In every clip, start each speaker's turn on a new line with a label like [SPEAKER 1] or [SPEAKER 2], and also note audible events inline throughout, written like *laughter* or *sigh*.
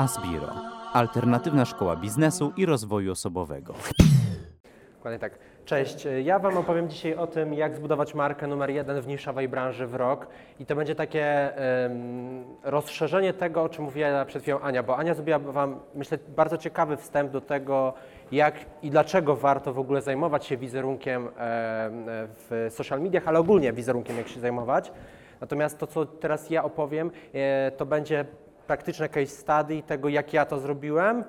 [SPEAKER 1] Asbiro. Alternatywna szkoła biznesu i rozwoju osobowego.
[SPEAKER 2] Dokładnie tak. Cześć, ja Wam opowiem dzisiaj o tym, jak zbudować markę numer jeden w niszowej branży w rok. I to będzie takie em, rozszerzenie tego, o czym mówiła przed chwilą Ania, bo Ania zrobiła Wam, myślę, bardzo ciekawy wstęp do tego, jak i dlaczego warto w ogóle zajmować się wizerunkiem em, w social mediach, ale ogólnie wizerunkiem, jak się zajmować. Natomiast to, co teraz ja opowiem, e, to będzie praktyczne case study tego, jak ja to zrobiłem.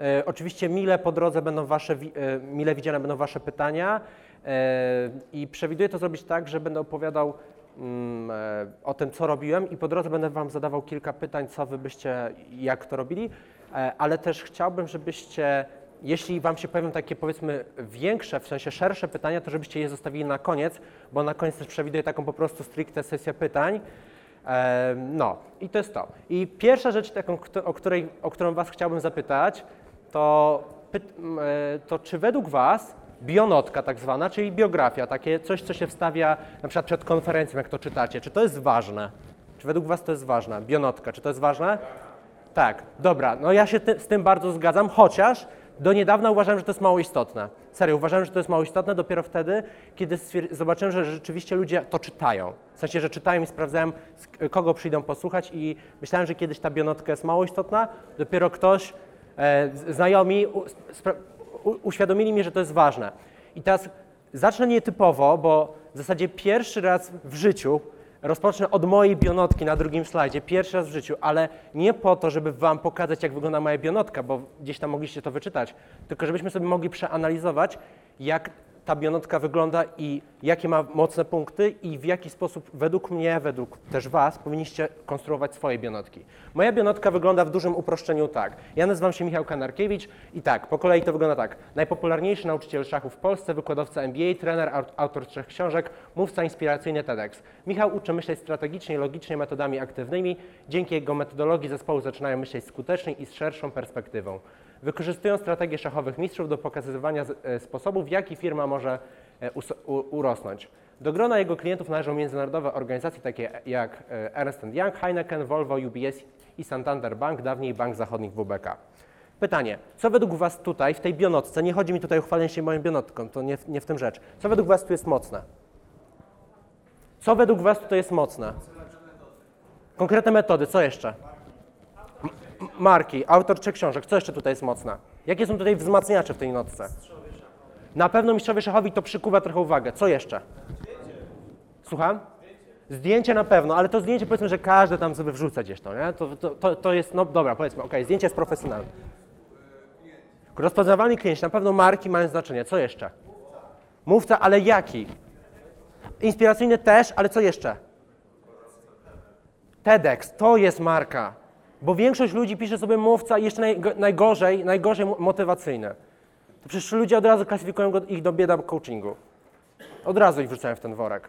[SPEAKER 2] E, Oczywiście mile po drodze będą wasze, e, mile widziane będą wasze pytania e, i przewiduję to zrobić tak, że będę opowiadał mm, o tym, co robiłem i po drodze będę wam zadawał kilka pytań, co wy byście, jak to robili, ale też chciałbym, żebyście, jeśli wam się pojawią takie powiedzmy większe, w sensie szersze pytania, to żebyście je zostawili na koniec, bo na koniec też przewiduję taką po prostu stricte sesję pytań. No, i to jest to. I pierwsza rzecz, o, której, o którą Was chciałbym zapytać, to, e, to czy według Was bionotka tak zwana, czyli biografia, takie coś, co się wstawia na przykład przed konferencją, jak to czytacie, czy to jest ważne? Czy według Was to jest ważne? Bionotka, czy to jest ważne? Tak, dobra, no ja się ty, z tym bardzo zgadzam, chociaż do niedawna uważałem, że to jest mało istotne. Serio, uważałem, że to jest mało istotne dopiero wtedy, kiedy zobaczyłem, że rzeczywiście ludzie to czytają. W sensie, że czytają i sprawdzałem, kogo przyjdą posłuchać i myślałem, że kiedyś ta bionotka jest mało istotna, dopiero ktoś, e, znajomi uświadomili mi, że to jest ważne. I teraz zacznę nietypowo, bo w zasadzie pierwszy raz w życiu Rozpocznę od mojej bionotki na drugim slajdzie, pierwszy raz w życiu, ale nie po to, żeby Wam pokazać, jak wygląda moja bionotka, bo gdzieś tam mogliście to wyczytać, tylko żebyśmy sobie mogli przeanalizować, jak ta bionotka wygląda i jakie ma mocne punkty i w jaki sposób według mnie, według też Was powinniście konstruować swoje bionotki. Moja bionotka wygląda w dużym uproszczeniu tak. Ja nazywam się Michał Kanarkiewicz i tak, po kolei to wygląda tak. Najpopularniejszy nauczyciel szachu w Polsce, wykładowca MBA, trener, aut- autor trzech książek, mówca inspiracyjny TEDx. Michał uczy myśleć strategicznie logicznie metodami aktywnymi. Dzięki jego metodologii zespoły zaczynają myśleć skutecznie i z szerszą perspektywą. Wykorzystują strategię szachowych mistrzów do pokazywania e, sposobów, w jaki firma może e, urosnąć. Do grona jego klientów należą międzynarodowe organizacje takie jak e, Ernst Young, Heineken, Volvo, UBS i Santander Bank, dawniej Bank Zachodnich WBK. Pytanie, co według Was tutaj, w tej bionotce, nie chodzi mi tutaj o chwalenie się moją bionotką, to nie nie w tym rzecz, co według Was tu jest mocne? Co według Was tutaj jest mocne? Konkretne metody, co jeszcze? Marki, autor trzech książek, co jeszcze tutaj jest mocne? Jakie są tutaj wzmacniacze w tej notce? Na pewno mistrzowie szachowi to przykuwa trochę uwagę. Co jeszcze? Słucham? Zdjęcie na pewno, ale to zdjęcie powiedzmy, że każdy tam sobie wrzuca gdzieś to, nie? To, to, to, to jest, no dobra, powiedzmy, okej, zdjęcie jest profesjonalne. Rozpoznawalny klient, na pewno marki mają znaczenie. Co jeszcze? Mówca, ale jaki? Inspiracyjny też, ale co jeszcze? TEDx, to jest marka. Bo większość ludzi pisze sobie mówca i jeszcze najgo- najgorzej, najgorzej mo- motywacyjne. To przecież ludzie od razu klasyfikują ich do bieda coachingu. Od razu ich wrzucają w ten worek.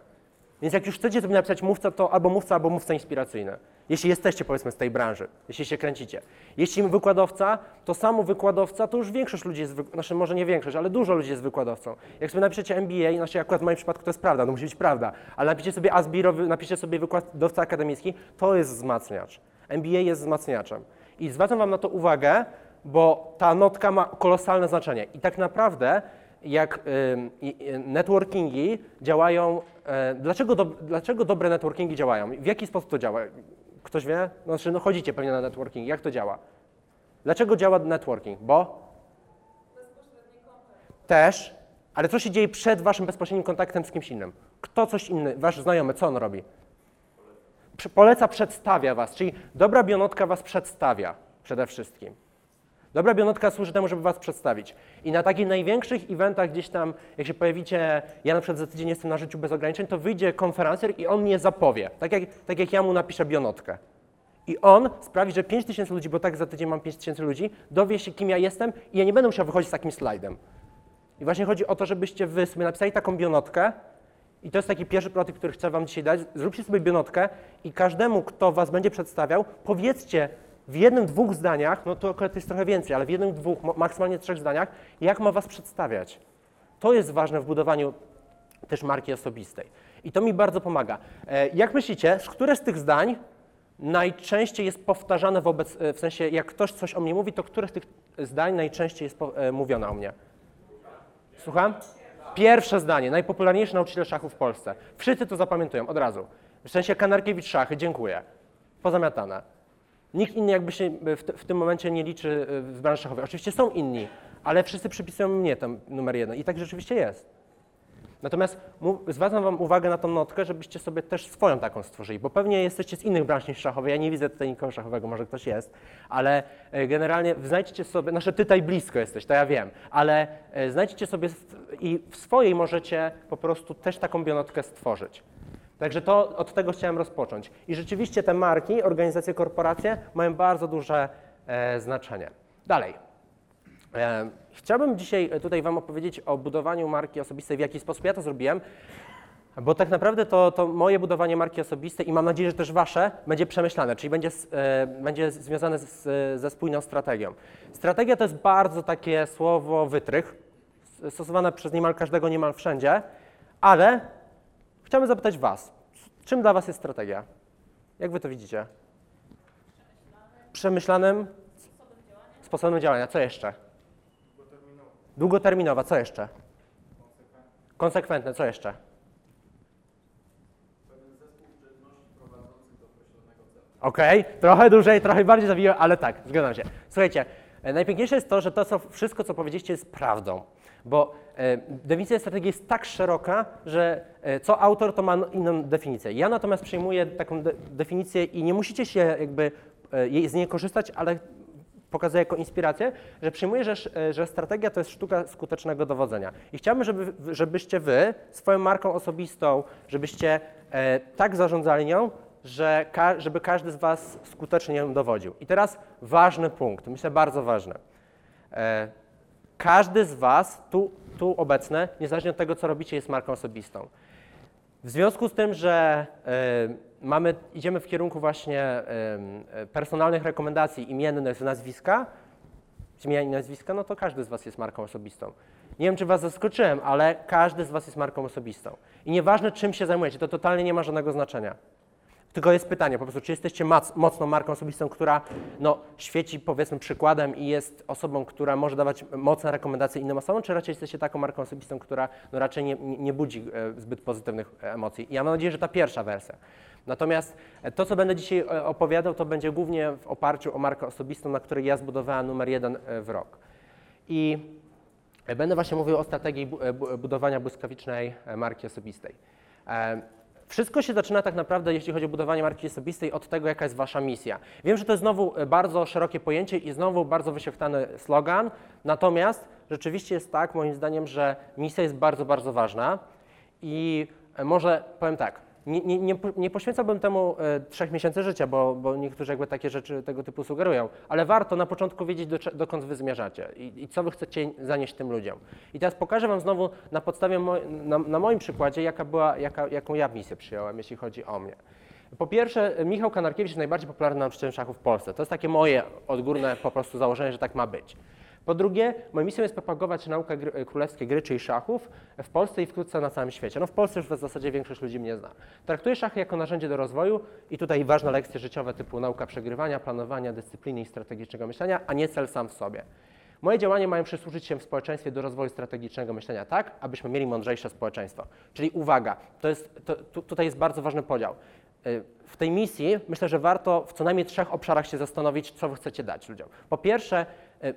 [SPEAKER 2] Więc jak już chcecie sobie napisać mówca, to albo mówca, albo mówca inspiracyjny. Jeśli jesteście, powiedzmy, z tej branży, jeśli się kręcicie. Jeśli wykładowca, to samo wykładowca, to już większość ludzi jest, znaczy może nie większość, ale dużo ludzi jest wykładowcą. Jak sobie napiszecie MBA, znaczy akurat w moim przypadku to jest prawda, to musi być prawda, ale napiszecie sobie Asbiro, napiszecie sobie wykładowca akademicki, to jest wzmacniacz. MBA jest wzmacniaczem. I zwracam Wam na to uwagę, bo ta notka ma kolosalne znaczenie. I tak naprawdę jak networkingi działają, e, dlaczego, do, dlaczego dobre networkingi działają? W jaki sposób to działa? Ktoś wie? No, znaczy, no chodzicie pewnie na networking. Jak to działa? Dlaczego działa networking? Bo? Też, ale co się dzieje przed waszym bezpośrednim kontaktem z kimś innym? Kto coś inny, wasz znajomy, co on robi? Poleca, przedstawia was, czyli dobra bionotka was przedstawia przede wszystkim. Dobra bionotka służy temu, żeby was przedstawić. I na takich największych eventach gdzieś tam, jak się pojawicie, ja na przykład za tydzień jestem na życiu bez ograniczeń, to wyjdzie konferencjer i on mnie zapowie. Tak jak, tak jak ja mu napiszę bionotkę. I on sprawi, że 5 tysięcy ludzi, bo tak za tydzień mam 5 tysięcy ludzi, dowie się, kim ja jestem i ja nie będę musiał wychodzić z takim slajdem. I właśnie chodzi o to, żebyście wy sobie napisali taką bionotkę i to jest taki pierwszy prototyp, który chcę wam dzisiaj dać. Zróbcie sobie bionotkę i każdemu, kto was będzie przedstawiał, powiedzcie w jednym, dwóch zdaniach, no to akurat jest trochę więcej, ale w jednym, dwóch, maksymalnie trzech zdaniach, jak ma was przedstawiać. To jest ważne w budowaniu też marki osobistej. I to mi bardzo pomaga. E, Jak myślicie, z które z tych zdań najczęściej jest powtarzane wobec, e, w sensie jak ktoś coś o mnie mówi, to których tych zdań najczęściej jest e, mówione o mnie? Słucham? Pierwsze zdanie, najpopularniejszy nauczyciel szachu w Polsce. Wszyscy to zapamiętują od razu. W sensie Kanarkiewicz szachy, dziękuję. Pozamiatane. Nikt inny jakby się w, t- w tym momencie nie liczy y, w branży szachowej. Oczywiście są inni, ale wszyscy przypisują mnie tam numer jeden i tak rzeczywiście jest. Natomiast zwracam Wam uwagę na tą notkę, żebyście sobie też swoją taką stworzyli, bo pewnie jesteście z innych branż niż szachowej. Ja nie widzę tutaj nikogo szachowego, może ktoś jest, ale e, generalnie znajdźcie sobie, znaczy ty tutaj blisko jesteś, to ja wiem, ale e, znajdźcie sobie i w swojej możecie po prostu też taką bionotkę stworzyć. Także to od tego chciałem rozpocząć. I rzeczywiście te marki, organizacje, korporacje mają bardzo duże e, znaczenie. Dalej. E, Chciałbym dzisiaj tutaj Wam opowiedzieć o budowaniu marki osobistej, w jaki sposób ja to zrobiłem, bo tak naprawdę to, to moje budowanie marki osobistej i mam nadzieję, że też Wasze będzie przemyślane, czyli będzie, e, będzie związane z, ze spójną strategią. Strategia to jest bardzo takie słowo wytrych, stosowane przez niemal każdego, niemal wszędzie, ale chciałbym zapytać Was, czym dla Was jest strategia? Jak Wy to widzicie? Przemyślanym sposobem działania. Co jeszcze? Długoterminowa, co jeszcze? Konsekwentne, co jeszcze? Okej, trochę dłużej, trochę bardziej zawiłem, ale tak, zgadzam się. Słuchajcie, e, najpiękniejsze jest to, że to co, wszystko, co powiedzieliście, jest prawdą, bo e, definicja strategii jest tak szeroka, że e, co autor, to ma inną definicję. Ja natomiast przyjmuję taką de- definicję i nie musicie się jakby e, z niej korzystać, ale pokazuję jako inspirację, że przyjmuję, że, e, że strategia to jest sztuka skutecznego dowodzenia. I chciałbym, żeby, żebyście wy swoją marką osobistą, żebyście e, tak zarządzali nią, że ka- żeby każdy z was skutecznie ją dowodził. I teraz ważny punkt, myślę bardzo ważny. E, każdy z was tu, tu obecny, niezależnie od tego, co robicie, jest marką osobistą. W związku z tym, że y, mamy, idziemy w kierunku właśnie personalnych rekomendacji imiennych z nazwiska, z imienia i nazwiska, no to każdy z Was jest marką osobistą. Nie wiem, czy Was zaskoczyłem, ale każdy z Was jest marką osobistą. I nieważne, czym się zajmujecie, to totalnie nie ma żadnego znaczenia. Tylko jest pytanie po prostu, czy jesteście mac, mocną marką osobistą, która no, świeci powiedzmy przykładem i jest osobą, która może dawać mocne rekomendacje innym osobom, czy raczej jesteście taką marką osobistą, która no, raczej nie, nie budzi e, zbyt pozytywnych e, emocji. I ja mam nadzieję, że ta pierwsza wersja. Natomiast e, to, co będę dzisiaj opowiadał, to będzie głównie w oparciu o markę osobistą, na której ja zbudowałem numer jeden w rok. I będę właśnie mówił o strategii bu- bu- budowania błyskawicznej marki osobistej. Wszystko się zaczyna tak naprawdę, jeśli chodzi o budowanie marki osobistej, od tego, jaka jest Wasza misja. Wiem, że to jest znowu e, bardzo szerokie pojęcie i znowu bardzo wyświetlany slogan, natomiast rzeczywiście jest tak, moim zdaniem, że misja jest bardzo, bardzo ważna i e, może powiem tak, nie, nie, nie, po- nie poświęcałbym temu e, trzech miesięcy życia, bo, bo niektórzy jakby takie rzeczy tego typu sugerują, ale warto na początku wiedzieć, do, dokąd wy zmierzacie i, i co wy chcecie zanieść tym ludziom. I teraz pokażę wam znowu na podstawie, na, na moim przykładzie, jaka była, jaka, jaką ja misję przyjąłem, jeśli chodzi o mnie. Po pierwsze, Michał Kanarkiewicz jest najbardziej popularny nauczycielem szachu w Polsce. To jest takie moje odgórne po prostu założenie, że tak ma być. Po drugie, moją misją jest propagować naukę gry, królewskiej gry, czyli szachów w Polsce i wkrótce na całym świecie. No w Polsce już w zasadzie większość ludzi mnie zna. Traktuję szachy jako narzędzie do rozwoju i tutaj ważne lekcje życiowe typu nauka przegrywania, planowania, dyscypliny i strategicznego myślenia, a nie cel sam w sobie. Moje działania mają przysłużyć się w społeczeństwie do rozwoju strategicznego myślenia tak, abyśmy mieli mądrzejsze społeczeństwo. Czyli uwaga, to jest, to, tu, tutaj jest bardzo ważny podział. Y, W tej misji myślę, że warto w co najmniej trzech obszarach się zastanowić, co wy chcecie dać ludziom. Po pierwsze, y,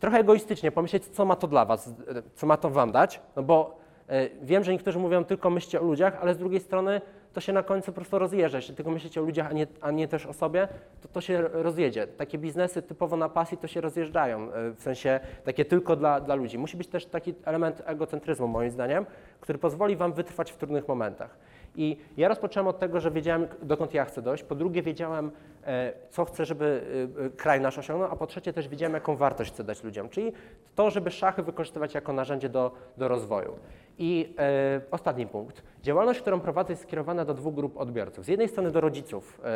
[SPEAKER 2] trochę egoistycznie pomyśleć, co ma to dla was, y, co ma to wam dać, no bo y, wiem, że niektórzy mówią tylko myślcie o ludziach, ale z drugiej strony to się na końcu po prostu rozjeżdża. Jeśli tylko myślicie o ludziach, a nie, a nie też o sobie, to to się rozjedzie. Takie biznesy typowo na pasji to się rozjeżdżają, y, w sensie takie tylko dla, dla ludzi. Musi być też taki element egocentryzmu, moim zdaniem, który pozwoli wam wytrwać w trudnych momentach. I ja rozpocząłem od tego, że wiedziałem, dokąd ja chcę dojść. Po drugie, wiedziałem, e, co chcę, żeby e, e, kraj nasz osiągnął, a po trzecie też wiedziałem, jaką wartość chcę dać ludziom. Czyli to, żeby szachy wykorzystywać jako narzędzie do, do rozwoju. I e, ostatni punkt. Działalność, którą prowadzę, jest skierowana do dwóch grup odbiorców. Z jednej strony do rodziców, e,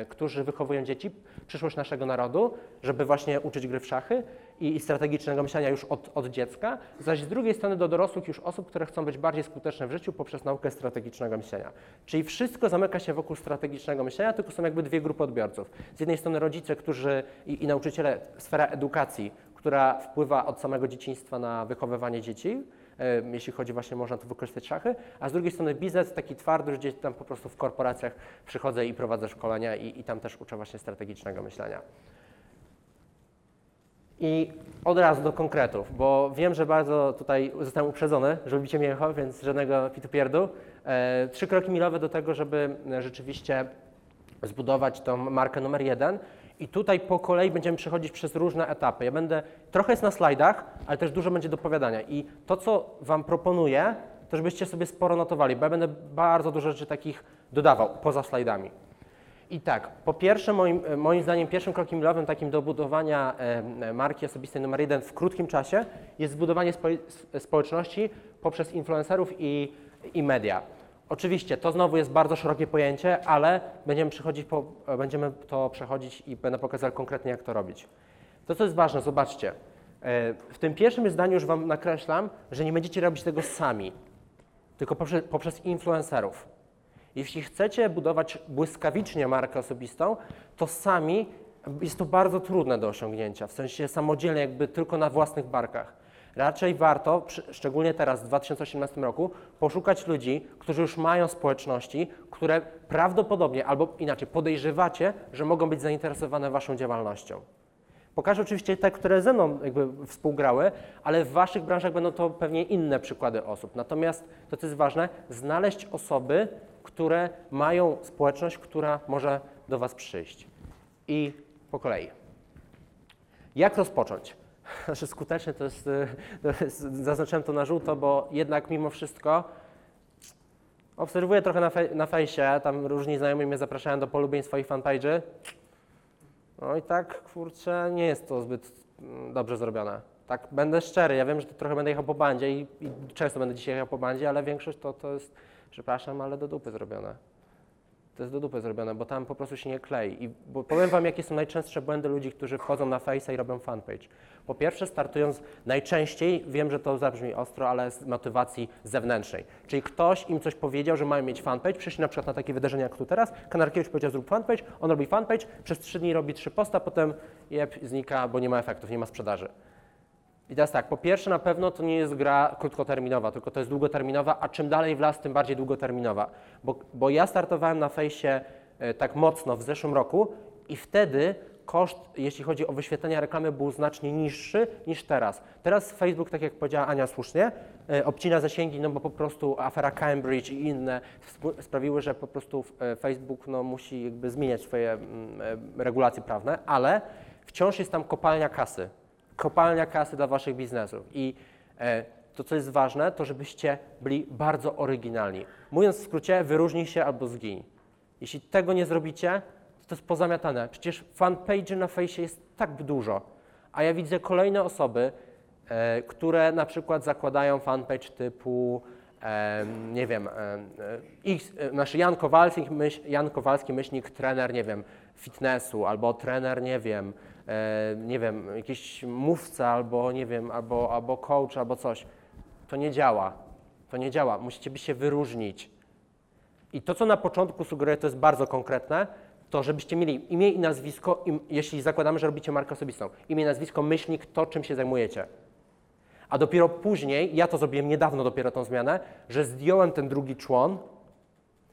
[SPEAKER 2] e, którzy wychowują dzieci, przyszłość naszego narodu, żeby właśnie uczyć gry w szachy i, strategicznego myślenia już od, od dziecka, zaś z drugiej strony do dorosłych już osób, które chcą być bardziej skuteczne w życiu poprzez naukę strategicznego myślenia. Czyli wszystko zamyka się wokół strategicznego myślenia, tylko są jakby dwie grupy odbiorców. Z jednej strony rodzice, którzy i, i nauczyciele, sfera edukacji, która wpływa od samego dzieciństwa na wychowywanie dzieci, jeśli chodzi właśnie, można tu wykorzystać szachy, a z drugiej strony biznes taki twardy, że gdzieś tam po prostu w korporacjach przychodzę i prowadzę szkolenia i, i tam też uczę właśnie strategicznego myślenia. I od razu do konkretów, bo wiem, że bardzo tutaj zostałem uprzedzony, że lubicie mięcho, więc żadnego pitu pierdu. E, trzy kroki milowe do tego, żeby rzeczywiście zbudować tą markę numer jeden. I tutaj po kolei będziemy przechodzić przez różne etapy. Ja będę, trochę jest na slajdach, ale też dużo będzie do powiadania. I to, co Wam proponuję, to żebyście sobie sporo notowali, bo ja będę bardzo dużo rzeczy takich dodawał poza slajdami. I tak, po pierwsze, moim, e, moim zdaniem, pierwszym krokiem milowym takim do budowania e, marki osobistej numer jeden w krótkim czasie jest zbudowanie spo, społeczności poprzez influencerów i, i media. Oczywiście to znowu jest bardzo szerokie pojęcie, ale będziemy, przechodzić po, e, będziemy to przechodzić i będę pokazał konkretnie, jak to robić. To, co jest ważne, zobaczcie. W tym pierwszym zdaniu już Wam nakreślam, że nie będziecie robić tego sami, tylko poprzez, poprzez influencerów. Jeśli chcecie budować błyskawicznie markę osobistą, to sami jest to bardzo trudne do osiągnięcia, w sensie samodzielnie, jakby tylko na własnych barkach. Raczej warto, szczególnie teraz w 2018 roku, poszukać ludzi, którzy już mają społeczności, które prawdopodobnie albo inaczej podejrzewacie, że mogą być zainteresowane Waszą działalnością. Pokażę oczywiście te, które ze mną jakby współgrały, ale w Waszych branżach będą to pewnie inne przykłady osób. Natomiast to, co jest ważne, znaleźć osoby, które mają społeczność, która może do Was przyjść. I po kolei. Jak rozpocząć? *laughs* Znaczy skutecznie to jest, y, to jest, zaznaczyłem to na żółto, bo jednak mimo wszystko obserwuję trochę na, na fejsie, tam różni znajomi mnie zapraszają do polubień swoich fanpage'y. No i tak, kurczę, nie jest to zbyt mm, dobrze zrobione. Tak, będę szczery, ja wiem, że trochę będę jechał po bandzie i, i często będę dzisiaj jechał po bandzie, ale większość to, to jest, przepraszam, ale do dupy zrobione. To jest do dupy zrobione, bo tam po prostu się nie klei. I bo powiem Wam, jakie są najczęstsze błędy ludzi, którzy wchodzą na Face'a i robią fanpage. Po pierwsze, startując najczęściej, wiem, że to zabrzmi ostro, ale z motywacji zewnętrznej. Czyli ktoś im coś powiedział, że mają mieć fanpage, przyszli na przykład na takie wydarzenia jak tu teraz, Kanarkiewicz powiedział zrób fanpage, on robi fanpage, przez trzy dni robi trzy posta, potem jeb, znika, bo nie ma efektów, nie ma sprzedaży. I teraz tak, po pierwsze na pewno to nie jest gra krótkoterminowa, tylko to jest długoterminowa, a czym dalej w las, tym bardziej długoterminowa. Bo, bo ja startowałem na fejsie e, tak mocno w zeszłym roku i wtedy koszt, jeśli chodzi o wyświetlenia reklamy, był znacznie niższy niż teraz. Teraz Facebook, tak jak powiedziała Ania słusznie, e, obcina zasięgi, no bo po prostu afera Cambridge i inne sp- sprawiły, że po prostu e, Facebook no, musi jakby zmieniać swoje mm, regulacje prawne, ale wciąż jest tam kopalnia kasy kopalnia kasy dla waszych biznesów. I e, to, co jest ważne, to żebyście byli bardzo oryginalni. Mówiąc w skrócie, wyróżnij się albo zgiń. Jeśli tego nie zrobicie, to to jest pozamiatane. Przecież fanpage na fejsie jest tak dużo, a ja widzę kolejne osoby, e, które na przykład zakładają fanpage typu em, nie wiem, em, e, X, e, znaczy Jan Kowalski, myśl, Jan Kowalski, myślnik, trener, nie wiem, fitnessu, albo trener, nie wiem, e, nie wiem, jakiś mówca, albo nie wiem, albo, albo coach, albo coś. To nie działa. To nie działa. Musicie by się wyróżnić. I to, co na początku sugeruję, to jest bardzo konkretne, to żebyście mieli imię i nazwisko, im, jeśli zakładamy, że robicie markę osobistą. Imię, nazwisko, myślnik, to, czym się zajmujecie. A dopiero później, ja to zrobiłem niedawno dopiero tą zmianę, że zdjąłem ten drugi człon.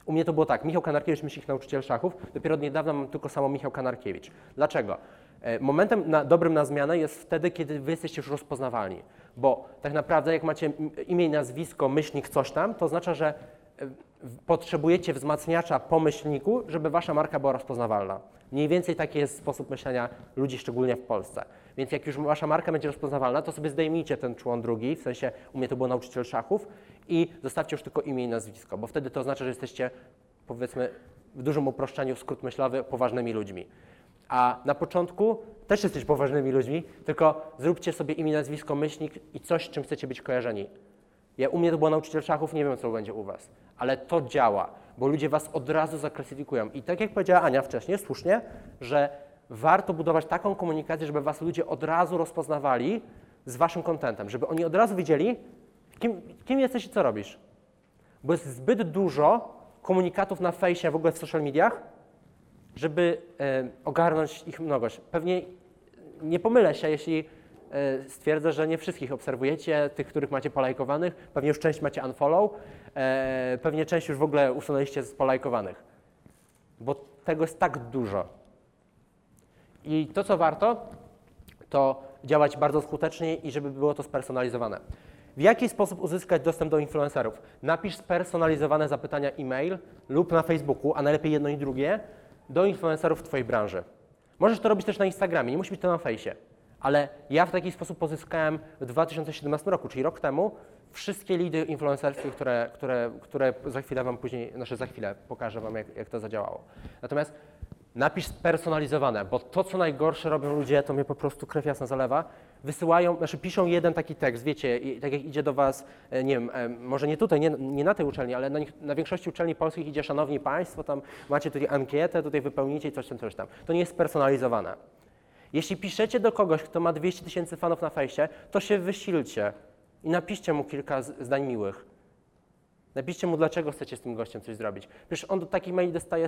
[SPEAKER 2] U mnie to było tak, Michał Kanarkiewicz, myślnik, nauczyciel szachów. Dopiero od niedawna mam tylko samo Michał Kanarkiewicz. Dlaczego? E, Momentem na, dobrym na zmianę jest wtedy, kiedy wy jesteście już rozpoznawalni. Bo tak naprawdę jak macie im- imię i nazwisko, myślnik, coś tam, to oznacza, że e, potrzebujecie wzmacniacza po myślniku, żeby wasza marka była rozpoznawalna. Mniej więcej taki jest sposób myślenia ludzi, szczególnie w Polsce. Więc jak już wasza marka będzie rozpoznawalna, to sobie zdejmijcie ten człon drugi, w sensie u mnie to był nauczyciel szachów i zostawcie już tylko imię i nazwisko, bo wtedy to oznacza, że jesteście powiedzmy w dużym uproszczeniu, skrót myślowy, poważnymi ludźmi. A na początku też jesteście poważnymi ludźmi, tylko zróbcie sobie imię, nazwisko, myślnik i coś, czym chcecie być kojarzeni. Ja, u mnie to było nauczyciel szachów, nie wiem, co będzie u Was. Ale to działa, bo ludzie Was od razu zaklasyfikują. I tak jak powiedziała Ania wcześniej, słusznie, że warto budować taką komunikację, żeby Was ludzie od razu rozpoznawali z Waszym kontentem, żeby oni od razu wiedzieli, kim, kim jesteś i co robisz. Bo jest zbyt dużo komunikatów na fejsie, w ogóle w social mediach, żeby e, ogarnąć ich mnogość. Pewnie nie pomylę się, jeśli e, stwierdzę, że nie wszystkich obserwujecie, tych, których macie polajkowanych, pewnie już część macie unfollow, e, pewnie część już w ogóle usunęliście z polajkowanych, bo tego jest tak dużo. I to, co warto, to działać bardzo skutecznie i żeby było to spersonalizowane. W jaki sposób uzyskać dostęp do influencerów? Napisz spersonalizowane zapytania e-mail lub na Facebooku, a najlepiej jedno i drugie, do influencerów w Twojej branży. Możesz to robić też na Instagramie, nie musi być to na fejsie. Ale ja w taki sposób pozyskałem w 2017 roku, czyli rok temu, wszystkie lidy influencerskie, które, które, które za chwilę Wam później, znaczy za chwilę pokażę Wam, jak, jak to zadziałało. Natomiast napisz spersonalizowane, bo to, co najgorsze robią ludzie, to mnie po prostu krew jasna zalewa. Wysyłają, znaczy piszą jeden taki tekst, wiecie, i tak jak idzie do Was, e, nie wiem, e, może nie tutaj, nie, nie na tej uczelni, ale na, na większości uczelni polskich idzie, szanowni Państwo, tam macie tutaj ankietę, tutaj wypełnicie i coś tam, coś tam. To nie jest spersonalizowane. Jeśli piszecie do kogoś, kto ma 200 tysięcy fanów na fejsie, to się wysilcie i napiszcie mu kilka zdań miłych. Napiszcie mu, dlaczego chcecie z tym gościem coś zrobić. Przecież on do takich maili dostaje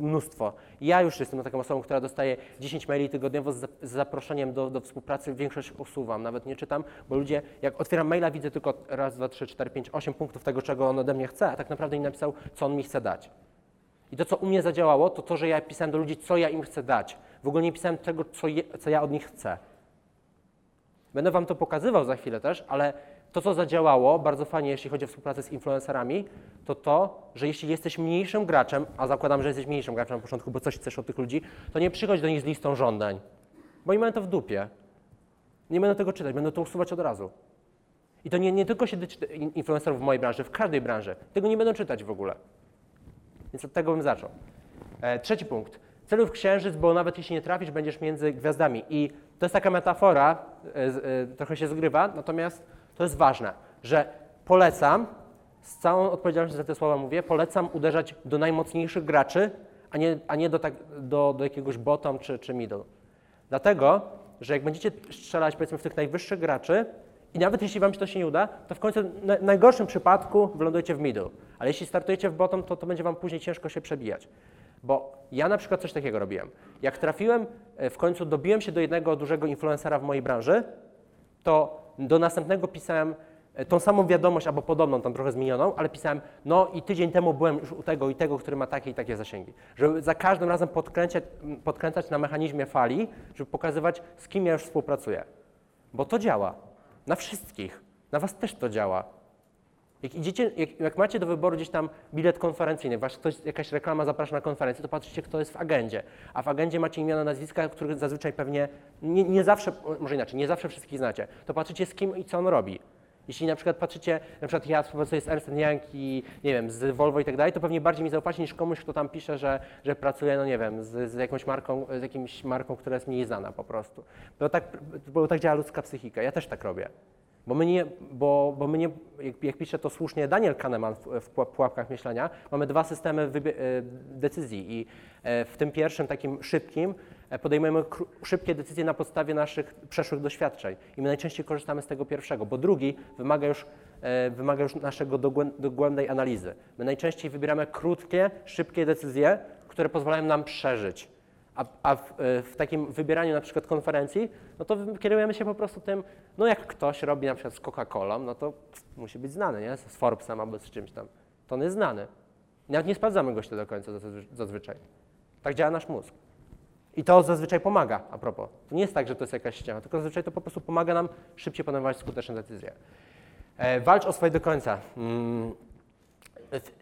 [SPEAKER 2] mnóstwo. Ja już jestem taką osobą, która dostaje 10 maili tygodniowo z zaproszeniem do, do współpracy. Większość usuwam, nawet nie czytam, bo ludzie, jak otwieram maila, widzę tylko raz, dwa, trzy, cztery, pięć, osiem punktów tego, czego on ode mnie chce, a tak naprawdę nie napisał, co on mi chce dać. I to, co u mnie zadziałało, to to, że ja pisałem do ludzi, co ja im chcę dać. W ogóle nie pisałem tego, co, je, co ja od nich chcę. Będę Wam to pokazywał za chwilę też, ale to, co zadziałało bardzo fajnie, jeśli chodzi o współpracę z influencerami, to to, że jeśli jesteś mniejszym graczem, a zakładam, że jesteś mniejszym graczem na początku, bo coś chcesz od tych ludzi, to nie przychodź do nich z listą żądań, bo oni mają to w dupie. Nie będą tego czytać, będą to usuwać od razu. I to nie, nie tylko się tyczy in- influencerów w mojej branży, w każdej branży. Tego nie będą czytać w ogóle. Więc od tego bym zaczął. E, trzeci punkt. Celuj w księżyc, bo nawet jeśli nie trafisz, będziesz między gwiazdami. I to jest taka metafora, e, e, trochę się zgrywa, natomiast to jest ważne, że polecam, z całą odpowiedzialnością za te słowa mówię, polecam uderzać do najmocniejszych graczy, a nie, a nie do, tak, do, do jakiegoś bottom czy, czy middle. Dlatego, że jak będziecie strzelać powiedzmy w tych najwyższych graczy i nawet jeśli wam się to się nie uda, to w końcu na, w najgorszym przypadku wylądujecie w middle. Ale jeśli startujecie w bottom, to, to będzie wam później ciężko się przebijać. Bo ja na przykład coś takiego robiłem. Jak trafiłem, e, w końcu dobiłem się do jednego dużego influencera w mojej branży, to do następnego pisałem e, tą samą wiadomość albo podobną, tam trochę zmienioną, ale pisałem, no i tydzień temu byłem już u tego i tego, który ma takie i takie zasięgi. Żeby za każdym razem podkręcać, podkręcać na mechanizmie fali, żeby pokazywać, z kim ja już współpracuję. Bo to działa. Na wszystkich. Na was też to działa. Jak, idziecie, jak, jak macie do wyboru gdzieś tam bilet konferencyjny, wasz ktoś, jakaś reklama zaprasza na konferencję, to patrzycie, kto jest w agendzie. A w agendzie macie imiona, nazwiska, których zazwyczaj pewnie nie, nie zawsze, może inaczej, nie zawsze wszystkich znacie. To patrzycie, z kim i co on robi. Jeśli na przykład patrzycie, na przykład ja współpracuję z Ernst Young i nie wiem, z Volvo i tak dalej, to pewnie bardziej mi zaufacie niż komuś, kto tam pisze, że, że pracuje, no nie wiem, z, z jakąś marką, z jakimś marką, która jest mniej znana po prostu. Bo tak, bo tak działa ludzka psychika. Ja też tak robię. Bo my nie, bo, bo my nie jak, jak pisze to słusznie Daniel Kahneman w, w pułap- pułapkach myślenia, mamy dwa systemy e, decyzji i e, w tym pierwszym takim szybkim e, podejmujemy szybkie decyzje na podstawie naszych przeszłych doświadczeń i my najczęściej korzystamy z tego pierwszego, bo drugi wymaga już, wymaga już naszego dogłę- dogłębnej analizy. My najczęściej wybieramy krótkie, szybkie decyzje, które pozwalają nam przeżyć. A, a w, e, w takim wybieraniu na przykład konferencji, no to kierujemy się po prostu tym, no jak ktoś robi na przykład z Coca-Colą, no to musi być znany, nie? Z Forbesem albo z czymś tam. To on jest znany. Nawet nie sprawdzamy gościa do końca zazwy- zazwyczaj. Tak działa nasz mózg. I to zazwyczaj pomaga, a propos. To nie jest tak, że to jest jakaś ściana, tylko zazwyczaj to po prostu pomaga nam szybciej podejmować skuteczne decyzje. E, walcz o swoje do końca. Mm,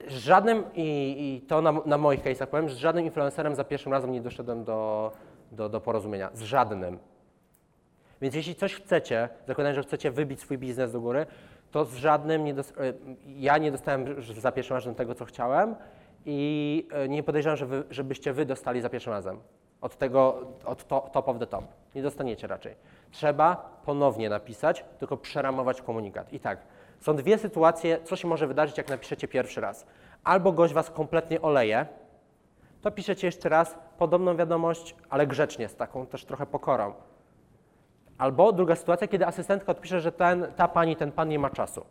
[SPEAKER 2] z żadnym, i, i to na, na moich case'ach powiem, z żadnym influencerem za pierwszym razem nie doszedłem do, do, do porozumienia. Z żadnym. Więc jeśli coś chcecie, zakładając, że chcecie wybić swój biznes do góry, to z żadnym nie e, ja nie dostałem za pierwszym razem tego, co chciałem i e, nie podejrzewam, że żebyście wy dostali za pierwszym razem. Od tego, od to, top of the top. Nie dostaniecie raczej. Trzeba ponownie napisać, tylko przeramować komunikat. I tak, Są dwie sytuacje, co się może wydarzyć, jak napiszecie pierwszy raz. Albo gość was kompletnie oleje, to piszecie jeszcze raz podobną wiadomość, ale grzecznie, z taką też trochę pokorą. Albo druga sytuacja, kiedy asystentka odpisze, że ten, ta pani, ten pan nie ma czasu.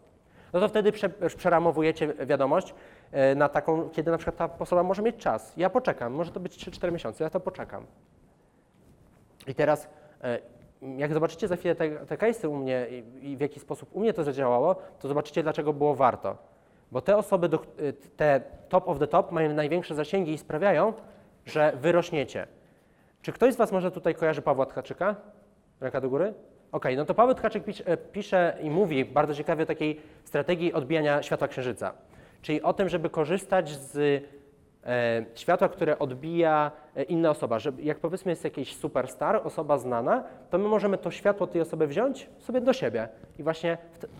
[SPEAKER 2] No to wtedy prze, przeramowujecie wiadomość e, na taką, kiedy na przykład ta osoba może mieć czas. Ja poczekam, może to być 3-4 miesiące, ja to poczekam. I teraz, e, jak zobaczycie za chwilę te, te case'y u mnie i, i w jaki sposób u mnie to zadziałało, to zobaczycie, dlaczego było warto. Bo te osoby, do, e, te top of the top mają największe zasięgi i sprawiają, że wy rośniecie. Czy ktoś z Was może tutaj kojarzy Pawła Tkaczyka? Ręka do góry? Okej, no to Paweł Tkaczyk pisze, pisze i mówi bardzo ciekawie o takiej strategii odbijania światła księżyca. Czyli o tym, żeby korzystać z światła, które odbija e, inna osoba. Że jak powiedzmy jest jakiś superstar, osoba znana, to my możemy to światło tej osoby wziąć sobie do siebie. I właśnie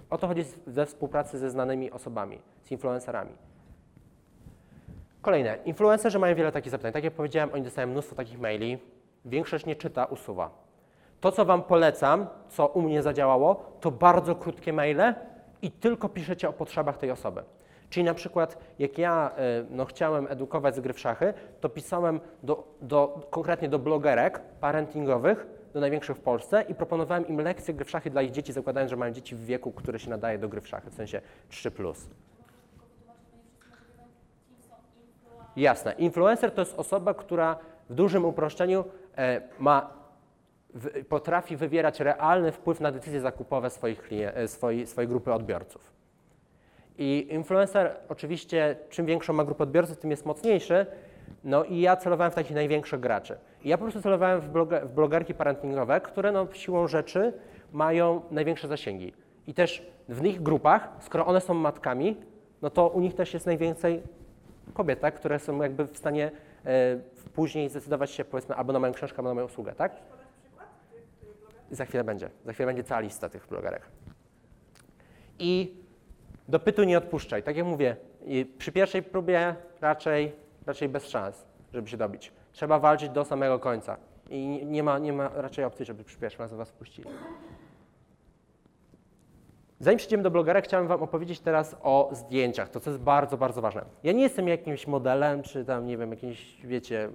[SPEAKER 2] o to chodzi ze współpracy ze znanymi osobami, z influencerami. Kolejne. Influencerzy mają wiele takich zapytań. Tak jak powiedziałem, oni dostają mnóstwo takich maili. Większość nie czyta, usuwa. To, co Wam polecam, co u mnie zadziałało, to bardzo krótkie maile i tylko piszecie o potrzebach tej osoby. Czyli na przykład, jak ja y, no, chciałem edukować z gry w szachy, to pisałem do, do, konkretnie do blogerek parentingowych, do największych w Polsce i proponowałem im lekcje gry w szachy dla ich dzieci, zakładając, że mają dzieci w wieku, który się nadaje do gry w szachy, w sensie 3+. Jasne. Influencer to jest osoba, która w dużym uproszczeniu e, ma, w, potrafi wywierać realny wpływ na decyzje zakupowe swoich klien- e, swojej, swojej grupy odbiorców. I influencer oczywiście, czym większą ma grupę odbiorców, tym jest mocniejszy. No i ja celowałem w takich największych graczy. I ja po prostu celowałem w, bloge, w blogerki parentingowe, które no siłą rzeczy mają największe zasięgi. I też w ich grupach, skoro one są matkami, no to u nich też jest najwięcej kobiet, tak, które są jakby w stanie e, później zdecydować się powiedzmy albo na moją książkę, albo na moją usługę, tak? Za chwilę będzie. Za chwilę będzie cała lista tych blogerek. I do pytu nie odpuszczaj. Tak jak mówię, przy pierwszej próbie raczej, raczej bez szans, żeby się dobić. Trzeba walczyć do samego końca. I nie- ma, nie ma raczej opcji, żeby przy pierwszym razem was wpuścili. Zanim przejdziemy do blogera, chciałem Wam opowiedzieć teraz o zdjęciach, to co jest bardzo, bardzo ważne. Ja nie jestem jakimś modelem, czy tam, nie wiem, jakimś, wiecie,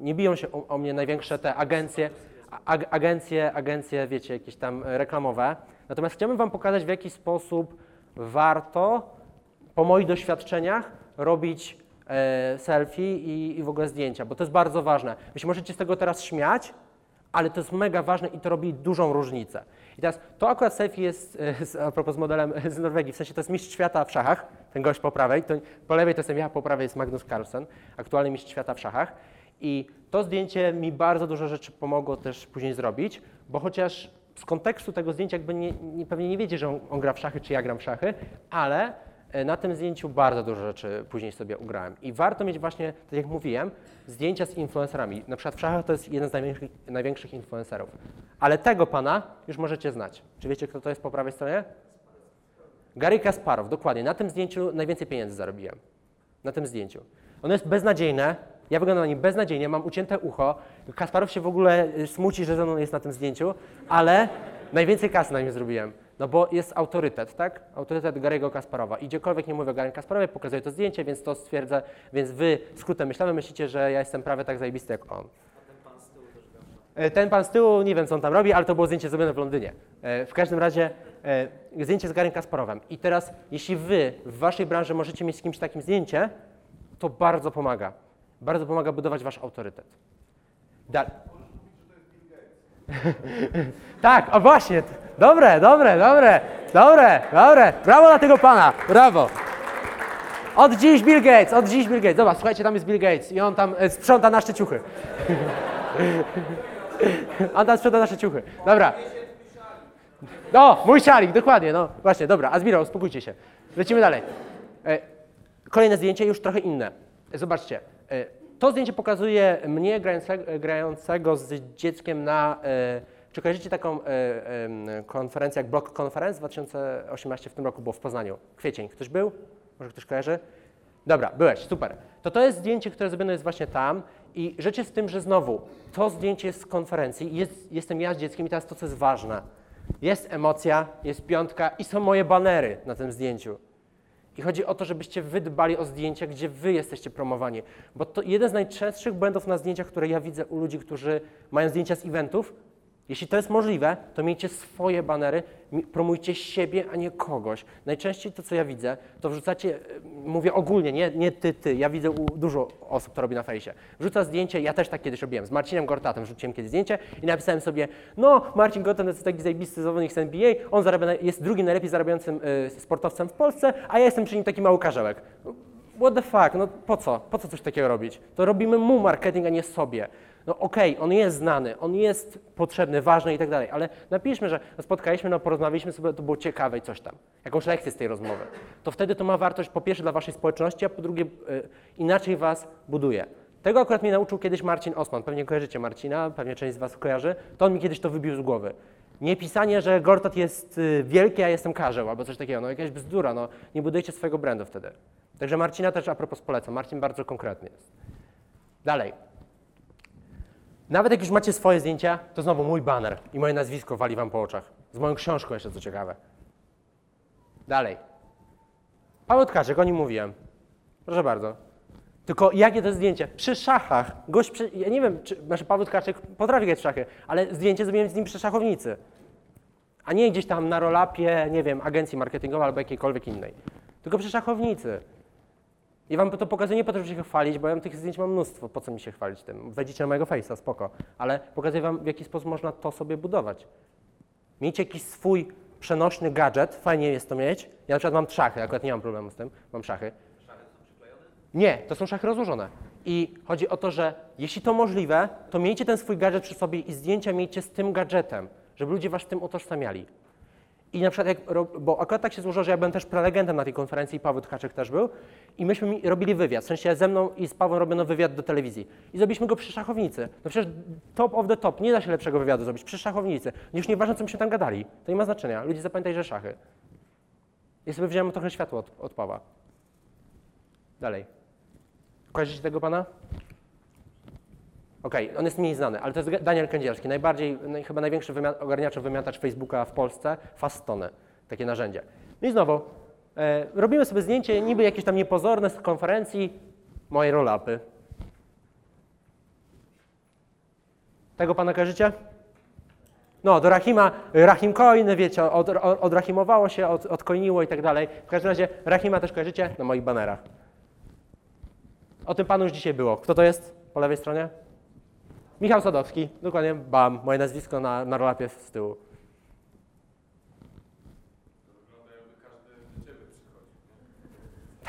[SPEAKER 2] nie biją się o, o mnie największe te agencje, ag, agencje, agencje, wiecie, jakieś tam reklamowe. Natomiast chciałbym Wam pokazać, w jaki sposób warto po moich doświadczeniach robić e, selfie i, i w ogóle zdjęcia, bo to jest bardzo ważne. Wy się możecie z tego teraz śmiać, ale to jest mega ważne i to robi dużą różnicę. I teraz to akurat selfie jest, e, z, a propos z modelem z Norwegii, w sensie to jest mistrz świata w szachach, ten gość po prawej, to, po lewej to jestem ja, po prawej jest Magnus Carlsen, aktualny mistrz świata w szachach. I to zdjęcie mi bardzo dużo rzeczy pomogło też później zrobić, bo chociaż z kontekstu tego zdjęcia jakby nie, nie, pewnie nie wiecie, że on, on gra w szachy, czy ja gram w szachy, ale e, na tym zdjęciu bardzo dużo rzeczy później sobie ugrałem. I warto mieć właśnie, tak jak mówiłem, zdjęcia z influencerami. Na przykład w szachach to jest jeden z największych, największych influencerów. Ale tego pana już możecie znać. Czy wiecie, kto to jest po prawej stronie? Gary Kasparow, dokładnie. Na tym zdjęciu najwięcej pieniędzy zarobiłem. Na tym zdjęciu. Ono jest beznadziejne. Ja wyglądam na nim beznadziejnie, mam ucięte ucho. Kasparow się w ogóle y, smuci, że ze mną jest na tym zdjęciu, ale najwięcej kasy na nim zrobiłem. No bo jest autorytet, tak? Autorytet Gary'ego Kasparowa. I gdziekolwiek nie mówię o Garym Kasparowie, pokazuję to zdjęcie, więc to stwierdzę. Więc wy skrótem myślamy, myślicie, że ja jestem prawie tak zajebisty jak on. E, Ten pan z tyłu, nie wiem co on tam robi, ale to było zdjęcie zrobione w Londynie. E, W każdym razie e, zdjęcie z Garym Kasparowem. I teraz, jeśli wy w waszej branży możecie mieć z kimś takim zdjęcie, to bardzo pomaga. Bardzo pomaga budować wasz autorytet. Dal- *laughs* tak, o właśnie. Dobre, dobre, dobre, dobre, dobre. Brawo dla tego pana, brawo. Od dziś Bill Gates, od dziś Bill Gates. Zobacz, słuchajcie, tam jest Bill Gates i on tam e, sprząta nasze ciuchy. *laughs* On tam sprzeda nasze ciuchy. Dobra. No, mój szalik, dokładnie, no właśnie, dobra. Azmiro, uspokójcie się. Lecimy dalej. E, kolejne zdjęcie, już trochę inne. Zobaczcie. E, to zdjęcie pokazuje mnie grającego, grającego z dzieckiem na. E, czy kojarzycie taką e, konferencję jak Block Conference 2018 w tym roku było w Poznaniu? Kwiecień. Ktoś był? Może ktoś kojarzy? Dobra, byłeś, super. To to jest zdjęcie, które zrobione jest właśnie tam i rzecz jest w tym, że znowu to zdjęcie jest z konferencji jest, jestem ja z dzieckiem i teraz to, co jest ważne. Jest emocja, jest piątka i są moje banery na tym zdjęciu. I chodzi o to, żebyście wy dbali o zdjęcia, gdzie wy jesteście promowani. Bo to jeden z najczęstszych błędów na zdjęciach, które ja widzę u ludzi, którzy mają zdjęcia z eventów. Jeśli to jest możliwe, to miejcie swoje banery, promujcie siebie, a nie kogoś. Najczęściej to, co ja widzę, to wrzucacie, e, mówię ogólnie, nie, nie ty, ty, ja widzę dużo osób, to robi na fejsie. Wrzuca zdjęcie, ja też tak kiedyś robiłem, z Marcinem Gortatem wrzuciłem kiedyś zdjęcie i napisałem sobie, no Marcin Gortat jest taki zajebisty zawodnik z NBA, on zarabia, jest drugim najlepiej zarabiającym y, sportowcem w Polsce, a ja jestem przy nim taki mały karzełek. What the fuck, no po co? Po co coś takiego robić? To robimy mu marketing, a nie sobie. No okej, on jest znany, on jest potrzebny, ważny i tak dalej, ale napiszmy, że spotkaliśmy, no porozmawialiśmy sobie, to było ciekawe i coś tam. Jakąś lekcję z tej rozmowy. To wtedy to ma wartość po pierwsze dla waszej społeczności, a po drugie y, inaczej was buduje. Tego akurat mnie nauczył kiedyś Marcin Osman. Pewnie kojarzycie Marcina, pewnie część z was kojarzy. To on mi kiedyś to wybił z głowy. Nie pisanie, że Gortat jest y, wielki, a jestem karzeł, albo coś takiego. No jakaś bzdura, no nie budujcie swojego brandu wtedy. Także Marcina też a propos polecam. Marcin bardzo konkretny jest. Dalej. Nawet jak już macie swoje zdjęcia, to znowu mój baner i moje nazwisko wali wam po oczach. Z moją książką jeszcze, co ciekawe. Dalej. Paweł Tkaczyk, o nim mówiłem. Proszę bardzo. Tylko jakie to zdjęcie? Przy szachach. Gość, przy, ja nie wiem, czy znaczy Paweł Tkaczyk potrafi grać w szachy, ale zdjęcie zrobiłem z nim przy szachownicy. A nie gdzieś tam na rolapie, nie wiem, agencji marketingowej albo jakiejkolwiek innej. Tylko przy szachownicy. I wam to pokazuję nie po to, żeby się chwalić, bo ja tych zdjęć mam mnóstwo. Po co mi się chwalić tym? Wejdziecie na mojego face'a, spoko. Ale pokazuję wam, w jaki sposób można to sobie budować. Miejcie jakiś swój przenośny gadżet, fajnie jest to mieć. Ja na przykład mam szachy, akurat nie mam problemu z tym, mam szachy. Nie, to są szachy rozłożone. I chodzi o to, że jeśli to możliwe, to miejcie ten swój gadżet przy sobie i zdjęcia miejcie z tym gadżetem, żeby ludzie was w tym utożsamiali. I na przykład, jak, bo akurat tak się złożyło, że ja byłem też prelegentem na tej konferencji i Paweł Tkaczyk też był i myśmy robili wywiad, w sensie ze mną i z Pawłem robiono wywiad do telewizji i zrobiliśmy go przy szachownicy. No przecież top of the top, nie da się lepszego wywiadu zrobić przy szachownicy. Już nieważne, co myśmy tam gadali, to nie ma znaczenia. Ludzie zapamiętaj, że szachy. Ja sobie wziąłem trochę światło od, od Pawła. Dalej. Kojarzycie tego pana? Okej, on jest mniej znany, ale to jest Daniel Kędzierski, najbardziej, naj, chyba największy wymia- ogarniacz wymiatacz Facebooka w Polsce, Fastone, takie narzędzie. No i znowu, e, robimy sobie zdjęcie, niby jakieś tam niepozorne z konferencji, moje roll-upy. Tego pana kojarzycie? No, do Rahima, Rahim Coin, wiecie, od, od, odrahimowało się, od, odcoiniło i tak dalej. W każdym razie Rahima też kojarzycie na moich banerach. O tym panu już dzisiaj było. Kto to jest po lewej stronie? Michał Sadowski, dokładnie, bam, moje nazwisko na, na rolapie z tyłu.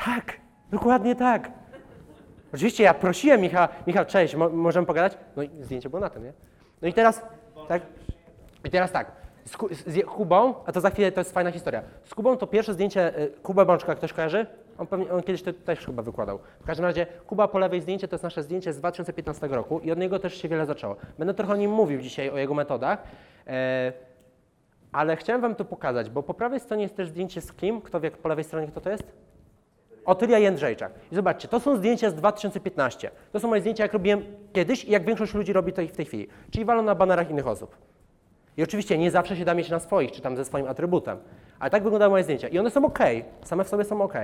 [SPEAKER 2] Tak, dokładnie tak. Oczywiście ja prosiłem Michała, Michał, cześć, mo możemy pogadać? No i zdjęcie było na tym, nie? No i teraz, tak, i teraz tak, z, z Kubą, a to za chwilę to jest fajna historia. Z Kubą to pierwsze zdjęcie, y, Kubę Bączka ktoś kojarzy? On, pewnie, on kiedyś to też chyba wykładał. W każdym razie Kuba po lewej zdjęcie to jest nasze zdjęcie z 2015 roku i od niego też się wiele zaczęło. Będę trochę o nim mówił dzisiaj, o jego metodach, e, ale chciałem wam to pokazać, bo po prawej stronie jest też zdjęcie z kim? Kto wie po lewej stronie kto to jest? Otylia Jędrzejczak. I zobaczcie, to są zdjęcia z 2015. To są moje zdjęcia, jak robiłem kiedyś i jak większość ludzi robi to w tej chwili. Czyli walą na banerach innych osób. I oczywiście nie zawsze się da mieć na swoich, czy tam ze swoim atrybutem. Ale tak wyglądają moje zdjęcia. I one są ok, same w sobie są ok.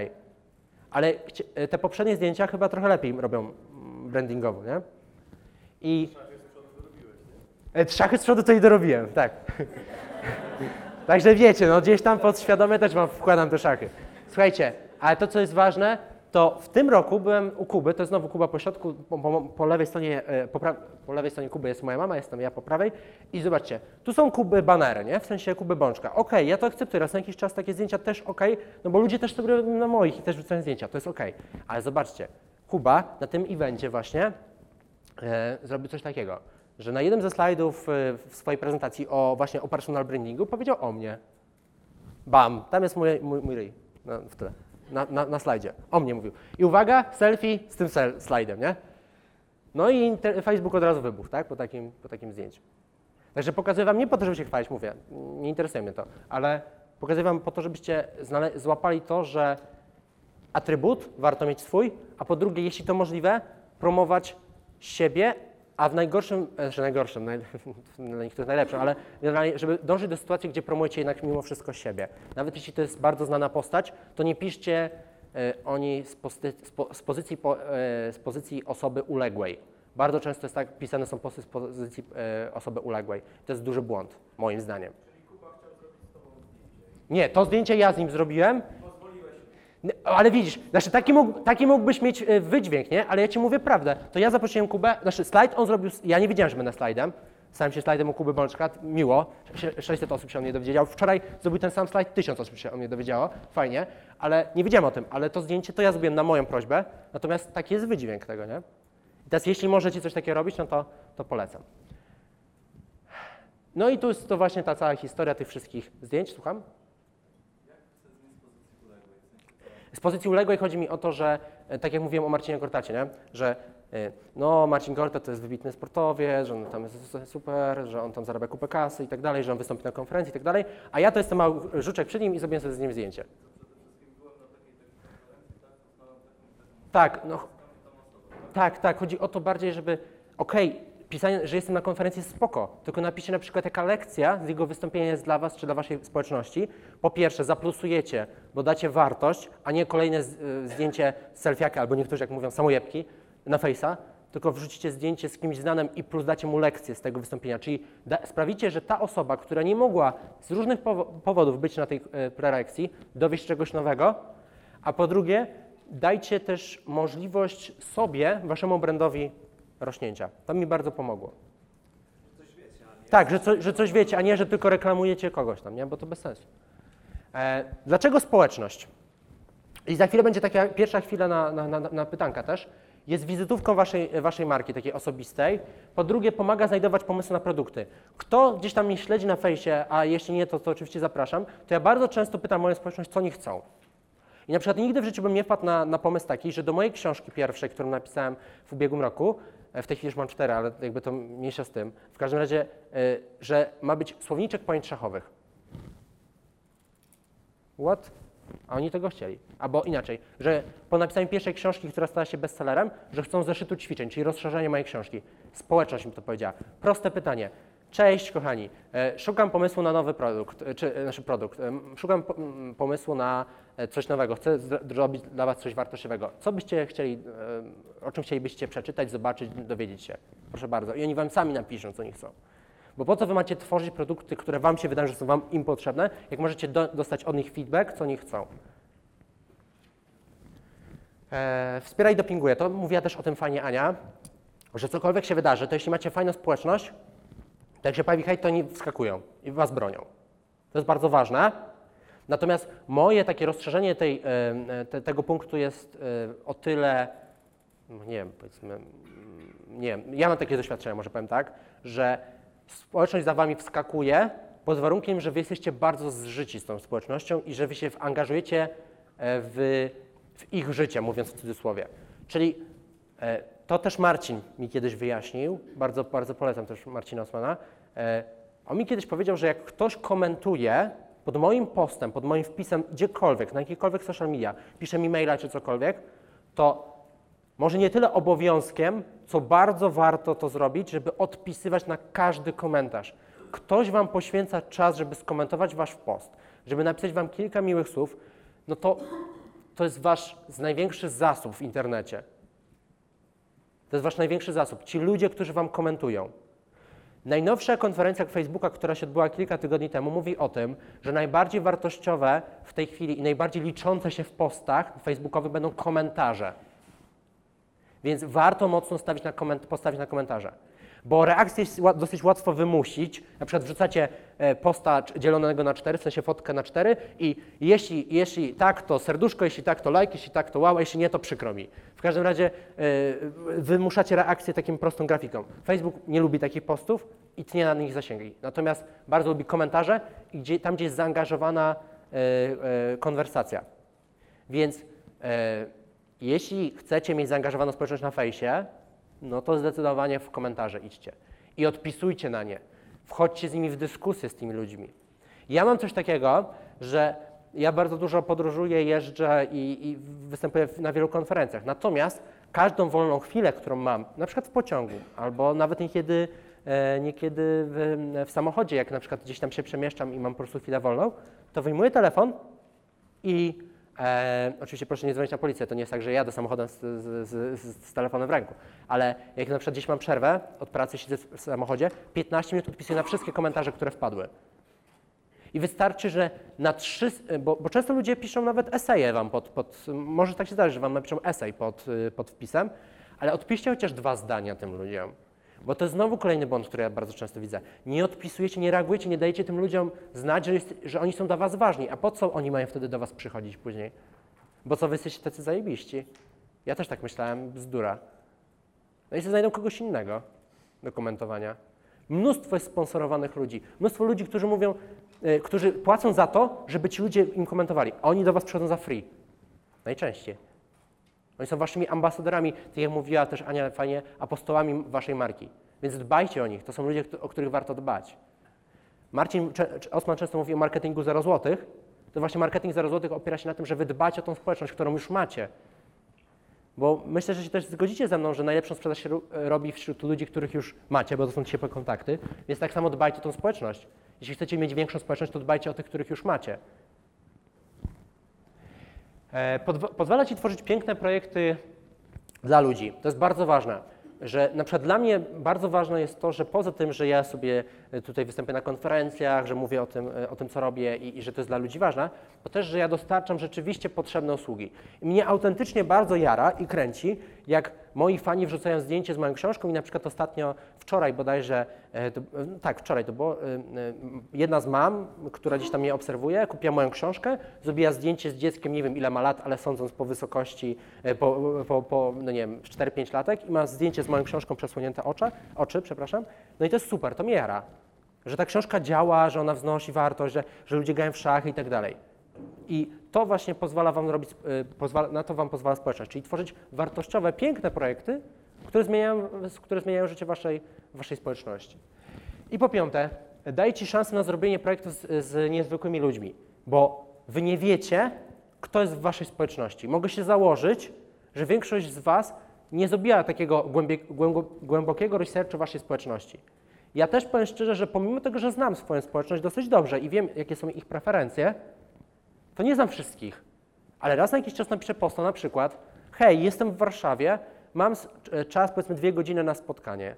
[SPEAKER 2] Ale chci- te poprzednie zdjęcia chyba trochę lepiej robią mm, brandingowo, nie? I... E, Szachy z przodu to i dorobiłem, tak. Także wiecie, no gdzieś tam podświadomie też wam wkładam te szachy. Słuchajcie, ale to co jest ważne, to w tym roku byłem u Kuby, to jest znowu Kuba po środku, po, po, po lewej stronie, e, po, po lewej stronie Kuby jest moja mama, jestem ja po prawej i zobaczcie, tu są Kuby banery, nie? W sensie Kuby Bączka. Okej, ja to akceptuję, raz na jakiś czas takie zdjęcia też okej, no bo ludzie też sobie robią na moich i też wrzucają zdjęcia, to jest okej. Ale zobaczcie, Kuba na tym evencie właśnie e, zrobił coś takiego, że na jednym ze slajdów e, w swojej prezentacji o właśnie o personal brandingu powiedział o mnie. Bam, tam jest mój, mój, mój ryj na, w tle, na, na, na slajdzie. O mnie mówił. I uwaga, selfie z tym sel, slajdem, nie? No i Facebook od razu wybuchł, tak? Po takim, po takim zdjęciu. Także pokazuję wam nie po to, żeby się chwalić, mówię, nie interesuje mnie to, ale pokazuję wam po to, żebyście złapali to, że atrybut warto mieć swój, a po drugie, jeśli to możliwe, promować siebie, A w najgorszym, e, znaczy najgorszym, naj, *laughs* dla niektórych najlepszym, ale generalnie, żeby dążyć do sytuacji, gdzie promujecie jednak mimo wszystko siebie. Nawet jeśli to jest bardzo znana postać, to nie piszcie e, o niej z, posty, z, po, z, pozycji, po, e, z pozycji osoby uległej. Bardzo często jest tak, pisane są posty z pozycji osoby uległej. To jest duży błąd, moim zdaniem. Nie, to zdjęcie ja z nim zrobiłem. Ale widzisz, znaczy taki, mógł, taki mógłbyś mieć e, wydźwięk, nie? Ale ja ci mówię prawdę. To ja zaprosiłem Kubę, znaczy slajd on zrobił, ja nie wiedziałem, że będę slajdem. Stałem się slajdem u Kuby Bączka, miło, Sze- 600 osób się o mnie dowiedziało. Wczoraj zrobił ten sam slajd, 1000 osób się o mnie dowiedziało, fajnie, ale nie wiedziałem o tym, ale to zdjęcie to ja zrobiłem na moją prośbę, natomiast taki jest wydźwięk tego, nie? I teraz jeśli możecie coś takiego robić, no to, to polecam. No i tu jest to właśnie ta cała historia tych wszystkich zdjęć, słucham? Z pozycji uległej chodzi mi o to, że e, tak jak mówiłem o Marcinie Gortacie, nie? że e, no Marcin Gorta to jest wybitny sportowiec, że on tam jest super, że on tam zarabia kupę kasy i tak dalej, że on wystąpi na konferencji i tak dalej, a ja to jestem mały żuczek przy nim i zrobiłem sobie z nim zdjęcie. Tak, no. Tak, tak, chodzi o to bardziej, żeby, okej, pisanie, że jestem na konferencji spoko, tylko napiszcie na przykład jaka lekcja z jego wystąpienia jest dla Was czy dla Waszej społeczności. Po pierwsze, zaplusujecie, bo dacie wartość, a nie kolejne z, y, zdjęcie selfiaka, albo niektórzy jak mówią samojebki na Face'a, tylko wrzucicie zdjęcie z kimś znanym i plus dacie mu lekcję z tego wystąpienia, czyli da, sprawicie, że ta osoba, która nie mogła z różnych powo- powodów być na tej y, prelekcji, dowie się czegoś nowego, a po drugie, dajcie też możliwość sobie, waszemu brandowi rośnięcia. To mi bardzo pomogło. Tak, że, co, że coś wiecie, a nie, że tylko reklamujecie kogoś tam, nie? bo to bez sensu. E, dlaczego społeczność? I za chwilę będzie taka pierwsza chwila na, na, na, na pytanka też. Jest wizytówką waszej, waszej marki, takiej osobistej. Po drugie, pomaga znajdować pomysły na produkty. Kto gdzieś tam mnie śledzi na fejsie, a jeśli nie, to, to oczywiście zapraszam, to ja bardzo często pytam moją społeczność, co oni chcą. I na przykład nigdy w życiu bym nie wpadł na, na pomysł taki, że do mojej książki pierwszej, którą napisałem w ubiegłym roku, w tej chwili już mam cztery, ale jakby to mniejsza z tym, w każdym razie, e, że ma być słowniczek pojęć szachowych. What? A oni tego chcieli. Albo inaczej, że po napisaniu pierwszej książki, która stała się bestsellerem, że chcą zeszytu ćwiczeń, czyli rozszerzenie mojej książki. Społeczność mi to powiedziała. Proste pytanie. Cześć, kochani. E, Szukam pomysłu na nowy produkt, e, czy e, nasz produkt. E, m, Szukam pomysłu na coś nowego. Chcę zro- zrobić dla Was coś wartościowego. Co byście chcieli, o czym chcielibyście przeczytać, zobaczyć, dowiedzieć się? Proszę bardzo. I oni Wam sami napiszą, co oni chcą. Bo po co Wy macie tworzyć produkty, które Wam się wydają, że są Wam im potrzebne, jak możecie do, dostać od nich feedback, co oni chcą. E, wspieraj dopinguje. To mówiła też o tym fajnie Ania, że cokolwiek się wydarzy, to jeśli macie fajną społeczność, się pojawi hejt, to oni wskakują i was bronią. To jest bardzo ważne. Natomiast moje takie rozszerzenie tej, e, te, tego punktu jest e, o tyle, no nie wiem, powiedzmy, mm, nie wiem, ja mam takie doświadczenia, może powiem tak, że społeczność za wami wskakuje pod warunkiem, że wy jesteście bardzo zżyci z tą społecznością i że wy się angażujecie e, w, w ich życie, mówiąc w cudzysłowie. Czyli to też Marcin mi kiedyś wyjaśnił, bardzo, bardzo polecam też Marcina Osmana. E, On mi kiedyś powiedział, że jak ktoś komentuje pod moim postem, pod moim wpisem gdziekolwiek, na jakikolwiek social media, pisze mi maila czy cokolwiek, to może nie tyle obowiązkiem, co bardzo warto to zrobić, żeby odpisywać na każdy komentarz. Ktoś Wam poświęca czas, żeby skomentować Wasz post, żeby napisać Wam kilka miłych słów, no to to jest Wasz największy zasób w internecie. To jest Wasz największy zasób. Ci ludzie, którzy Wam komentują. Najnowsza konferencja Facebooka, która się odbyła kilka tygodni temu, mówi o tym, że najbardziej wartościowe w tej chwili i najbardziej liczące się w postach facebookowych będą komentarze. Więc warto mocno stawić na postawić na komentarze. Bo reakcję jest dosyć łatwo wymusić. Na przykład wrzucacie e, posta dzielonego na cztery, w sensie fotkę na cztery i jeśli, jeśli tak, to serduszko, jeśli tak, to like, jeśli tak, to wow, a jeśli nie, to przykro mi. W każdym razie e, wymuszacie reakcję takim prostą grafiką. Facebook nie lubi takich postów i tnie na nich zasięgi. Natomiast bardzo lubi komentarze i gdzie, tam, gdzie jest zaangażowana e, e, konwersacja. Więc jeśli chcecie mieć zaangażowaną społeczność na fejsie, no to zdecydowanie w komentarze idźcie i odpisujcie na nie. Wchodźcie z nimi w dyskusję z tymi ludźmi. Ja mam coś takiego, że ja bardzo dużo podróżuję, jeżdżę i, i występuję na wielu konferencjach. Natomiast każdą wolną chwilę, którą mam, na przykład w pociągu, albo nawet niekiedy, e, niekiedy w, w samochodzie, jak na przykład gdzieś tam się przemieszczam i mam po prostu chwilę wolną, to wyjmuję telefon i e, oczywiście proszę nie dzwonić na policję, to nie jest tak, że jadę samochodem z, z, z, z, telefonem w ręku, ale jak na przykład gdzieś mam przerwę od pracy, siedzę w samochodzie, 15 minut odpisuję na wszystkie komentarze, które wpadły. I wystarczy, że na trzy, bo, bo często ludzie piszą nawet eseje wam pod, pod, może tak się zdarzyć, że wam napiszą esej pod, y, pod wpisem, ale odpiszcie chociaż dwa zdania tym ludziom. Bo to jest znowu kolejny błąd, który ja bardzo często widzę. Nie odpisujecie, nie reagujecie, nie dajecie tym ludziom znać, że, jest, że oni są dla was ważni. A po co oni mają wtedy do was przychodzić później? Bo co, wy jesteście tacy zajebiści? Ja też tak myślałem, bzdura. No i sobie znajdą kogoś innego do komentowania. Mnóstwo jest sponsorowanych ludzi. Mnóstwo ludzi, którzy mówią, y, którzy płacą za to, żeby ci ludzie im komentowali. Oni do was przychodzą za free. Najczęściej. Oni są waszymi ambasadorami, tak jak mówiła też Ania fajnie, apostołami waszej marki. Więc dbajcie o nich. To są ludzie, o których warto dbać. Marcin Osman często mówi o marketingu 0 złotych. To właśnie marketing 0 złotych opiera się na tym, że wy dbacie o tą społeczność, którą już macie. Bo myślę, że się też zgodzicie ze mną, że najlepszą sprzedaż się ro- robi wśród ludzi, których już macie, bo to są ciepłe kontakty. Więc tak samo dbajcie o tą społeczność. Jeśli chcecie mieć większą społeczność, to dbajcie o tych, których już macie. E, Pozwala Ci tworzyć piękne projekty dla ludzi. To jest bardzo ważne, że na przykład dla mnie bardzo ważne jest to, że poza tym, że ja sobie tutaj występuję na konferencjach, że mówię o tym, e, o tym co robię i, i że to jest dla ludzi ważne, to też, że ja dostarczam rzeczywiście potrzebne usługi. I mnie autentycznie bardzo jara i kręci, jak moi fani wrzucają zdjęcie z moją książką i na przykład ostatnio, wczoraj bodajże, e, to, e, tak, wczoraj to było, e, e, jedna z mam, która gdzieś tam mnie obserwuje, kupiła moją książkę, zrobiła zdjęcie z dzieckiem, nie wiem ile ma lat, ale sądząc po wysokości, e, po, po, po no nie wiem, 4-5 latek i ma zdjęcie z moją książką przesłonięte oczy, oczy, przepraszam, no i to jest super, to mnie jara, że ta książka działa, że ona wznosi wartość, że, że ludzie grają w szachy i tak dalej. I to właśnie pozwala wam robić, y, pozwala, na to wam pozwala społeczność, czyli tworzyć wartościowe, piękne projekty, które zmieniają, które zmieniają życie waszej, waszej społeczności. I po piąte, daje ci szansę na zrobienie projektu z, z niezwykłymi ludźmi, bo wy nie wiecie, kto jest w waszej społeczności. Mogę się założyć, że większość z was nie zrobiła takiego głębie, głębo, głębokiego researchu waszej społeczności. Ja też powiem szczerze, że pomimo tego, że znam swoją społeczność dosyć dobrze i wiem, jakie są ich preferencje, to nie znam wszystkich, ale raz na jakiś czas napiszę posta na przykład, hej, jestem w Warszawie, mam e, czas powiedzmy dwie godziny na spotkanie.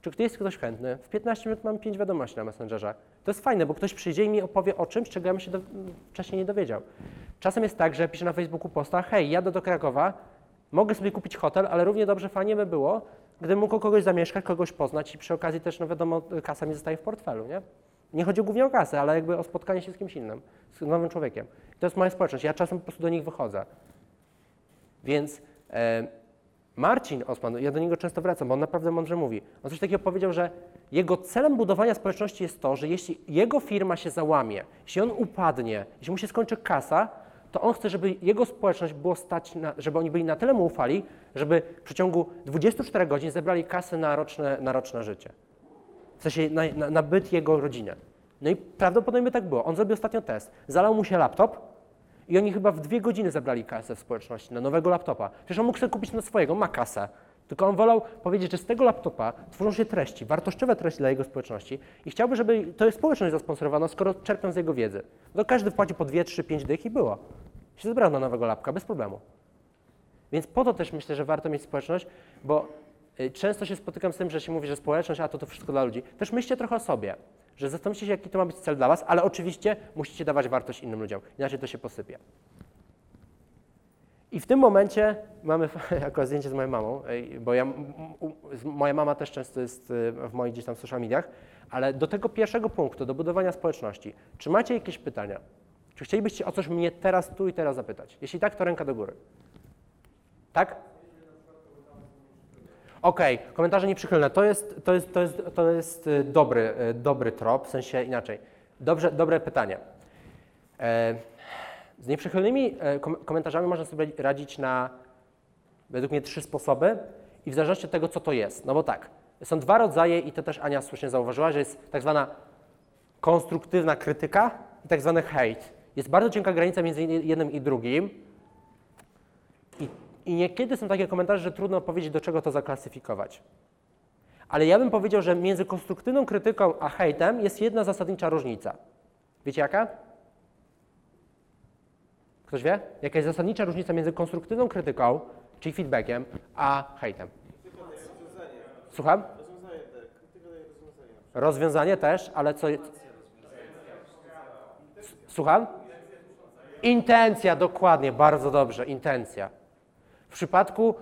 [SPEAKER 2] Czy ktoś jest ktoś chętny? W 15 minut mam pięć wiadomości na Messengerze. To jest fajne, bo ktoś przyjdzie i mi opowie o czymś, czego ja bym się do, wcześniej nie dowiedział. Czasem jest tak, że piszę na Facebooku posta, hej, jadę do Krakowa, mogę sobie kupić hotel, ale równie dobrze fajnie by było, gdybym mógł kogoś zamieszkać, kogoś poznać i przy okazji też, no wiadomo, kasa mi zostaje w portfelu, nie? Nie chodzi głównie o kasę, ale jakby o spotkanie się z kimś innym, z nowym człowiekiem. To jest moja społeczność, ja czasem po prostu do nich wychodzę. Więc e, Marcin Osman, ja do niego często wracam, bo on naprawdę mądrze mówi. On coś takiego powiedział, że jego celem budowania społeczności jest to, że jeśli jego firma się załamie, jeśli on upadnie, jeśli mu się skończy kasa, to on chce, żeby jego społeczność było stać, na, żeby oni byli na tyle mu ufali, żeby w przeciągu 24 godzin zebrali kasę na roczne, na roczne życie. W sensie na, na, na byt jego rodziny. No i prawdopodobnie tak było. On zrobił ostatnio test. Zalał mu się laptop i oni chyba w dwie godziny zebrali kasę w społeczności na nowego laptopa. Przecież on mógł sobie kupić na swojego, ma kasę. Tylko on wolał powiedzieć, że z tego laptopa tworzą się treści, wartościowe treści dla jego społeczności i chciałby, żeby to jest społeczność zasponsorowana, skoro czerpią z jego wiedzy. No każdy wpłacił po 2, 3, 5 dych i było. Się zebrano na nowego lapka bez problemu. Więc po to też myślę, że warto mieć społeczność, bo y, często się spotykam z tym, że się mówi, że społeczność, a to to wszystko dla ludzi. Też myślcie trochę o sobie, że zastanówcie się, jaki to ma być cel dla was, ale oczywiście musicie dawać wartość innym ludziom, inaczej to się posypie. I w tym momencie mamy *laughs* jako zdjęcie z moją mamą, bo ja, moja mama też często jest y, w moich gdzieś tam social mediach, ale do tego pierwszego punktu, do budowania społeczności, czy macie jakieś pytania? Czy chcielibyście o coś mnie teraz, tu i teraz zapytać? Jeśli tak, to ręka do góry. Tak? Okej, komentarze nieprzychylne. To jest, to jest, to jest, to jest y, dobry, y, dobry trop, w sensie inaczej. Dobrze, dobre pytanie. E, z nieprzychylnymi e, kom- komentarzami można sobie radzić na, według mnie, trzy sposoby i w zależności od tego, co to jest. No bo tak, są dwa rodzaje i to też Ania słusznie zauważyła, że jest tak zwana konstruktywna krytyka i tak zwany hejt. Jest bardzo cienka granica między jednym i drugim. I, I niekiedy są takie komentarze, że trudno powiedzieć, do czego to zaklasyfikować. Ale ja bym powiedział, że między konstruktywną krytyką a hejtem jest jedna zasadnicza różnica. Wiecie jaka? Ktoś wie? Jaka jest zasadnicza różnica między konstruktywną krytyką, czyli feedbackiem, a hejtem? Słucham? Rozwiązanie też, ale co. Słucham? Intencja, dokładnie, bardzo dobrze, intencja. W przypadku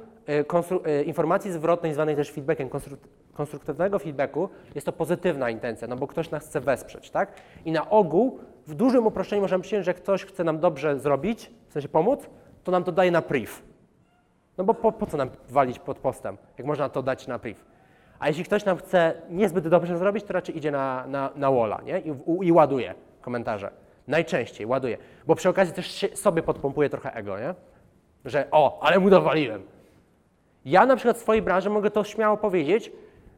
[SPEAKER 2] konstru- y, informacji zwrotnej, zwanej też feedbackiem, konstru- konstruktywnego feedbacku, jest to pozytywna intencja, no bo ktoś nas chce wesprzeć, tak? I na ogół, w dużym uproszczeniu możemy przyjąć, że ktoś chce nam dobrze zrobić, w sensie pomóc, to nam to daje na priv. No bo po, po co nam walić pod postem, jak można to dać na priv? A jeśli ktoś nam chce niezbyt dobrze zrobić, to raczej idzie na, na, na walla, nie? I, u, I ładuje komentarze. Najczęściej ładuje, bo przy okazji też sobie podpompuje trochę ego, nie? Że o, ale mu dowaliłem. Ja na przykład w swojej branży mogę to śmiało powiedzieć,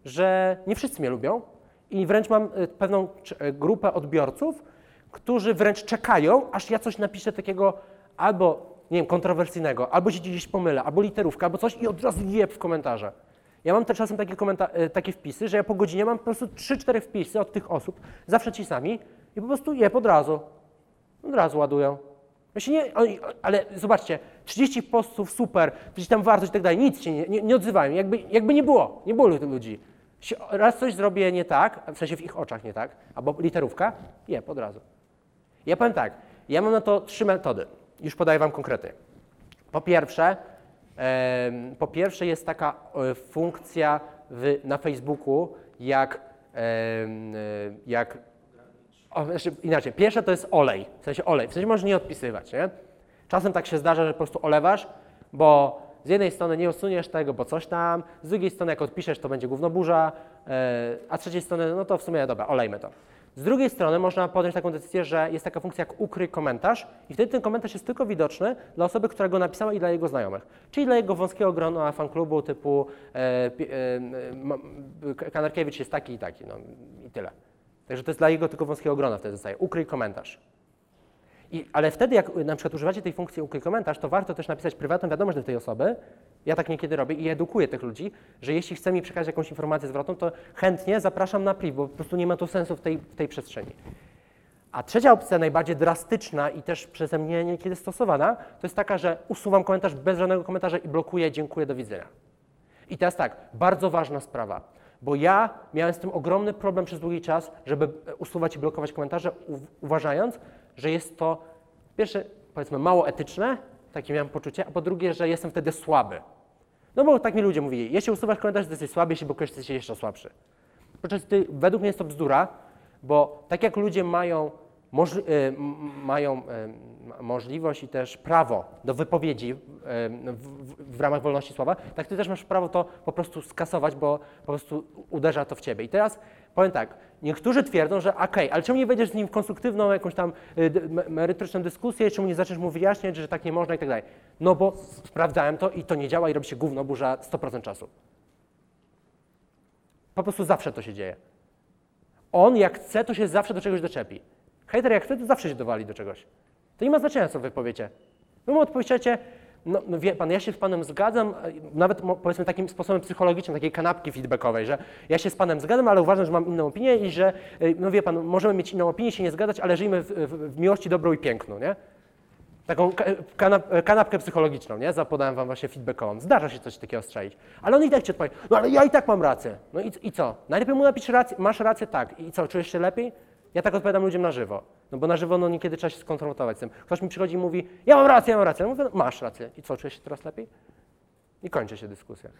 [SPEAKER 2] że nie wszyscy mnie lubią i wręcz mam y, pewną y, grupę odbiorców, którzy wręcz czekają, aż ja coś napiszę takiego albo, nie wiem, kontrowersyjnego, albo się gdzieś pomylę, albo literówka, albo coś i od razu jeb w komentarze. Ja mam też czasem takie, y, takie wpisy, że ja po godzinie mam po prostu 3-4 wpisy od tych osób, zawsze ci sami i po prostu jeb od razu. Od razu ładują. Się nie, ale zobaczcie, 30 postów, super, gdzieś tam wartość i tak dalej, nic się nie, nie, nie odzywają, jakby, jakby nie było, nie było tych ludzi. Raz coś zrobię nie tak, w sensie w ich oczach nie tak, albo literówka, je, od razu. Ja powiem tak, ja mam na to trzy metody, już podaję Wam konkrety. Po pierwsze, po pierwsze jest taka e, funkcja w, na Facebooku, jak, e, jak o, znaczy inaczej, pierwsze to jest olej, w sensie olej, w sensie możesz nie odpisywać, nie? Czasem tak się zdarza, że po prostu olewasz, bo z jednej strony nie usuniesz tego, bo coś tam, z drugiej strony jak odpiszesz, to będzie gówno burza, e, a z trzeciej strony, no to w sumie dobra, olejmy to. Z drugiej strony można podjąć taką decyzję, że jest taka funkcja jak ukryj komentarz i wtedy ten komentarz jest tylko widoczny dla osoby, która go napisała i dla jego znajomych. Czyli dla jego wąskiego grona fanklubu typu m- m- Kanarkiewicz jest taki i taki, no i tyle. Także to jest dla jego tylko wąskiego grona wtedy zostaje. Ukryj komentarz. I, ale wtedy, jak na przykład używacie tej funkcji ukryj komentarz, to warto też napisać prywatną wiadomość do tej osoby. Ja tak niekiedy robię i edukuję tych ludzi, że jeśli chce mi przekazać jakąś informację zwrotną, to chętnie zapraszam na priv, bo po prostu nie ma to sensu w tej, w tej przestrzeni. A trzecia opcja, najbardziej drastyczna i też przeze mnie niekiedy stosowana, to jest taka, że usuwam komentarz bez żadnego komentarza i blokuję, dziękuję, do widzenia. I teraz tak, bardzo ważna sprawa, bo ja miałem z tym ogromny problem przez długi czas, żeby e, usuwać i blokować komentarze, uważając, że jest to pierwsze, powiedzmy, mało etyczne, takie miałem poczucie, a po drugie, że jestem wtedy słaby. No bo tak mi ludzie mówili, jeśli usuwasz komentarz, to jesteś słaby, jeśli blokujesz, to jesteś jeszcze słabszy. Podczas gdy według mnie jest to bzdura, bo tak jak ludzie mają, y, mają y, możliwość i też prawo do wypowiedzi y, w, w, w ramach wolności słowa, tak ty też masz prawo to po prostu skasować, bo po prostu uderza to w ciebie. I teraz powiem tak, niektórzy twierdzą, że okej, ale czemu nie wejdziesz z nim w konstruktywną, jakąś tam merytoryczną dyskusję, czemu nie zaczniesz mu wyjaśniać, że tak nie można i tak dalej. No bo sprawdzałem to i to nie działa i robi się gówno burza 100% czasu. Po prostu zawsze to się dzieje. On jak chce, to się zawsze do czegoś doczepi. Hejter jak to zawsze się dowali do czegoś. To nie ma znaczenia, co wy powiecie. Wy mu odpowiecie, no, no wie pan, ja się z panem zgadzam, e, nawet powiedzmy takim sposobem psychologicznym, takiej kanapki feedbackowej, że ja się z panem zgadzam, ale uważam, że mam inną opinię i że, e, no wie pan, możemy mieć inną opinię, się nie zgadzać, ale żyjmy w, w, w miłości dobrą i piękną, nie? Taką ka- kanap, kanapkę psychologiczną, nie? Zapodałem wam właśnie feedbackową. Zdarza się coś takiego strzelić. Ale on i tak ci odpowie, no ale ja i tak mam rację. No i, i co? Najlepiej mu napisz rację, masz rację, tak. I co, czujesz się lepiej? Ja tak odpowiadam ludziom na żywo. No bo na żywo no niekiedy trzeba się skonfrontować z tym. Ktoś mi przychodzi i mówi, ja mam rację, ja mam rację. Ja mówię, no, masz rację. I co, czujesz się teraz lepiej? I kończy się dyskusja.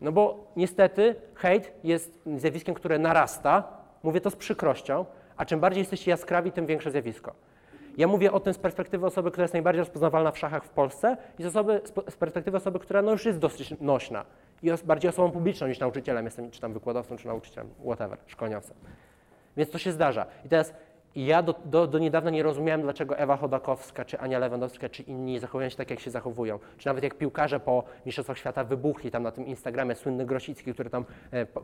[SPEAKER 2] No bo niestety hejt jest zjawiskiem, które narasta. Mówię to z przykrością, a czym bardziej jesteście jaskrawi, tym większe zjawisko. Ja mówię o tym z perspektywy osoby, która jest najbardziej rozpoznawalna w szachach w Polsce i z, osoby, z perspektywy osoby, która no już jest dosyć nośna i os, bardziej osobą publiczną niż nauczycielem jestem, czy tam wykładowcą, czy nauczycielem, whatever, szkoleniowcem. Więc to się zdarza. I teraz ja do, do, do niedawna nie rozumiałem, dlaczego Ewa Chodakowska, czy Ania Lewandowska, czy inni zachowują się tak, jak się zachowują. Czy nawet jak piłkarze po Mistrzostwach Świata wybuchli tam na tym Instagramie, słynny Grosicki, który tam e, po,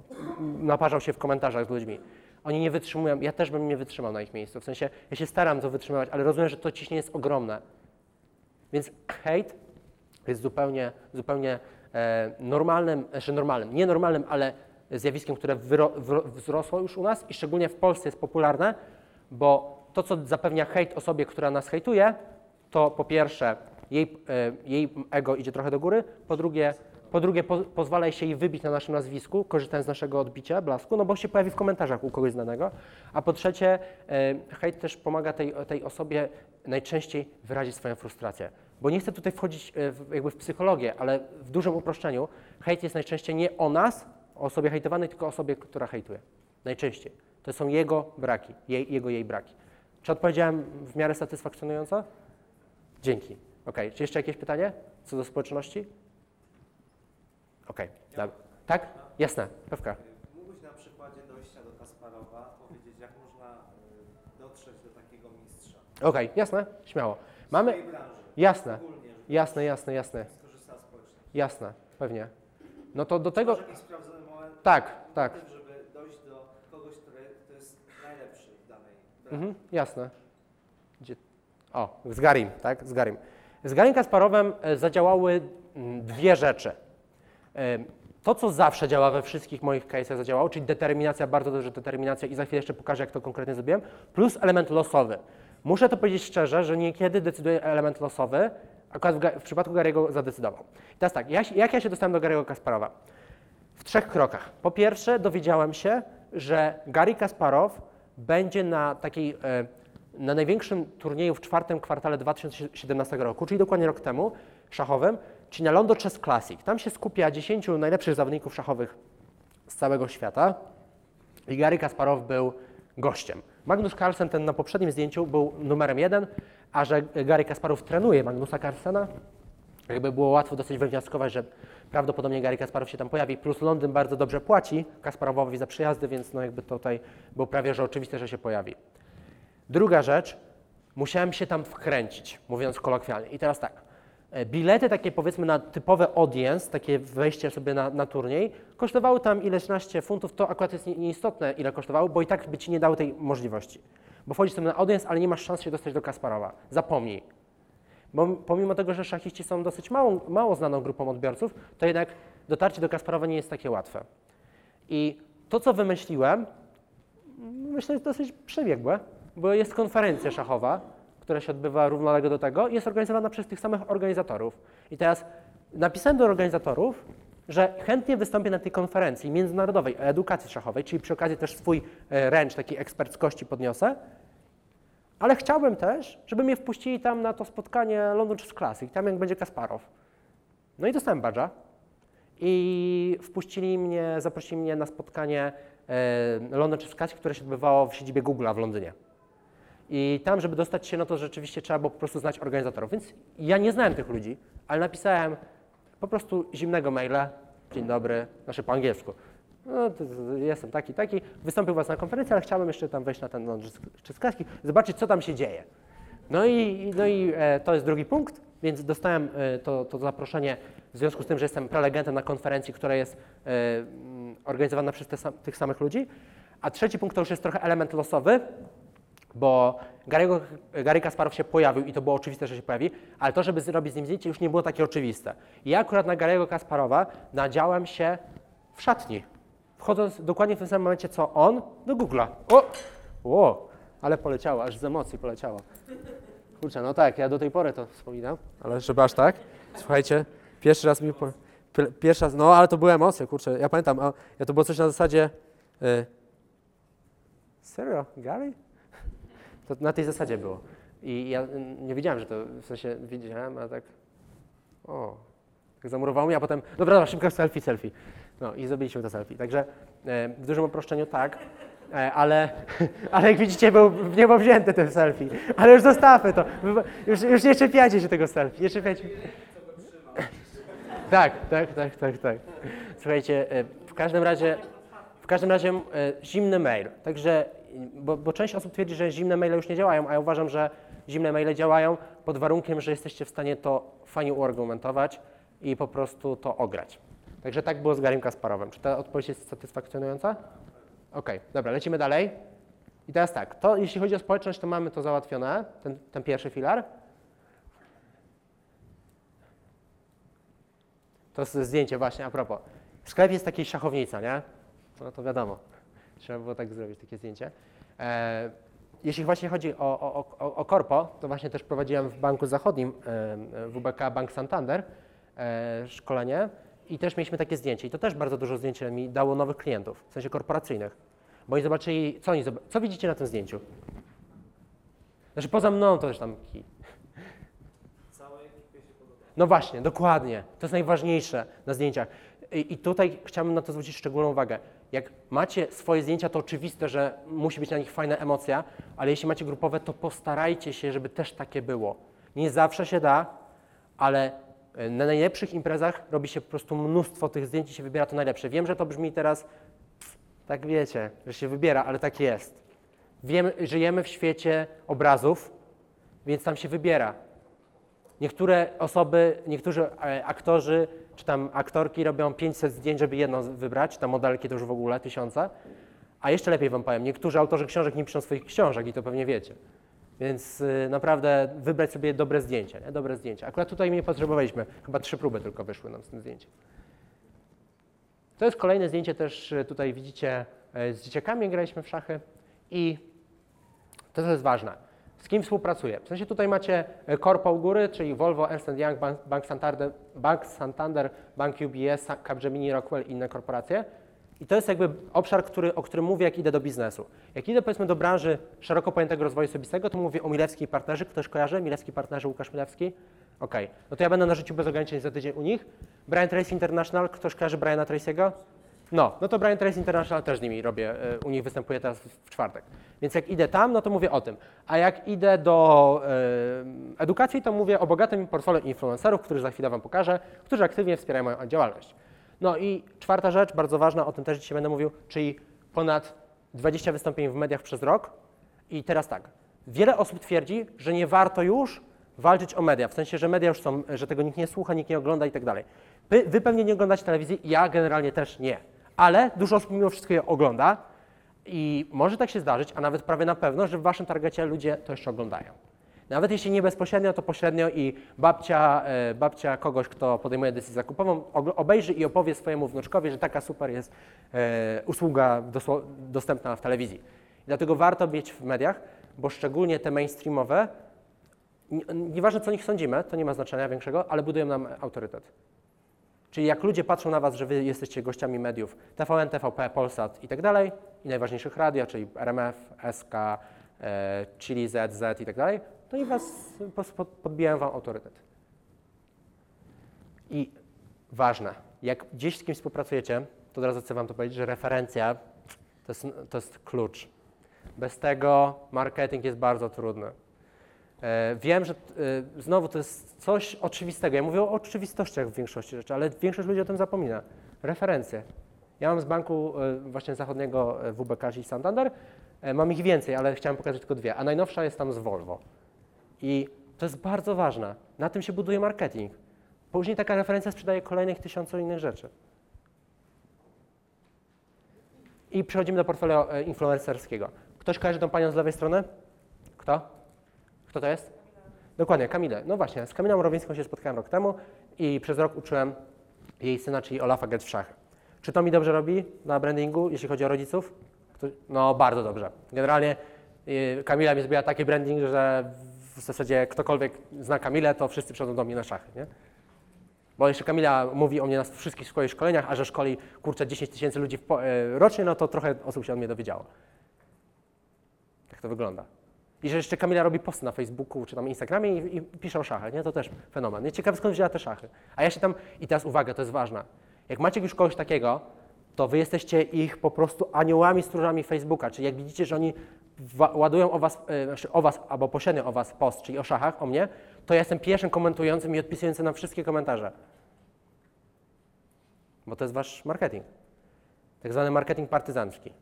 [SPEAKER 2] naparzał się w komentarzach z ludźmi. Oni nie wytrzymują, ja też bym nie wytrzymał na ich miejscu. W sensie, ja się staram to wytrzymywać, ale rozumiem, że to ciśnienie jest ogromne. Więc hejt jest zupełnie, zupełnie e, normalnym, znaczy normalnym, nie normalnym, ale zjawiskiem, które wzrosło już u nas i szczególnie w Polsce jest popularne, bo to, co zapewnia hejt osobie, która nas hejtuje, to po pierwsze jej, e, jej ego idzie trochę do góry, po drugie, po drugie po, pozwala się jej wybić na naszym nazwisku, korzystając z naszego odbicia, blasku, no bo się pojawi w komentarzach u kogoś znanego, a po trzecie e, hejt też pomaga tej, tej osobie najczęściej wyrazić swoją frustrację. Bo nie chcę tutaj wchodzić e, w, jakby w psychologię, ale w dużym uproszczeniu hejt jest najczęściej nie o nas, o osobie hejtowanej, tylko o osobie, która hejtuje. Najczęściej. To są jego braki, jej, jego, jej braki. Czy odpowiedziałem w miarę satysfakcjonująco? Dzięki. Okej, czy jeszcze jakieś pytanie co do społeczności? Okej, dobra. Tak? Jasne, pewka.
[SPEAKER 3] Mógłbyś na przykładzie dojścia do Kasparowa powiedzieć, jak można y, dotrzeć do takiego mistrza
[SPEAKER 2] Okej, jasne, śmiało.
[SPEAKER 3] w
[SPEAKER 2] Mamy,
[SPEAKER 3] branży?
[SPEAKER 2] jasne, jasne, jasne, jasne,
[SPEAKER 3] skorzystała społeczność.
[SPEAKER 2] jasne, pewnie. No to do tego, tak, tak,
[SPEAKER 3] moment, żeby dojść do kogoś, który kto jest najlepszy w danej branży.
[SPEAKER 2] mhm, jasne. Gdzie? O, z Garim, tak, z Garim. Z Garim Kasparowem e, zadziałały mm, dwie rzeczy. E, To, co zawsze działa we wszystkich moich case'ach zadziałało, czyli determinacja, bardzo duża determinacja i za chwilę jeszcze pokażę, jak to konkretnie zrobiłem, plus element losowy. Muszę to powiedzieć szczerze, że niekiedy decyduje element losowy, akurat w, w przypadku Gary'ego zadecydował. I teraz tak, jak ja się dostałem do Gary'ego Kasparowa? Trzech krokach. Po pierwsze, dowiedziałem się, że Gary Kasparow będzie na takiej, e, na największym turnieju w czwartym kwartale 2017 roku, czyli dokładnie rok temu, szachowym, czyli na Londo Chess Classic. Tam się skupia 10 najlepszych zawodników szachowych z całego świata i Gary Kasparow był gościem. Magnus Carlsen, ten na poprzednim zdjęciu, był numerem jeden, a że Gary Kasparow trenuje Magnusa Carlsena, jakby było łatwo dosyć wywnioskować, że prawdopodobnie Gary Kasparow się tam pojawi, plus Londyn bardzo dobrze płaci Kasparowowi za przyjazdy, więc no jakby tutaj było prawie, że oczywiste, że się pojawi. Druga rzecz, musiałem się tam wkręcić, mówiąc kolokwialnie. I teraz tak, e, bilety takie powiedzmy na typowe audience, takie wejście sobie na, na turniej, kosztowały tam ileś naście funtów, to akurat jest nie- nieistotne ile kosztowało, bo i tak by Ci nie dały tej możliwości. Bo wchodzisz sobie na audience, ale nie masz szans się dostać do Kasparowa. Zapomnij. Bo pomimo tego, że szachiści są dosyć mało, mało znaną grupą odbiorców, to jednak dotarcie do Kasparowa nie jest takie łatwe. I to, co wymyśliłem, myślę, jest dosyć przebiegłe, bo jest konferencja szachowa, która się odbywa równolegle do tego i jest organizowana przez tych samych organizatorów. I teraz napisałem do organizatorów, że chętnie wystąpię na tej konferencji międzynarodowej o edukacji szachowej, czyli przy okazji też swój e, ręcz, taki eksperckości podniosę, ale chciałbym też, żeby mnie wpuścili tam na to spotkanie London Chess Classic, tam jak będzie Kasparow. No i dostałem badża i wpuścili mnie, zaprosili mnie na spotkanie e, London Chess Classic, które się odbywało w siedzibie Google'a w Londynie. I tam, żeby dostać się, no to rzeczywiście trzeba było po prostu znać organizatorów. Więc ja nie znałem tych ludzi, ale napisałem po prostu zimnego maila. Dzień dobry, znaczy po angielsku. No, jestem taki, taki. Wystąpił was na konferencji, ale chciałem jeszcze tam wejść na ten Chess Classic, zobaczyć, co tam się dzieje. No i, no i e, to jest drugi punkt, więc dostałem e, to, to zaproszenie w związku z tym, że jestem prelegentem na konferencji, która jest e, mm, organizowana przez te, tych samych ludzi. A trzeci punkt to już jest trochę element losowy, bo Gary'ego, Gary Kasparow się pojawił i to było oczywiste, że się pojawi, ale to, żeby zrobić z nim zdjęcie już nie było takie oczywiste. I ja akurat na Gary'ego Kasparowa nadziałem się w szatni, wchodząc dokładnie w tym samym momencie, co on, do Google'a. O! o! Ale poleciało, aż z emocji poleciało. Kurczę, no tak, ja do tej pory to wspominam, ale żeby aż tak. Słuchajcie, pierwszy raz mi. Po, pi- pierwszy raz, no ale to były emocje, kurczę. Ja pamiętam, a, ja to było coś na zasadzie. Y, serio, Gary? To na tej zasadzie było. I ja nie wiedziałem, że to w sensie widziałem, a tak. O, tak zamurowało mnie, a potem. Dobra, dobra, szybko selfie, selfie. No i zrobiliśmy to selfie. Także e, w dużym uproszczeniu tak. E, ale, *laughs* ale jak widzicie, był w niebo wzięty ten selfie. Ale już zostawmy to. Już, już nie czepiajcie się tego selfie. Nie czepiajcie. Tak, tak, tak, tak, tak. Słuchajcie, e, w każdym razie, w każdym razie e, zimny mail. Także, bo, bo część osób twierdzi, że zimne maile już nie działają, a ja uważam, że zimne maile działają pod warunkiem, że jesteście w stanie to fajnie uargumentować i po prostu to ograć. Także tak było z Garym Kasparowem. Czy ta odpowiedź jest satysfakcjonująca? Okej, dobra, lecimy dalej. I teraz tak, to jeśli chodzi o społeczność, to mamy to załatwione, ten, ten pierwszy filar. To jest zdjęcie właśnie, a propos. Sklep jest taki szachownica, nie? No to wiadomo. Trzeba było tak zrobić, takie zdjęcie. E, jeśli właśnie chodzi o, o, o, o korpo, to właśnie też prowadziłem w Banku Zachodnim e, WBK Bank Santander e, szkolenie i też mieliśmy takie zdjęcie. I to też bardzo dużo zdjęć mi dało nowych klientów, w sensie korporacyjnych. Bo oni zobaczyli, co oni zob- co widzicie na tym zdjęciu? Znaczy poza mną to też tam. No właśnie, dokładnie. To jest najważniejsze na zdjęciach. I, I tutaj chciałbym na to zwrócić szczególną uwagę. Jak macie swoje zdjęcia, to oczywiste, że musi być na nich fajna emocja, ale jeśli macie grupowe, to postarajcie się, żeby też takie było. Nie zawsze się da, ale na najlepszych imprezach robi się po prostu mnóstwo tych zdjęć i się wybiera to najlepsze. Wiem, że to brzmi teraz, tak wiecie, że się wybiera, ale tak jest. Wiemy, żyjemy w świecie obrazów, więc tam się wybiera. Niektóre osoby, niektórzy e, aktorzy czy tam aktorki robią 500 zdjęć, żeby jedno wybrać, tam modelki to już w ogóle tysiące. A jeszcze lepiej wam powiem, niektórzy autorzy książek nie piszą swoich książek i to pewnie wiecie. Więc y, naprawdę wybrać sobie dobre zdjęcia, nie? dobre zdjęcia. Akurat tutaj nie potrzebowaliśmy, chyba trzy próby tylko wyszły nam z tym zdjęciem. To jest kolejne zdjęcie też y, tutaj widzicie e, z dzieciakami graliśmy w szachy i to co jest ważne. Z kim współpracuję? W sensie tutaj macie korpo u góry, czyli Volvo, Ernst Young, Bank, Bank, Santander, Bank Santander, Bank UBS, Capgemini, Rockwell i inne korporacje. I to jest jakby obszar, który, o którym mówię, jak idę do biznesu. Jak idę powiedzmy do branży szeroko pojętego rozwoju osobistego, to mówię o Milewskiej Partnerzy. Ktoś kojarzy? Milewski Partnerzy, Łukasz Milewski? Okej. No to ja będę na życiu bez ograniczeń za tydzień u nich. Brian Tracy International. Ktoś kojarzy Briana Tracy'ego? No, no to Brian Tracy International też z nimi robię, e, u nich występuję teraz w, czwartek. Więc jak idę tam, no to mówię o tym. A jak idę do e, edukacji, to mówię o bogatym portfolio influencerów, których za chwilę Wam pokażę, którzy aktywnie wspierają moją działalność. No i czwarta rzecz, bardzo ważna, o tym też dzisiaj będę mówił, czyli ponad 20 wystąpień w mediach przez rok. I teraz tak, wiele osób twierdzi, że nie warto już walczyć o media, w sensie, że media już są, że tego nikt nie słucha, nikt nie ogląda i tak dalej. Wy, pewnie nie oglądacie telewizji, ja generalnie też nie, ale dużo osób mimo wszystko je ogląda i może tak się zdarzyć, a nawet prawie na pewno, że w waszym targecie ludzie to jeszcze oglądają. Nawet jeśli nie bezpośrednio, to pośrednio i babcia, e, babcia kogoś, kto podejmuje decyzję zakupową, obejrzy i opowie swojemu wnuczkowi, że taka super jest e, usługa dostępna w telewizji. Dlatego warto mieć w mediach, bo szczególnie te mainstreamowe, nieważne co o nich sądzimy, to nie ma znaczenia większego, ale budują nam autorytet. Czyli jak ludzie patrzą na was, że wy jesteście gościami mediów TVN, TVP, Polsat i tak dalej, i najważniejszych radia, czyli RMF, SK, e, Chili, ZZ i tak dalej, to i was po prostu pod- podbijają wam autorytet. I ważne, jak gdzieś z kimś współpracujecie, to od razu chcę wam to powiedzieć, że referencja to jest, to jest klucz. Bez tego marketing jest bardzo trudny. E, Wiem, że e, znowu to jest coś oczywistego. Ja mówię o oczywistościach w większości rzeczy, ale większość ludzi o tym zapomina. Referencje. Ja mam z banku e, właśnie zachodniego WBK, czyli Santander. Mam ich więcej, ale chciałem pokazać tylko dwie. A najnowsza jest tam z Volvo. I to jest bardzo ważne. Na tym się buduje marketing. Później taka referencja sprzedaje kolejnych tysiące innych rzeczy. I przechodzimy do portfolio e, influencerskiego. Ktoś kojarzy tą panią z lewej strony? Kto? Kto to jest? Dokładnie, Kamilę. No właśnie, z Kamilą Rowińską się spotkałem rok temu i przez rok uczyłem jej syna, czyli Olafa grać w szachy. Czy to mi dobrze robi na brandingu, jeśli chodzi o rodziców? No bardzo dobrze. Generalnie y, Kamila mi zrobiła taki branding, że w zasadzie ktokolwiek zna Kamilę, to wszyscy przychodzą do mnie na szachy, nie? Bo jeszcze Kamila mówi o mnie na wszystkich swoich szkoleniach, a że szkoli, kurczę, 10 tysięcy ludzi e, rocznie, no to trochę osób się o mnie dowiedziało. Tak to wygląda. I że jeszcze Kamila robi posty na Facebooku czy tam Instagramie i, i pisze o szachach, nie? To też fenomen. Nie ciekawe skąd wzięła te szachy. A ja się tam, i teraz uwaga, to jest ważne. Jak macie już kogoś takiego, to wy jesteście ich po prostu aniołami, stróżami Facebooka. Czyli jak widzicie, że oni ładują o was, e, znaczy o was albo pośrednio o was post, czyli o szachach, o mnie, to ja jestem pierwszym komentującym i odpisującym na wszystkie komentarze. Bo to jest wasz marketing. Tak zwany marketing partyzancki.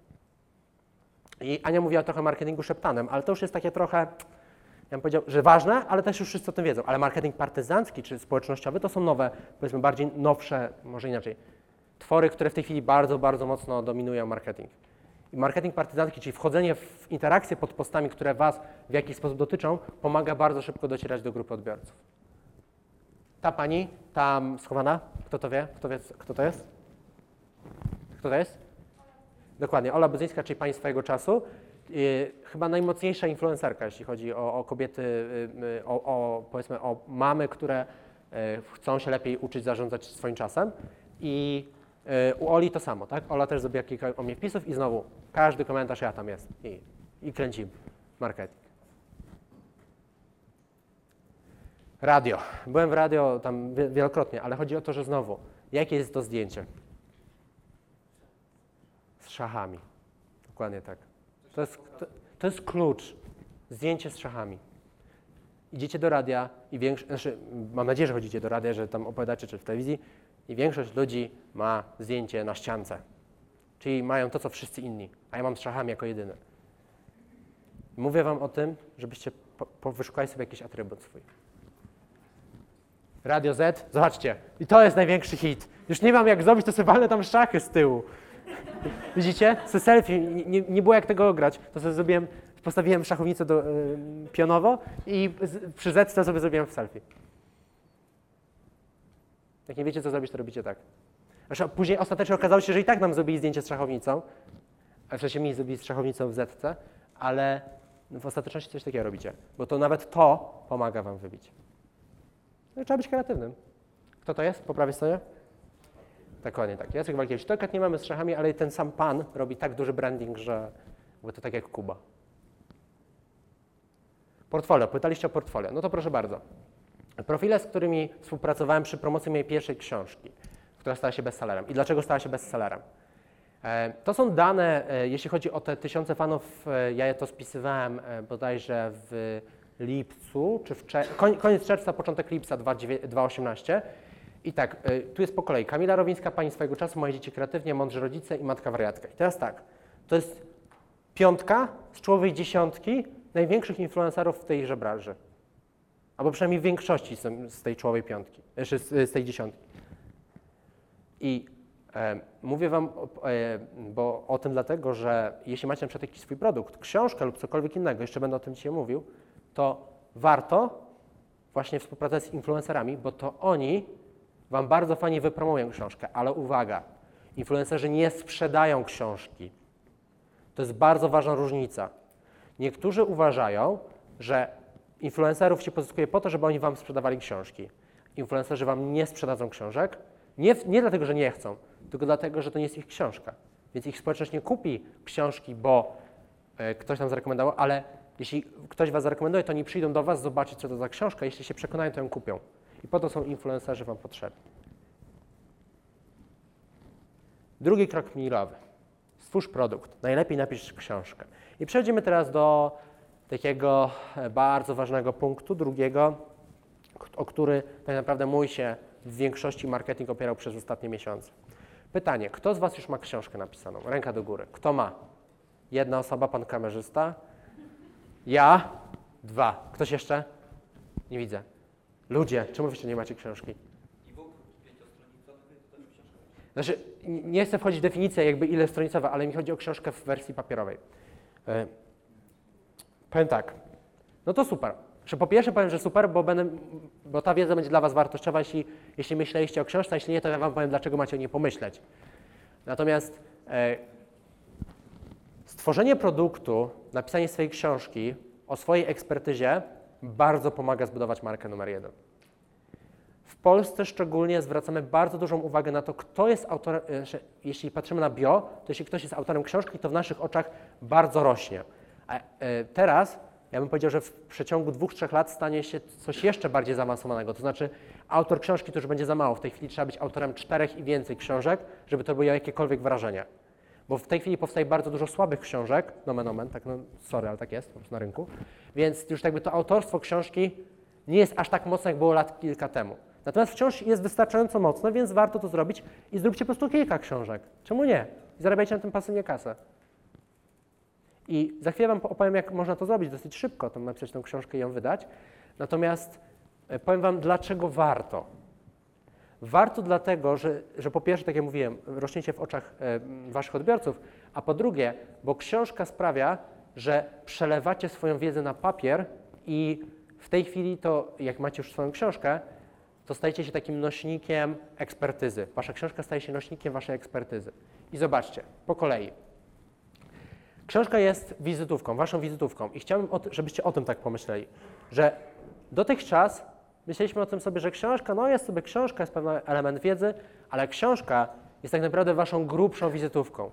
[SPEAKER 2] I Ania mówiła trochę o marketingu szeptanem, ale to już jest takie trochę, ja bym powiedział, że ważne, ale też już wszyscy o tym wiedzą. Ale marketing partyzancki czy społecznościowy to są nowe, powiedzmy bardziej nowsze, może inaczej, twory, które w tej chwili bardzo, bardzo mocno dominują marketing. Marketing partyzancki, czyli wchodzenie w interakcje pod postami, które Was w jakiś sposób dotyczą, pomaga bardzo szybko docierać do grupy odbiorców. ta pani tam schowana, kto to wie? Kto wie, kto to jest? Kto to jest? Dokładnie, Ola Budzyńska, czyli pani swojego czasu. Chyba najmocniejsza influencerka, jeśli chodzi o, o kobiety, yy, yy, o, o, powiedzmy o mamy, które yy, chcą się lepiej uczyć zarządzać swoim czasem. I u Oli to samo, tak? Ola też zrobiła kilka o mnie wpisów i znowu każdy komentarz ja tam jest i, i kręcimy marketing. Radio. Byłem w radio tam wie- wielokrotnie, ale chodzi o to, że znowu, jakie jest to zdjęcie? Z szachami. Dokładnie tak. To jest, to, to jest klucz. Zdjęcie z szachami. Idziecie do radia i większość, znaczy, mam nadzieję, że chodzicie do radia, że tam opowiadacie czy w telewizji i większość ludzi ma zdjęcie na ściance. Czyli mają to, co wszyscy inni, a ja mam z szachami jako jedyny. Mówię wam o tym, żebyście po, po wyszukali sobie jakiś atrybut swój. Radio Z, zobaczcie, i to jest największy hit. Już nie mam jak zrobić, to sobie walnę tam szachy z tyłu. Widzicie? Se selfie, nie, nie, było jak tego ograć. To sobie zrobiłem, postawiłem szachownicę do, y, pionowo i przy Z sobie zrobiłem w selfie. Jak nie wiecie, co zrobić, to robicie tak. Zresztą później ostatecznie okazało się, że i tak nam zrobili zdjęcie z szachownicą, a w sensie mi zrobili z szachownicą w Zetce, ale w ostateczności coś takiego robicie, bo to nawet to pomaga wam wybić. No, trzeba być kreatywnym. Kto to jest po prawej stronie? Dokładnie tak. Jacek Walkiewicz. To nie mamy z szachami, ale ten sam pan robi tak duży branding, że bo to tak jak Kuba. Portfolio. Pytaliście o portfolio. No to proszę bardzo. Profile, z którymi współpracowałem przy promocji mojej pierwszej książki, która stała się bestsellerem. I dlaczego stała się bestsellerem? E, To są dane, e, jeśli chodzi o te tysiące fanów, e, ja je to spisywałem bodajże w lipcu, czy w koniec czerwca, początek lipca 2009 2018. I tak, tu jest po kolei. Kamila Rowińska, Pani swojego czasu, Moje dzieci kreatywnie, Mądrzy rodzice i Matka wariatka. I teraz tak, to jest piątka z czołowej dziesiątki największych influencerów w tejże branży. Albo przynajmniej w większości z tej czołowej piątki, znaczy z, z tej dziesiątki. I e, mówię Wam e, bo, o tym dlatego, że jeśli macie na przykład jakiś swój produkt, książkę lub cokolwiek innego, jeszcze będę o tym dzisiaj mówił, to warto właśnie współpracować z influencerami, bo to oni Wam bardzo fajnie wypromują książkę, ale uwaga, influencerzy nie sprzedają książki. To jest bardzo ważna różnica. Niektórzy uważają, że influencerów się pozyskuje po to, żeby oni Wam sprzedawali książki. Influencerzy Wam nie sprzedadzą książek, nie, nie dlatego, że nie chcą, tylko dlatego, że to nie jest ich książka. Więc ich społeczność nie kupi książki, bo e, ktoś nam zarekomendował, ale jeśli ktoś Was zarekomenduje, to oni przyjdą do Was zobaczyć, co to za książka. Jeśli się przekonają, to ją kupią. I po to są influencerzy Wam potrzebni. Drugi krok milowy. Stwórz produkt. Najlepiej napisz książkę. I przechodzimy teraz do takiego e, bardzo ważnego punktu, drugiego, o który tak naprawdę mój się w większości marketing opierał przez ostatnie miesiące. Pytanie, kto z Was już ma książkę napisaną? Ręka do góry. Kto ma? Jedna osoba, pan kamerzysta. Ja. Dwa. Ktoś jeszcze? Nie widzę. Ludzie, czemu jeszcze nie macie książki? Znaczy, nie chcę wchodzić w definicję jakby ile stronicowa, ale mi chodzi o książkę w wersji papierowej. Powiem tak, no to super. Że po pierwsze powiem, że super, bo, będę, bo ta wiedza będzie dla Was wartościowa, jeśli, jeśli myśleliście o książce, a jeśli nie, to ja Wam powiem, dlaczego macie o niej pomyśleć. Natomiast e, stworzenie produktu, napisanie swojej książki o swojej ekspertyzie bardzo pomaga zbudować markę numer jeden. W Polsce szczególnie zwracamy bardzo dużą uwagę na to, kto jest autorem, e, jeśli patrzymy na bio, to jeśli ktoś jest autorem książki, to w naszych oczach bardzo rośnie. A e, teraz ja bym powiedział, że w przeciągu dwóch, trzech lat stanie się coś jeszcze bardziej zaawansowanego. To znaczy autor książki to już będzie za mało. W tej chwili trzeba być autorem czterech i więcej książek, żeby to było jakiekolwiek wrażenie. Bo w tej chwili powstaje bardzo dużo słabych książek, nomen omen, tak no, sorry, ale tak jest po prostu na rynku, więc już jakby to autorstwo książki nie jest aż tak mocne, jak było lat kilka temu. Natomiast wciąż jest wystarczająco mocne, więc warto to zrobić i zróbcie po prostu kilka książek. Czemu nie? I zarabiajcie na tym pasywnie kasę. I za chwilę Wam opowiem, jak można to zrobić dosyć szybko, to napisać tę książkę i ją wydać. Natomiast e, powiem Wam, dlaczego warto. Warto dlatego, że, że po pierwsze, tak jak mówiłem, rośniecie w oczach e, Waszych odbiorców, a po drugie, bo książka sprawia, że przelewacie swoją wiedzę na papier i w tej chwili to, jak macie już swoją książkę, to stajecie się takim nośnikiem ekspertyzy. Wasza książka staje się nośnikiem waszej ekspertyzy. I zobaczcie, po kolei. Książka jest wizytówką, waszą wizytówką i chciałbym, żebyście o tym tak pomyśleli, że dotychczas myśleliśmy o tym sobie, że książka, no jest sobie książka, jest pewien element wiedzy, ale książka jest tak naprawdę waszą grubszą wizytówką.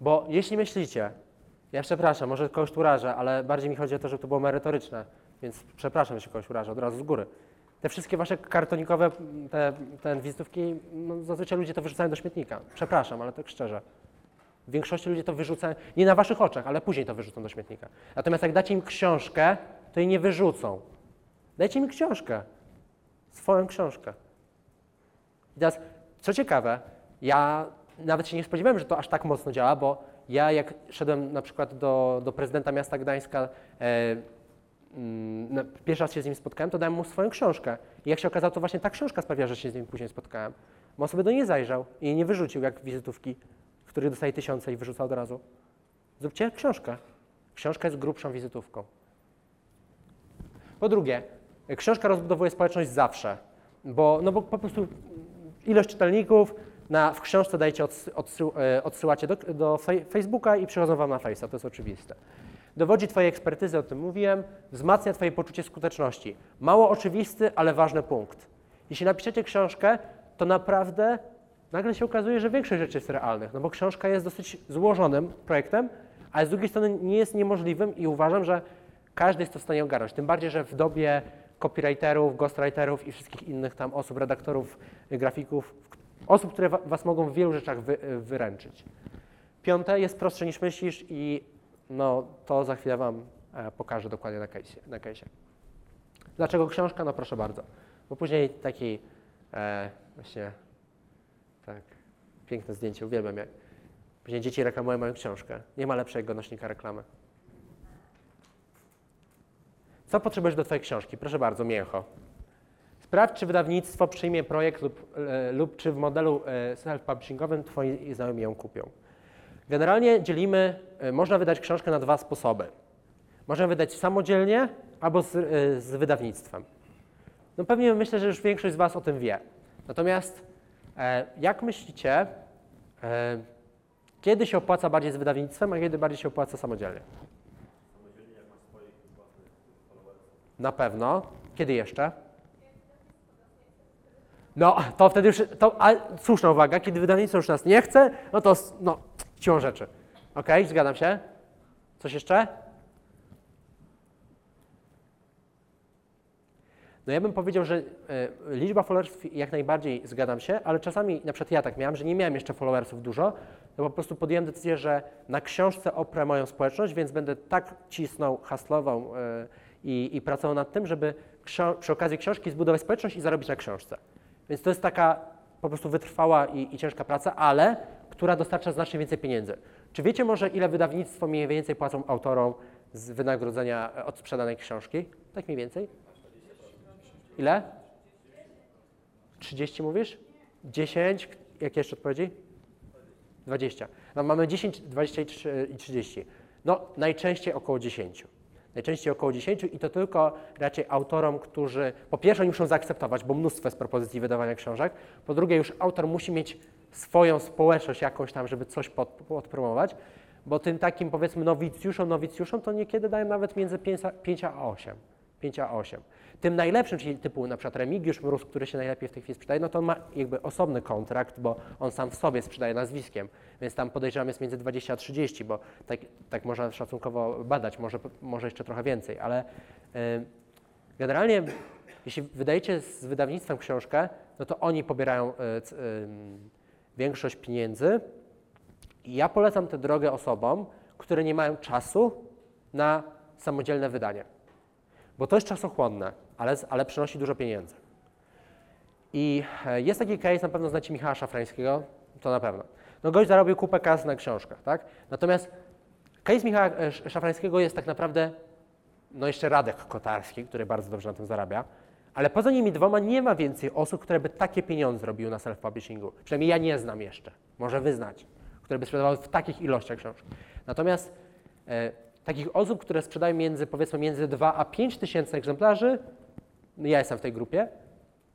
[SPEAKER 2] Bo jeśli myślicie, ja przepraszam, może kogoś tu urażę, ale bardziej mi chodzi o to, żeby to było merytoryczne, więc przepraszam, jeśli kogoś urażę, od razu z góry. Te wszystkie wasze kartonikowe te, te wizytówki, no, zazwyczaj ludzie to wyrzucają do śmietnika. Przepraszam, ale tak szczerze. W większości ludzie to wyrzucają, nie na waszych oczach, ale później to wyrzucą do śmietnika. Natomiast jak dacie im książkę, to jej nie wyrzucą. Dajcie im książkę. Swoją książkę. I teraz, co ciekawe, ja nawet się nie spodziewałem, że to aż tak mocno działa, bo ja jak szedłem na przykład do, do prezydenta miasta Gdańska, e, mm, pierwszy raz się z nim spotkałem, to dałem mu swoją książkę. I jak się okazało, to właśnie ta książka sprawia, że się z nim później spotkałem. Bo on sobie do niej zajrzał i nie wyrzucił jak wizytówki, których dostaje tysiące i wyrzuca od razu. Zróbcie książkę. Książka jest grubszą wizytówką. Po drugie, książka rozbudowuje społeczność zawsze, bo, no bo po prostu ilość czytelników na, w książce dajecie odsy, odsy, e, odsyłacie do, do Facebooka i przychodzą wam na Face'a, to jest oczywiste. Dowodzi Twojej ekspertyzy, o tym mówiłem, wzmacnia Twoje poczucie skuteczności. Mało oczywisty, ale ważny punkt. Jeśli napiszecie książkę, to naprawdę nagle się okazuje, że większość rzeczy jest realnych, no bo książka jest dosyć złożonym projektem, ale z drugiej strony nie jest niemożliwym i uważam, że każdy jest to w stanie ogarnąć. Tym bardziej, że w dobie copywriterów, ghostwriterów i wszystkich innych tam osób, redaktorów, y, grafików, osób, które wa- Was mogą w wielu rzeczach wy, y, wyręczyć. Piąte, jest prostsze niż myślisz i no, to za chwilę Wam e, pokażę dokładnie na case'ie. Na case'ie. Dlaczego książka? No proszę bardzo. Bo później taki e, właśnie tak, piękne zdjęcie, uwielbiam jak później dzieci reklamują moją książkę. Nie ma lepszego nośnika reklamy. Co potrzebujesz do Twojej książki? Proszę bardzo, mięcho. Sprawdź, czy wydawnictwo przyjmie projekt lub, e, lub czy w modelu e, self-publishingowym Twoi znajomi ją kupią. Generalnie dzielimy, e, można wydać książkę na dwa sposoby. Można wydać samodzielnie albo z, e, z wydawnictwem. No pewnie myślę, że już większość z Was o tym wie. Natomiast jak myślicie, e, kiedy się opłaca bardziej z wydawnictwem, a kiedy bardziej się opłaca samodzielnie? Na pewno. Kiedy jeszcze? No, to wtedy już, to, ale słuszna uwaga, kiedy wydawnictwo już nas nie chce, no to, no, siłą rzeczy. Okej, zgadzam się. Coś jeszcze? No ja bym powiedział, że e, liczba followersów jak najbardziej zgadzam się, ale czasami, na przykład ja tak miałem, że nie miałem jeszcze followersów dużo, to po prostu podjąłem decyzję, że na książce oprę moją społeczność, więc będę tak cisnął, haslował e, i, i pracował nad tym, żeby przy okazji książki zbudować społeczność i zarobić na książce. Więc to jest taka po prostu wytrwała i, i ciężka praca, ale która dostarcza znacznie więcej pieniędzy. Czy wiecie może, ile wydawnictwo mniej więcej płacą autorom z wynagrodzenia e, od sprzedanej książki? Tak mniej więcej? Ile? 30 mówisz? 10? Jakie jeszcze odpowiedzi? 20. No, mamy 10, 20 i trzy- i 30. No najczęściej około 10. Najczęściej około 10 i to tylko raczej autorom, którzy po pierwsze oni muszą zaakceptować, bo mnóstwo jest propozycji wydawania książek, po drugie już autor musi mieć swoją społeczność jakąś tam, żeby coś pod, podpromować, bo tym takim powiedzmy nowicjuszom, nowicjuszom to niekiedy dają nawet między 5 a, 5 a 8. 5 a 8. Tym najlepszym, czyli typu na przykład Remigiusz Mróz, który się najlepiej w tej chwili sprzedaje, no to on ma jakby osobny kontrakt, bo on sam w sobie sprzedaje nazwiskiem, więc tam podejrzewam jest między 20 a 30, bo tak, tak można szacunkowo badać, może, może jeszcze trochę więcej, ale y, generalnie jeśli wydajecie z wydawnictwem książkę, no to oni pobierają y, c- ym, większość pieniędzy. I ja polecam tę drogę osobom, które nie mają czasu na samodzielne wydanie bo to jest czasochłonne, ale, ale przynosi dużo pieniędzy. I e, jest taki case, na pewno znacie Michała Szafrańskiego, to na pewno. No gość zarobił kupę kas na książkach, tak? Natomiast case Michała e, Sz- Szafrańskiego jest tak naprawdę, no jeszcze Radek Kotarski, który bardzo dobrze na tym zarabia, ale poza nimi dwoma nie ma więcej osób, które by takie pieniądze robiły na self-publishingu. Przynajmniej ja nie znam jeszcze, może wy znacie, które by sprzedawały w takich ilościach książek. Natomiast e, takich osób, które sprzedają między, powiedzmy, między 2 a 5 tysięcy egzemplarzy, ja jestem w tej grupie,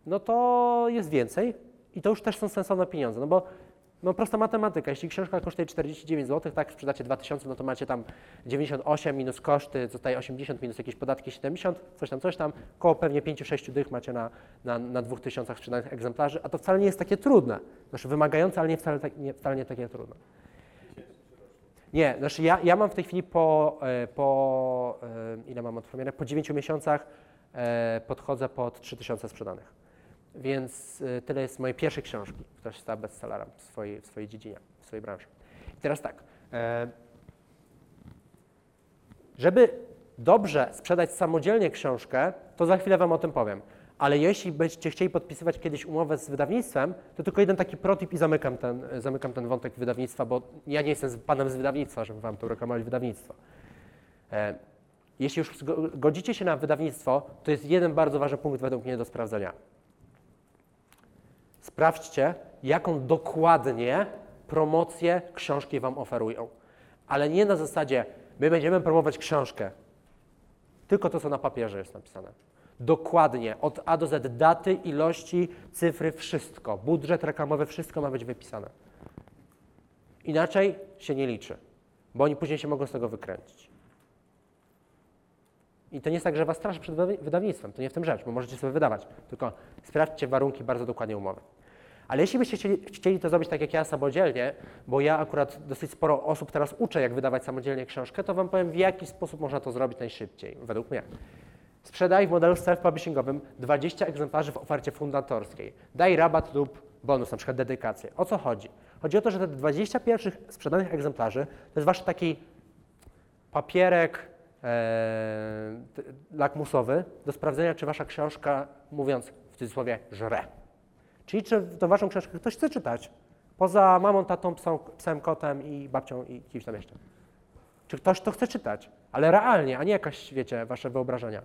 [SPEAKER 2] no to jest więcej i to już też są sensowne pieniądze, no bo no prosta matematyka, jeśli książka kosztuje 49 zł, tak, sprzedacie 2000, no to macie tam 98 minus koszty, zostaje 80 minus jakieś podatki 70, coś tam, coś tam, koło pewnie 5-6 dych macie na, na, na 2000 sprzedanych egzemplarzy, a to wcale nie jest takie trudne, znaczy wymagające, ale nie wcale, tak, nie, wcale nie takie trudne. Nie, znaczy ja, ja mam w tej chwili po, e, po e, ile mam od premiery? Po 9 miesiącach podchodzę pod 3000 sprzedanych. Więc e, tyle jest mojej pierwszej książki, która się stała bestsellerem w swojej, w swojej dziedzinie, w swojej branży. I teraz tak, e, żeby dobrze sprzedać samodzielnie książkę, to za chwilę Wam o tym powiem. Ale jeśli będziecie chcieli podpisywać kiedyś umowę z wydawnictwem, to tylko jeden taki protip i zamykam ten, zamykam ten wątek wydawnictwa, bo ja nie jestem panem z wydawnictwa, żeby Wam tu reklamować wydawnictwo. Jeśli już godzicie się na wydawnictwo, to jest jeden bardzo ważny punkt według mnie do sprawdzenia. Sprawdźcie, jaką dokładnie promocję książki Wam oferują. Ale nie na zasadzie, my będziemy promować książkę, tylko to, co na papierze jest napisane. Dokładnie, od A do Z, daty, ilości, cyfry, wszystko. Budżet reklamowy, wszystko ma być wypisane. Inaczej się nie liczy, bo oni później się mogą z tego wykręcić. I to nie jest tak, że was straszy przed wydawnictwem, to nie w tym rzecz, bo możecie sobie wydawać, tylko sprawdźcie warunki bardzo dokładnie umowy. Ale jeśli byście chcieli, chcieli to zrobić tak jak ja samodzielnie, bo ja akurat dosyć sporo osób teraz uczę, jak wydawać samodzielnie książkę, to Wam powiem, w jaki sposób można to zrobić najszybciej, według mnie. Sprzedaj w modelu self-publishingowym 20 egzemplarzy w ofercie fundatorskiej. Daj rabat lub bonus, na przykład dedykację. O co chodzi? Chodzi o to, że te 20 pierwszych sprzedanych egzemplarzy to jest Wasz taki papierek lakmusowy do sprawdzenia, czy Wasza książka, mówiąc w cudzysłowie, żre. Czyli czy tą Waszą książkę ktoś chce czytać, poza mamą, tatą, psą, psem, kotem i babcią i kimś tam jeszcze. Czy ktoś to chce czytać, ale realnie, a nie jakaś, wiecie, Wasze wyobrażenia.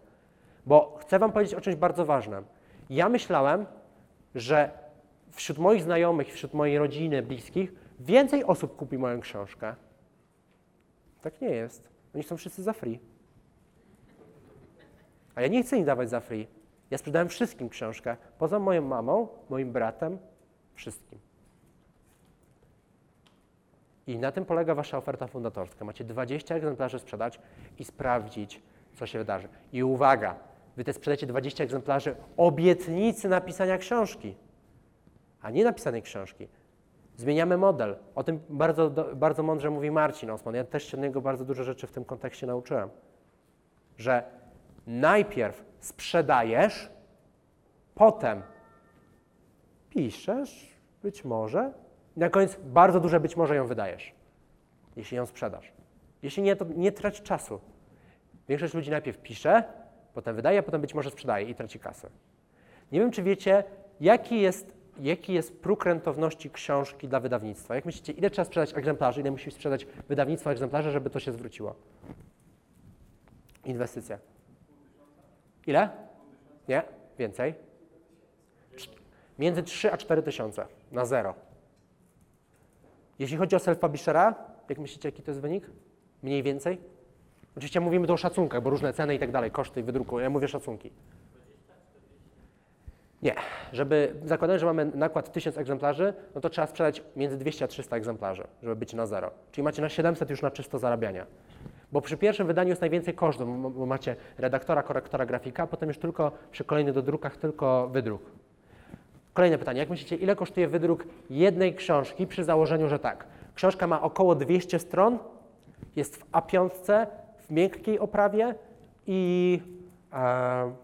[SPEAKER 2] Bo chcę Wam powiedzieć o czymś bardzo ważnym. Ja myślałem, że wśród moich znajomych, wśród mojej rodziny, bliskich, więcej osób kupi moją książkę. Tak nie jest. Oni są wszyscy za free. A ja nie chcę im dawać za free. Ja sprzedałem wszystkim książkę, poza moją mamą, moim bratem, wszystkim. I na tym polega Wasza oferta fundatorska. Macie 20 egzemplarzy sprzedać i sprawdzić, co się wydarzy. I uwaga, Wy też sprzedacie 20 egzemplarzy obietnicy napisania książki, a nie napisanej książki. Zmieniamy model. O tym bardzo, bardzo mądrze mówi Marcin Osman. Ja też się od niego bardzo dużo rzeczy w tym kontekście nauczyłem. Że najpierw sprzedajesz, potem piszesz, być może, na koniec bardzo duże być może ją wydajesz, jeśli ją sprzedasz. Jeśli nie, to nie trać czasu. Większość ludzi najpierw pisze, potem wydaje, a potem być może sprzedaje i traci kasę. Nie wiem, czy wiecie, jaki jest, jaki jest próg rentowności książki dla wydawnictwa. Jak myślicie, ile trzeba sprzedać egzemplarzy, ile musi sprzedać wydawnictwo egzemplarzy, żeby to się zwróciło? Inwestycja. Ile? Nie? Więcej? Między 3 a 4 tysiące na zero. Jeśli chodzi o self-publishera, jak myślicie, jaki to jest wynik? Mniej więcej? Oczywiście mówimy tu o szacunkach, bo różne ceny i tak dalej, koszty wydruku. Ja mówię szacunki. Nie. Żeby, zakładając, że mamy nakład 1000 egzemplarzy, no to trzeba sprzedać między 200 a 300 egzemplarzy, żeby być na zero. Czyli macie na 700 już na czysto zarabiania. Bo przy pierwszym wydaniu jest najwięcej kosztów, bo macie redaktora, korektora, grafika, a potem już tylko przy kolejnych dodrukach tylko wydruk. Kolejne pytanie. Jak myślicie, ile kosztuje wydruk jednej książki przy założeniu, że tak, książka ma około 200 stron, jest w A5, w miękkiej oprawie i e,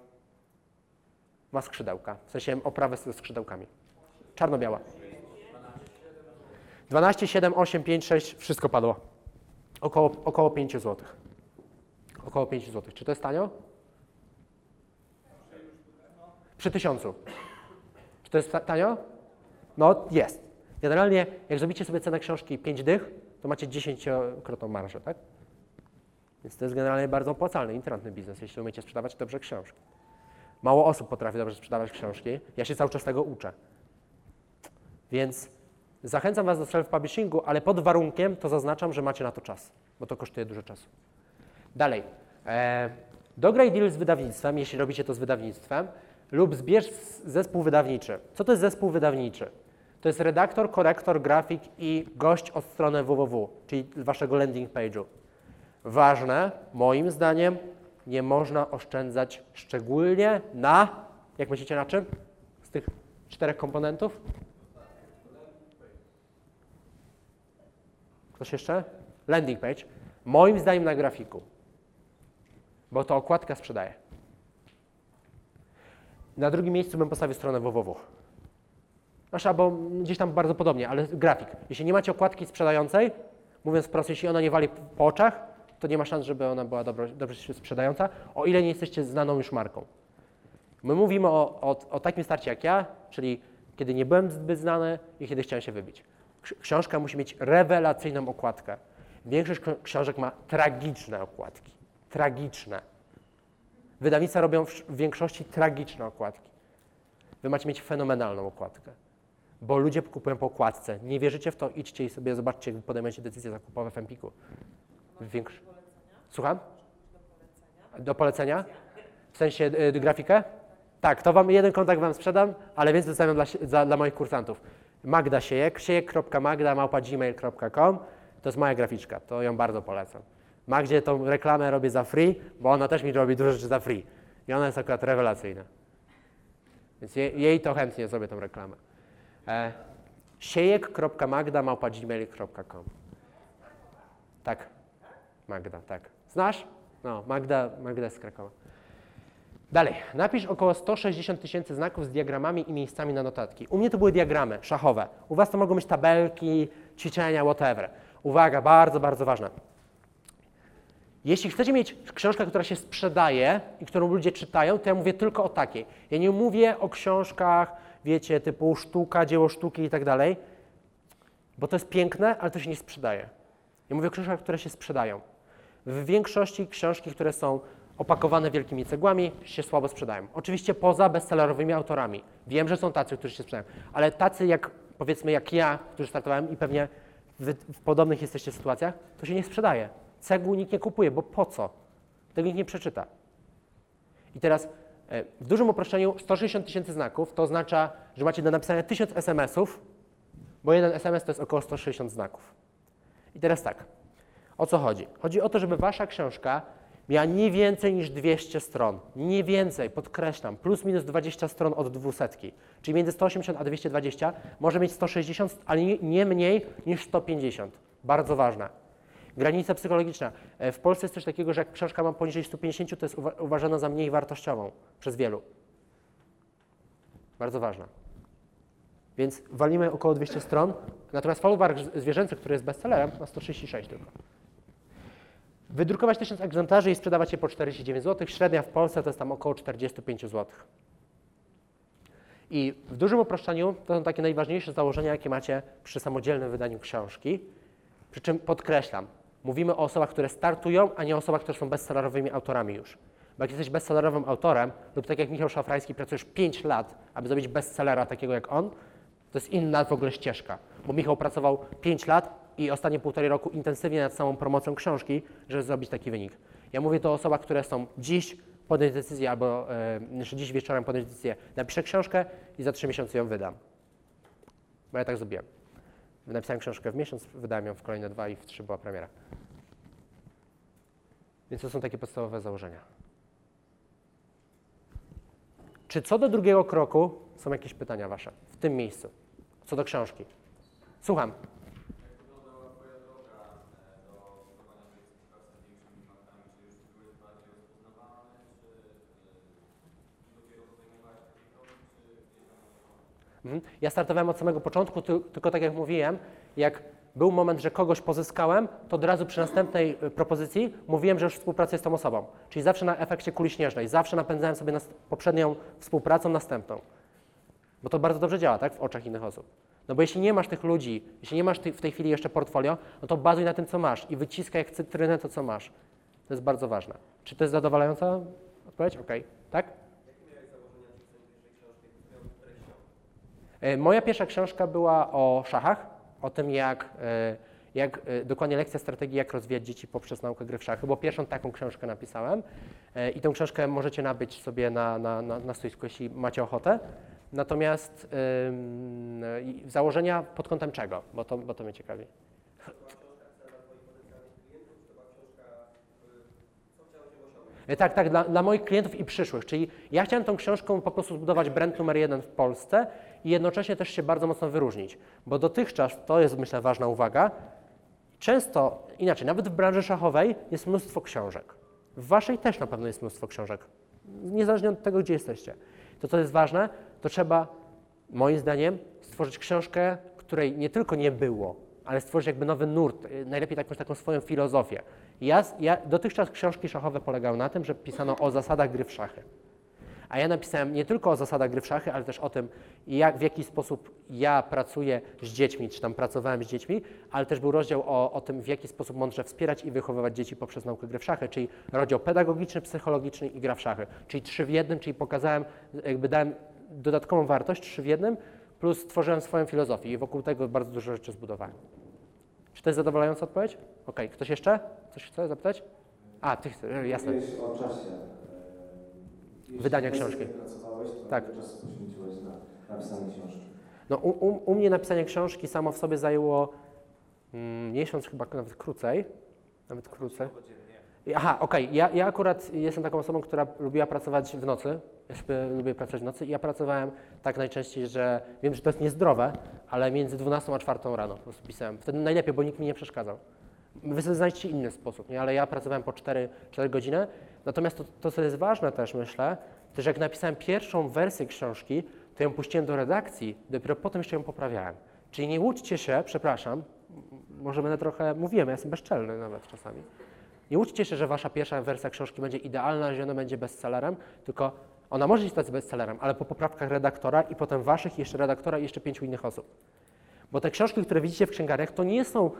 [SPEAKER 2] ma skrzydełka, w sensie oprawę ze skrzydełkami. Czarno-biała. 12, 7, 8, 5, 6, wszystko padło. Około, około 5 zł. Około 5 zł. Czy to jest tanio? Przy tysiącu. Czy to jest ta- tanio? No jest. Generalnie, jak zrobicie sobie cenę książki 5 dych, to macie 10-krotną marżę, tak? Więc to jest generalnie bardzo opłacalny, internetny biznes, jeśli umiecie sprzedawać dobrze książki. Mało osób potrafi dobrze sprzedawać książki. Ja się cały czas tego uczę. Więc zachęcam Was do self-publishingu, ale pod warunkiem to zaznaczam, że macie na to czas, bo to kosztuje dużo czasu. Dalej. E, dograj deal z wydawnictwem, jeśli robicie to z wydawnictwem, lub zbierz zespół wydawniczy. Co to jest zespół wydawniczy? To jest redaktor, korektor, grafik i gość od strony www, czyli waszego landing page'u. Ważne, moim zdaniem, nie można oszczędzać szczególnie na, jak myślicie na czym? Z tych czterech komponentów? Ktoś jeszcze? Landing page. Moim zdaniem na grafiku, bo to okładka sprzedaje. Na drugim miejscu bym postawił stronę www. Znaczy, albo gdzieś tam bardzo podobnie, ale grafik. Jeśli nie macie okładki sprzedającej, mówiąc wprost, jeśli ona nie wali po oczach, to nie ma szans, żeby ona była dobro, dobrze się sprzedająca, o ile nie jesteście znaną już marką. My mówimy o, o, o takim starcie jak ja, czyli kiedy nie byłem zbyt znany i kiedy chciałem się wybić. Ksi- Książka musi mieć rewelacyjną okładkę. Większość ksi- książek ma tragiczne okładki. Tragiczne. Wydawnictwa robią w większości tragiczne okładki. Wy macie mieć fenomenalną okładkę, bo ludzie kupują po okładce. Nie wierzycie w to, idźcie i sobie zobaczcie, jak podejmiecie decyzje zakupowe w Empiku. Większ... Słucham? Do polecenia? W sensie y, grafikę? Tak, to wam jeden kontakt wam sprzedam, ale więcej zostawiam dla, dla moich kursantów. Magda Siejek, siejek.magda.gmail.com to jest moja graficzka, to ją bardzo polecam. Magdzie tą reklamę robię za free, bo ona też mi robi dużo rzeczy za free. I ona jest akurat rewelacyjna. Więc je, jej to chętnie zrobię tą reklamę. E, siejek.magda.gmail.com Tak, Magda, tak. Znasz? No, Magda, Magda z Krakowa. Dalej, napisz około 160 tysięcy znaków z diagramami i miejscami na notatki. U mnie to były diagramy szachowe. U Was to mogą być tabelki, ćwiczenia, whatever. Uwaga, bardzo, bardzo ważne. Jeśli chcecie mieć książkę, która się sprzedaje i którą ludzie czytają, to ja mówię tylko o takiej. Ja nie mówię o książkach, wiecie, typu sztuka, dzieło sztuki i tak dalej, bo to jest piękne, ale to się nie sprzedaje. Ja mówię o książkach, które się sprzedają. W większości książki, które są opakowane wielkimi cegłami, się słabo sprzedają. Oczywiście poza bestsellerowymi autorami. Wiem, że są tacy, którzy się sprzedają, ale tacy jak powiedzmy jak ja, którzy startowałem i pewnie wy w podobnych jesteście sytuacjach, to się nie sprzedaje. Cegół nikt nie kupuje, bo po co? Tego nikt nie przeczyta. I teraz e, w dużym uproszczeniu 160 tysięcy znaków to oznacza, że macie do napisania 1000 SMS-ów, bo jeden SMS to jest około 160 znaków. I teraz tak, o co chodzi? Chodzi o to, żeby wasza książka miała nie więcej niż 200 stron. Nie więcej, podkreślam, plus minus 20 stron od 200. Czyli między 180 a 220 może mieć 160, ale nie, nie mniej niż 150. Bardzo ważne. Granica psychologiczna. E, W Polsce jest coś takiego, że jak książka ma poniżej 150, to jest uwa- uważana za mniej wartościową przez wielu. Bardzo ważna. Więc walimy około 200 stron, natomiast folwark zwierzęcy, który jest bestsellerem, ma 136 tylko. Wydrukować 1000 egzemplarzy i sprzedawać je po 49 zł. Średnia w Polsce to jest tam około 45 zł. I w dużym uproszczeniu to są takie najważniejsze założenia, jakie macie przy samodzielnym wydaniu książki. Przy czym podkreślam, mówimy o osobach, które startują, a nie o osobach, które są bestsellerowymi autorami już. Bo jak jesteś bestsellerowym autorem, lub tak jak Michał Szafrański pracujesz 5 lat, aby zrobić bestsellera takiego jak on, to jest inna w ogóle ścieżka. Bo Michał pracował 5 lat i ostatnie półtorej roku intensywnie nad samą promocją książki, żeby zrobić taki wynik. Ja mówię to o osobach, które są dziś podjąć decyzję, albo jeszcze dziś wieczorem podjąć decyzję, napiszę książkę i za 3 miesiące ją wydam. Bo ja tak zrobiłem. Napisałem książkę w miesiąc, wydałem ją w kolejne dwa i w trzy była premiera. Więc to są takie podstawowe założenia. Czy co do drugiego kroku są jakieś pytania Wasze w tym miejscu? Co do książki? Słucham. Ja startowałem od samego początku, ty, tylko tak jak mówiłem, jak był moment, że kogoś pozyskałem, to od razu przy następnej y, propozycji mówiłem, że już współpracuję z tą osobą. Czyli zawsze na efekcie kuli śnieżnej, zawsze napędzałem sobie poprzednią współpracą następną. Bo to bardzo dobrze działa, tak, w oczach innych osób. No bo jeśli nie masz tych ludzi, jeśli nie masz w tej chwili jeszcze portfolio, no to bazuj na tym, co masz i wyciskaj jak cytrynę to, co masz. To jest bardzo ważne. Czy to jest zadowalająca odpowiedź? Okej, tak? Moja pierwsza książka była o szachach, o tym jak, e, jak, e, dokładnie lekcja strategii, jak rozwijać dzieci poprzez naukę gry w szachy, bo pierwszą taką książkę napisałem e, i tą książkę możecie nabyć sobie na, na, na, na stoisku, jeśli macie ochotę. Natomiast ym, założenia pod kątem czego? Bo to, bo to mnie ciekawi. E, Tak, tak, dla, dla moich klientów i przyszłych. Czyli ja chciałem tą książką po prostu zbudować brand numer jeden w Polsce i jednocześnie też się bardzo mocno wyróżnić. Bo dotychczas, to jest myślę ważna uwaga, często, inaczej, nawet w branży szachowej jest mnóstwo książek. W waszej też na pewno jest mnóstwo książek, niezależnie od tego, gdzie jesteście. To, co jest ważne, to trzeba, moim zdaniem, stworzyć książkę, której nie tylko nie było, ale stworzyć jakby nowy nurt, y, najlepiej jakąś taką swoją filozofię. Ja, ja, dotychczas książki szachowe polegały na tym, że pisano o zasadach gry w szachy. A ja napisałem nie tylko o zasadach gry w szachy, ale też o tym, jak, w jaki sposób ja pracuję z dziećmi, czy tam pracowałem z dziećmi, ale też był rozdział o, o tym, w jaki sposób mądrze wspierać i wychowywać dzieci poprzez naukę gry w szachy, czyli rozdział pedagogiczny, psychologiczny i gra w szachy. Czyli trzy w jednym, czyli pokazałem, jakby dałem dodatkową wartość, trzy w jednym, plus stworzyłem swoją filozofię i wokół tego bardzo dużo rzeczy zbudowałem. Czy to jest zadowalająca odpowiedź? Okej, ktoś jeszcze? Coś chce zapytać? A, ty jasne.
[SPEAKER 4] O czasie.
[SPEAKER 2] Wydania książki. Tak.
[SPEAKER 4] ile czasu poświęciłeś na napisanie książki?
[SPEAKER 2] No, u, u, u mnie napisanie książki samo w sobie zajęło mm, miesiąc, chyba nawet krócej. Nawet krócej. Aha, okej. Ja, ja akurat jestem taką osobą, która lubiła pracować w nocy. Ja sobie lubię pracować w nocy i ja pracowałem tak najczęściej, że wiem, że to jest niezdrowe, ale między 12 a 4 rano po prostu pisałem. Wtedy najlepiej, bo nikt mi nie przeszkadzał. Wy sobie znajdziecie inny sposób, nie? ale ja pracowałem po 4, 4 godziny. Natomiast to, to, co jest ważne też, myślę, to że jak napisałem pierwszą wersję książki, to ją puściłem do redakcji, dopiero potem jeszcze ją poprawiałem. Czyli nie łudźcie się, przepraszam, może będę trochę, mówiłem, ja jestem bezczelny nawet czasami. Nie uczcie się, że wasza pierwsza wersja książki będzie idealna, że ona będzie bestsellerem, tylko ona może się stać bestsellerem, ale po poprawkach redaktora i potem waszych, jeszcze redaktora i jeszcze pięciu innych osób. Bo te książki, które widzicie w księgarniach, to nie są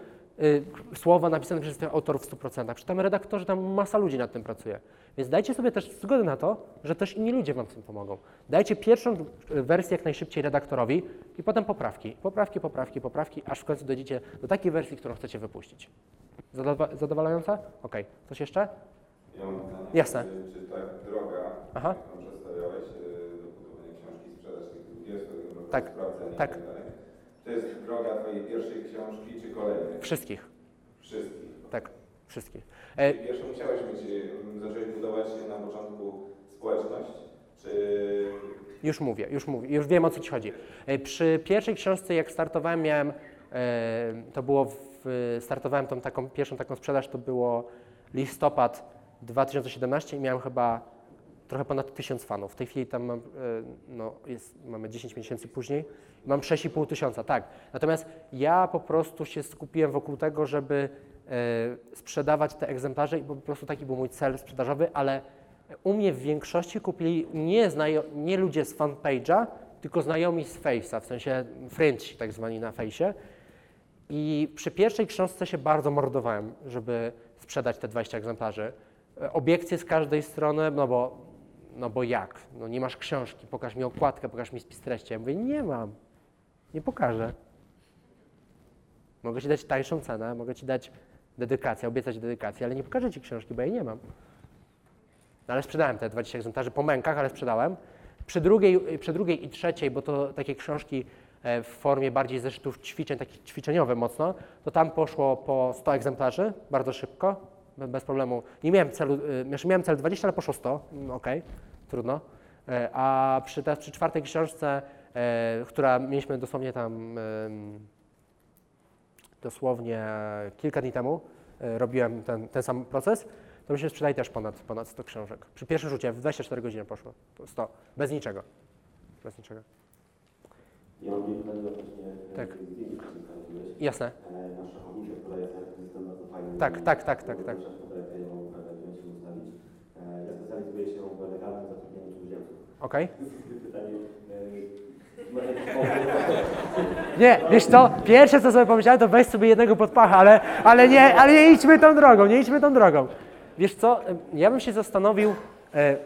[SPEAKER 2] słowa napisane przez tych autorów w 100%. Przy tam redaktorzy, tam masa ludzi nad tym pracuje. Więc dajcie sobie też zgodę na to, że też inni ludzie wam w tym pomogą. Dajcie pierwszą y, wersję jak najszybciej redaktorowi i potem poprawki. Poprawki, poprawki, poprawki, aż w końcu dojdziecie do takiej wersji, którą chcecie wypuścić. Zadowa- zadowalająca? Okej. Coś jeszcze?
[SPEAKER 5] Ja mam pytanie.
[SPEAKER 2] Jasne.
[SPEAKER 5] Czy, czy ta droga,
[SPEAKER 2] Aha.
[SPEAKER 5] którą przedstawiałeś e, do budowania książki, sprzedaż tych 20, roku
[SPEAKER 2] Tak, tak.
[SPEAKER 5] tak dalej, to jest droga Twojej pierwszej książki czy kolejnej?
[SPEAKER 2] Wszystkich.
[SPEAKER 5] Wszystkich.
[SPEAKER 2] Tak, wszystkich. E,
[SPEAKER 5] Czyli pierwszą musiałeś mieć, e, zacząłeś budować na początku społeczność, czy
[SPEAKER 2] Już mówię, już mówię, już wiem o co Ci chodzi. E, Przy pierwszej książce, jak startowałem, miałem, e, to było, w, startowałem tą taką, pierwszą taką sprzedaż, to było listopad 2017 i miałem chyba trochę ponad 1000 fanów. W tej chwili tam mam, e, no, jest, mamy 10 miesięcy później, mam 6,5 tysiąca, tak. Natomiast ja po prostu się skupiłem wokół tego, żeby e, sprzedawać te egzemplarze i po prostu taki był mój cel sprzedażowy, ale u mnie w większości kupili nie, nie ludzie z fanpage'a, tylko znajomi z Face'a, w sensie friendsi tak zwani na Face'ie. I przy pierwszej książce się bardzo mordowałem, żeby sprzedać te 20 egzemplarzy. E, Obiekcje z każdej strony, no bo, no bo jak? No nie masz książki, pokaż mi okładkę, pokaż mi spis treści. Ja mówię, nie mam, nie pokażę. Mogę ci dać tańszą cenę, mogę ci dać dedykację, obiecać dedykację, ale nie pokażę ci książki, bo jej nie mam. No ale sprzedałem te 20 egzemplarzy po mękach, ale sprzedałem. Przy drugiej, przy drugiej i trzeciej, bo to takie książki e, w formie bardziej zeszytów ćwiczeń, takich ćwiczeniowe mocno, to tam poszło po 100 egzemplarzy, bardzo szybko, be- bez problemu. Nie miałem celu, e, znaczy miałem cel 20, ale poszło 100, mm, okej, trudno. E, A przy, te, przy czwartej książce, która mieliśmy dosłownie tam dosłownie kilka dni temu, e, robiłem ten, ten sam proces, to mi się sprzedaje też ponad, ponad 100 książek. Przy pierwszym rzucie w 24 godziny poszło 100, bez niczego. Bez niczego.
[SPEAKER 6] Ja mam pytanie odnośnie
[SPEAKER 2] Tak.
[SPEAKER 6] zdjęć, które.
[SPEAKER 2] Jasne.
[SPEAKER 6] E, Na szachownicę w kolejce, to jest tam bardzo fajny.
[SPEAKER 2] Tak, tak, tak, tak, tak.
[SPEAKER 6] E, Ja specjalizuję się w legalnym zatrudnieniu cudzoziemców.
[SPEAKER 2] Okej.
[SPEAKER 6] Pytanie, *laughs* e, ma jakiś pomysł?
[SPEAKER 2] Nie, wiesz co, pierwsze co sobie pomyślałem, to weź sobie jednego podpacha, ale, ale, nie, ale nie idźmy tą drogą, nie idźmy tą drogą. Wiesz co, ja bym się zastanowił, e,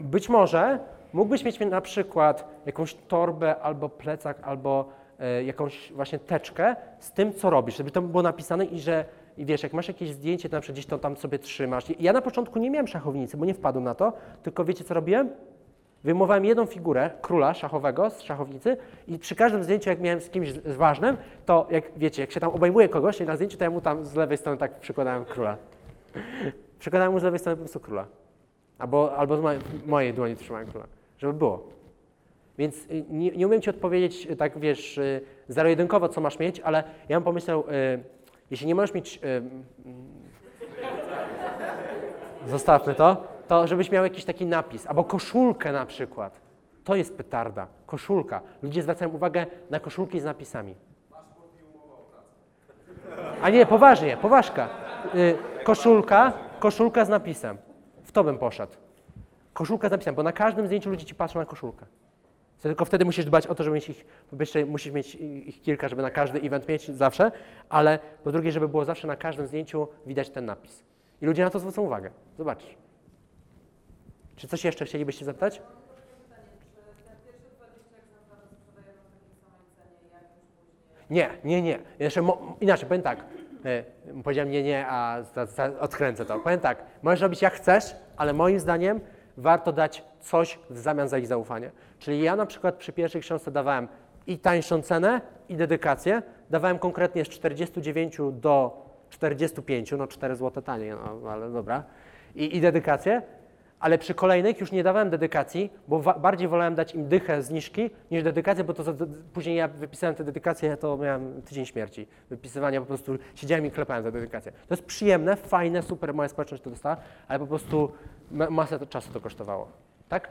[SPEAKER 2] być może mógłbyś mieć na przykład jakąś torbę albo plecak, albo e, jakąś właśnie teczkę z tym, co robisz, żeby to było napisane i że i wiesz, jak masz jakieś zdjęcie, to na przykład gdzieś to tam sobie trzymasz. Ja na początku nie miałem szachownicy, bo nie wpadłem na to, tylko wiecie, co robiłem? Wyjmowałem jedną figurę króla szachowego z szachownicy i przy każdym zdjęciu, jak miałem z kimś z- ważnym, to jak wiecie, jak się tam obejmuje kogoś na zdjęciu, to ja mu tam z lewej strony tak przykładałem króla. *laughs* Przykładałem mu z lewej strony po prostu króla. Albo, albo z mojej, mojej dłoni trzymałem króla, żeby było. Więc y, nie, nie umiem Ci odpowiedzieć y, tak, wiesz, y, zero-jedynkowo, co masz mieć, ale ja bym pomyślał, jeśli nie możesz mieć... mm, *laughs* Zostawmy to. To, żebyś miał jakiś taki napis, albo koszulkę na przykład. To jest petarda. Koszulka. Ludzie zwracają uwagę na koszulki z napisami. A nie, poważnie, poważka. Y, koszulka, koszulka z napisem. W to bym poszedł. Koszulka z napisem, bo na każdym zdjęciu ludzie ci patrzą na koszulkę. Tylko wtedy musisz dbać o to, żeby mieć ich, musisz mieć ich kilka, żeby na każdy event mieć zawsze, ale po drugie, żeby było zawsze na każdym zdjęciu widać ten napis. I ludzie na to zwrócą uwagę. Zobaczysz. Czy coś jeszcze chcielibyście zapytać? Nie, nie, nie. Jeszcze inaczej, powiem tak. E, powiedziałem nie, nie, a za, za, odkręcę to. Powiem tak, możesz robić jak chcesz, ale moim zdaniem warto dać coś w zamian za ich zaufanie. Czyli ja na przykład przy pierwszej książce dawałem i tańszą cenę, i dedykację. Dawałem konkretnie z 49 do 45, no 4 zł taniej, no ale dobra. I, i dedykację. Ale przy kolejnych już nie dawałem dedykacji, bo bardziej wolałem dać im dychę zniżki niż dedykację, bo to później ja wypisałem te dedykacje, to miałem tydzień śmierci. Wypisywania po prostu siedziałem i klepałem za dedykację. To jest przyjemne, fajne, super, moja społeczność to dostała, ale po prostu ma- masę to, czasu to kosztowało. Tak?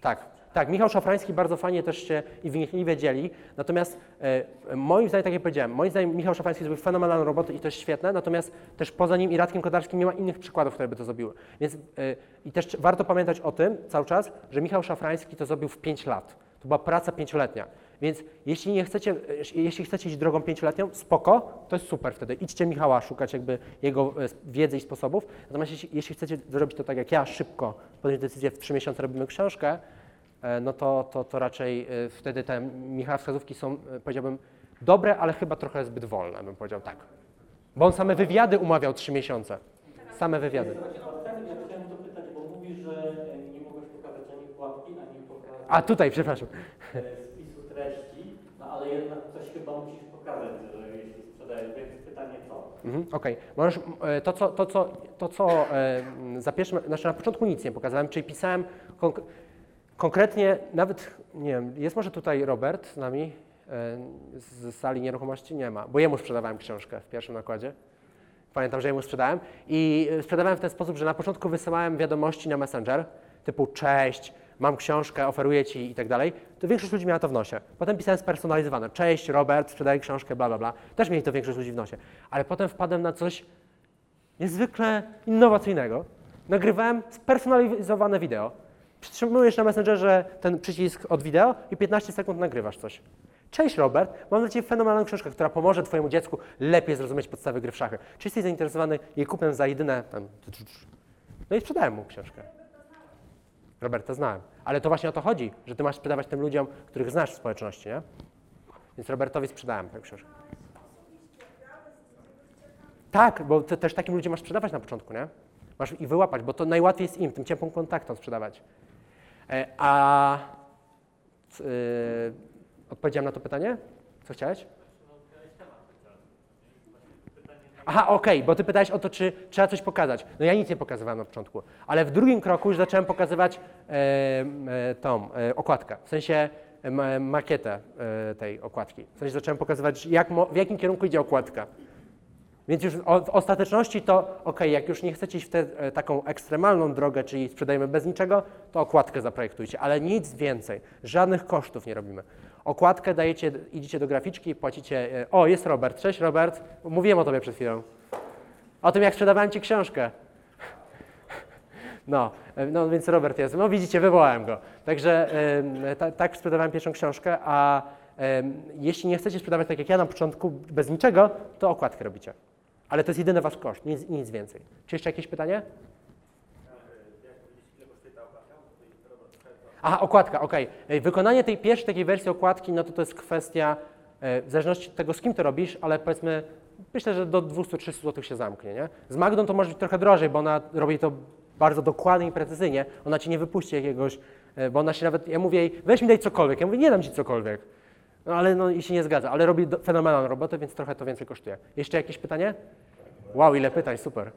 [SPEAKER 2] Tak, tak. Michał Szafrański bardzo fajnie też się i wnikliwie dzieli. Natomiast e, moim zdaniem, tak jak powiedziałem, moim zdaniem Michał Szafrański zrobił fenomenalną robotę i to jest świetne, natomiast też poza nim i Radkiem Kotarskim nie ma innych przykładów, które by to zrobiły. Więc e, i też warto pamiętać o tym cały czas, że Michał Szafrański to zrobił w 5 lat. To była praca pięcioletnia. Więc jeśli nie chcecie, e, jeśli chcecie iść drogą pięcioletnią, spoko, to jest super wtedy. Idźcie Michała szukać jakby jego e, wiedzy i sposobów. Natomiast jeśli, jeśli chcecie zrobić to tak jak ja, szybko, podjąć decyzję, w 3 miesiące robimy książkę, no to, to, to raczej e, wtedy te Michała wskazówki są, e, powiedziałbym, dobre, ale chyba trochę zbyt wolne, bym powiedział tak. Bo on same wywiady umawiał 3 miesiące. Same wywiady. A tutaj, przepraszam.
[SPEAKER 6] e, spisu treści, no ale jednak coś chyba musisz pokazać, że jeśli sprzedajesz, więc pytanie co?
[SPEAKER 2] Mhm, Okej, możesz, e, to co, to co, to co e, m, za pierwszym, znaczy na początku nic nie pokazałem, czyli pisałem konkretnie, nawet, nie wiem, jest może tutaj Robert z nami e, z sali nieruchomości? Nie ma, bo jemu sprzedawałem książkę w pierwszym nakładzie. Pamiętam, że jemu sprzedałem i e, sprzedawałem w ten sposób, że na początku wysyłałem wiadomości na Messenger, typu cześć, mam książkę, oferuję ci i tak dalej, to większość ludzi miała to w nosie. Potem pisałem spersonalizowane, cześć Robert, sprzedaję książkę, bla, bla, bla. Też mieli to większość ludzi w nosie. Ale potem wpadłem na coś niezwykle innowacyjnego. Nagrywałem spersonalizowane wideo. Przytrzymujesz na Messengerze ten przycisk od wideo i 15 sekund nagrywasz coś. Cześć Robert, mam dla Ciebie fenomenalną książkę, która pomoże Twojemu dziecku lepiej zrozumieć podstawy gry w szachy. Czy jesteś zainteresowany jej kupnem za jedyne tam... No i sprzedałem mu książkę. Roberta znałem. Ale to właśnie o to chodzi, że Ty masz sprzedawać tym ludziom, których znasz w społeczności, nie? Więc Robertowi sprzedałem tę książkę. Tak, bo ty też takim ludziom masz sprzedawać na początku, nie? Masz ich wyłapać, bo to najłatwiej jest im, tym ciepłym kontaktom sprzedawać. E, a c- y, odpowiedziałem na to pytanie? Co chciałeś? Aha, okej, bo ty pytałeś o to, czy trzeba coś pokazać. No ja nic nie pokazywałem na początku, ale w drugim kroku już zacząłem pokazywać e, tą okładkę, w sensie ma, makietę tej okładki. W sensie zacząłem pokazywać, jak, w jakim kierunku idzie okładka. Więc już w ostateczności to, ok, jak już nie chcecie iść w tę e, taką ekstremalną drogę, czyli sprzedajemy bez niczego, to okładkę zaprojektujcie, ale nic więcej, żadnych kosztów nie robimy. Okładkę dajecie, idziecie do graficzki, płacicie, e, o jest Robert, cześć Robert, mówiłem o tobie przed chwilą, o tym jak sprzedawałem ci książkę. No, e, no więc Robert jest, no widzicie, wywołałem go. Także ta, tak sprzedawałem pierwszą książkę, a jeśli nie chcecie sprzedawać tak jak ja na początku, bez niczego, to okładkę robicie. Ale to jest jedyny wasz koszt, nic, nic więcej. Czy jeszcze jakieś pytanie? Aha, okładka, okej. Ej, Wykonanie tej pierwszej takiej wersji okładki, no to to jest kwestia, e, w zależności od tego, z kim to robisz, ale powiedzmy, myślę, że do 200-300 zł się zamknie, nie? Z Magdą to może być trochę drożej, bo ona robi to bardzo dokładnie i precyzyjnie. Ona ci nie wypuści jakiegoś, e, bo ona się nawet, ja mówię jej, weź mi daj cokolwiek. Ja mówię, nie dam ci cokolwiek. No ale no i się nie zgadza, ale robi do- fenomenalną robotę, więc trochę to więcej kosztuje. Jeszcze jakieś pytanie? Wow, ile pytań, super.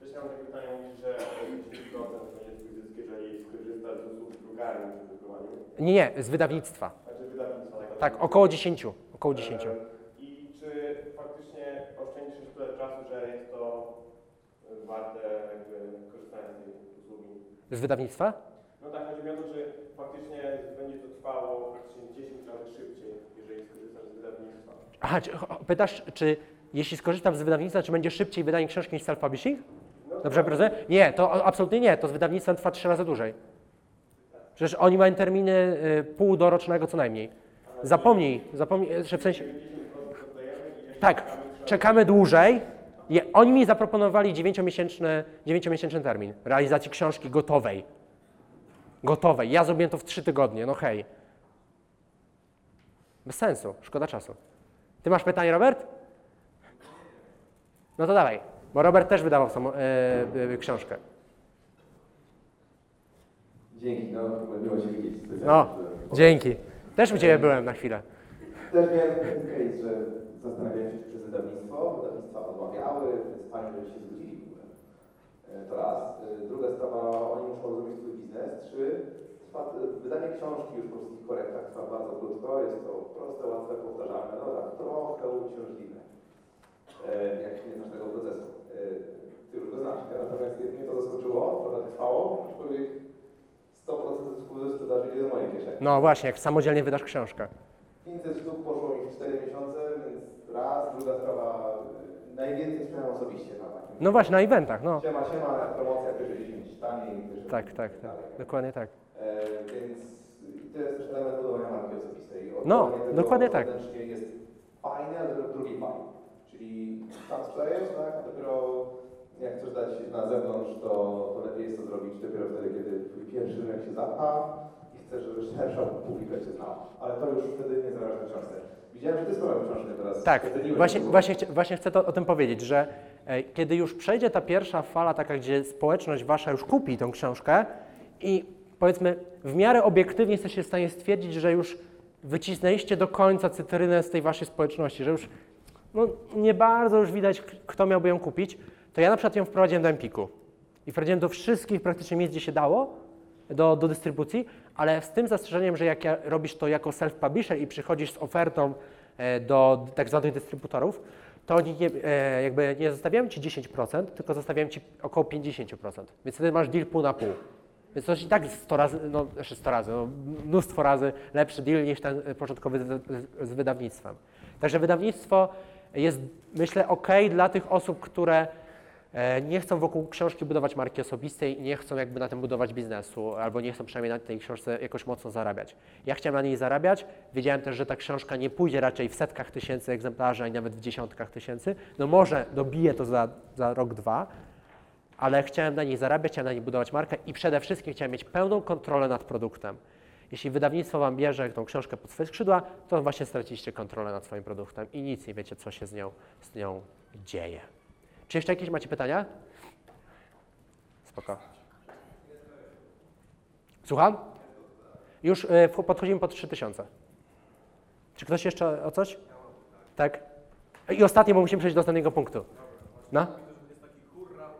[SPEAKER 7] Też mam takie pytanie, mówisz, że 10% to nie jest twój zysk, jeżeli skorzystasz z usług drukarni przy
[SPEAKER 2] Nie, nie, z wydawnictwa.
[SPEAKER 7] znaczy wydawnictwa.
[SPEAKER 2] Tak, około 10, około 10.
[SPEAKER 7] E, I czy faktycznie oszczędzisz tyle czasu, że jest to e, warte jakby korzystania z tej usługi?
[SPEAKER 2] Z wydawnictwa?
[SPEAKER 7] No tak, chodzi mi o to, czy faktycznie będzie to trwało praktycznie 10 razy szybciej, jeżeli skorzystasz z wydawnictwa.
[SPEAKER 2] Aha, czy, pytasz, czy jeśli skorzystam z wydawnictwa, czy będzie szybciej wydanie książki niż self-publishing? Dobrze rozumiem? Nie, to absolutnie nie, to z wydawnictwem trwa trzy razy dłużej. Przecież oni mają terminy y, pół do rocznego co najmniej. Zapomnij, zapomnij, że w sensie... Tak, czekamy dłużej. Je, oni mi zaproponowali 9-miesięczny, 9-miesięczny termin realizacji książki gotowej. Gotowej. Ja zrobiłem to w 3 tygodnie, no hej. Bez sensu, szkoda czasu. Ty masz pytanie, Robert? No to dawaj, bo Robert też wydawał samo, e, e, książkę.
[SPEAKER 4] Dzięki, no miło Cię widzieć.
[SPEAKER 2] No, dzięki. Też u Ciebie byłem na chwilę.
[SPEAKER 4] Też miałem taki case, że zastanawiałem się przez wydawnictwo, wydawnictwa odmawiały, więc fajnie, że się zgodzili w ogóle. To raz. Druga sprawa, oni muszą zrobić swój biznes. Trzy, wydanie książki już po wszystkich korektach trwa bardzo krótko, jest to proste, łatwe, powtarzalne, dobra, trochę uciążliwe. E, Jak nie znasz tego procesu. E, Ty już go znasz, nie? natomiast mnie to zaskoczyło, trochę trwało, aczkolwiek 100% zysku ze sprzedaży idzie do mojej kieszeni.
[SPEAKER 2] No właśnie, jak samodzielnie wydasz książkę.
[SPEAKER 4] 500 sztuk poszło mi w 4 miesiące, więc raz, druga sprawa, y, najwięcej sprzedałem osobiście na takim.
[SPEAKER 2] No właśnie, na eventach, no.
[SPEAKER 4] Siema, siema, promocja pierwsze 10 taniej. pierwsze
[SPEAKER 2] Tak,
[SPEAKER 4] 10
[SPEAKER 2] tak, tak. Dokładnie tak.
[SPEAKER 4] E, więc to jest też element budowania marki osobistej.
[SPEAKER 2] No, dokładnie tak.
[SPEAKER 4] jest fajne, ale z drugiej fajne. Czyli tam sprzedajesz, tak, a dopiero jak chcesz dać na zewnątrz, to, to lepiej jest to zrobić dopiero wtedy, kiedy twój pierwszy rynek się zapcha i chcesz, żeby szersza *laughs* publika cię znała. Ale to już wtedy nie zależy na książce. Widziałem, że ty sprawę książkę teraz
[SPEAKER 2] Tak, właśnie, właśnie, właśnie chcę to, o tym powiedzieć, że e, kiedy już przejdzie ta pierwsza fala, taka, gdzie społeczność wasza już kupi tą książkę i powiedzmy w miarę obiektywnie jesteście w stanie stwierdzić, że już wycisnęliście do końca cytrynę z tej waszej społeczności, że już no, nie bardzo już widać, kto miałby ją kupić, to ja na przykład ją wprowadziłem do Empiku i wprowadziłem do wszystkich praktycznie miejsc, gdzie się dało, do, do dystrybucji, ale z tym zastrzeżeniem, że jak ja, robisz to jako self-publisher i przychodzisz z ofertą e, do tak zwanych dystrybutorów, to nie, e, jakby nie zostawiają ci 10%, tylko zostawiają ci około 50%. Więc wtedy masz deal pół na pół. Więc to i tak 100 razy, no znaczy 100 razy, no, mnóstwo razy lepszy deal niż ten początkowy z, z, wydawnictwem. Także wydawnictwo jest, myślę, ok dla tych osób, które e, nie chcą wokół książki budować marki osobistej nie chcą jakby na tym budować biznesu, albo nie chcą przynajmniej na tej książce jakoś mocno zarabiać. Ja chciałem na niej zarabiać, wiedziałem też, że ta książka nie pójdzie raczej w setkach tysięcy egzemplarzy, ani nawet w dziesiątkach tysięcy. No może dobije to za, za rok, dwa, ale chciałem na niej zarabiać, chciałem na niej budować markę i przede wszystkim chciałem mieć pełną kontrolę nad produktem. Jeśli wydawnictwo Wam bierze tą książkę pod swoje skrzydła, to właśnie straciliście kontrolę nad swoim produktem i nic nie wiecie, co się z nią, z nią dzieje. Czy jeszcze jakieś macie pytania? Spoko. Słucham? Już y, podchodzimy pod 3000. Czy ktoś jeszcze o coś? Tak? I ostatnie, bo musimy przejść do ostatniego punktu. No?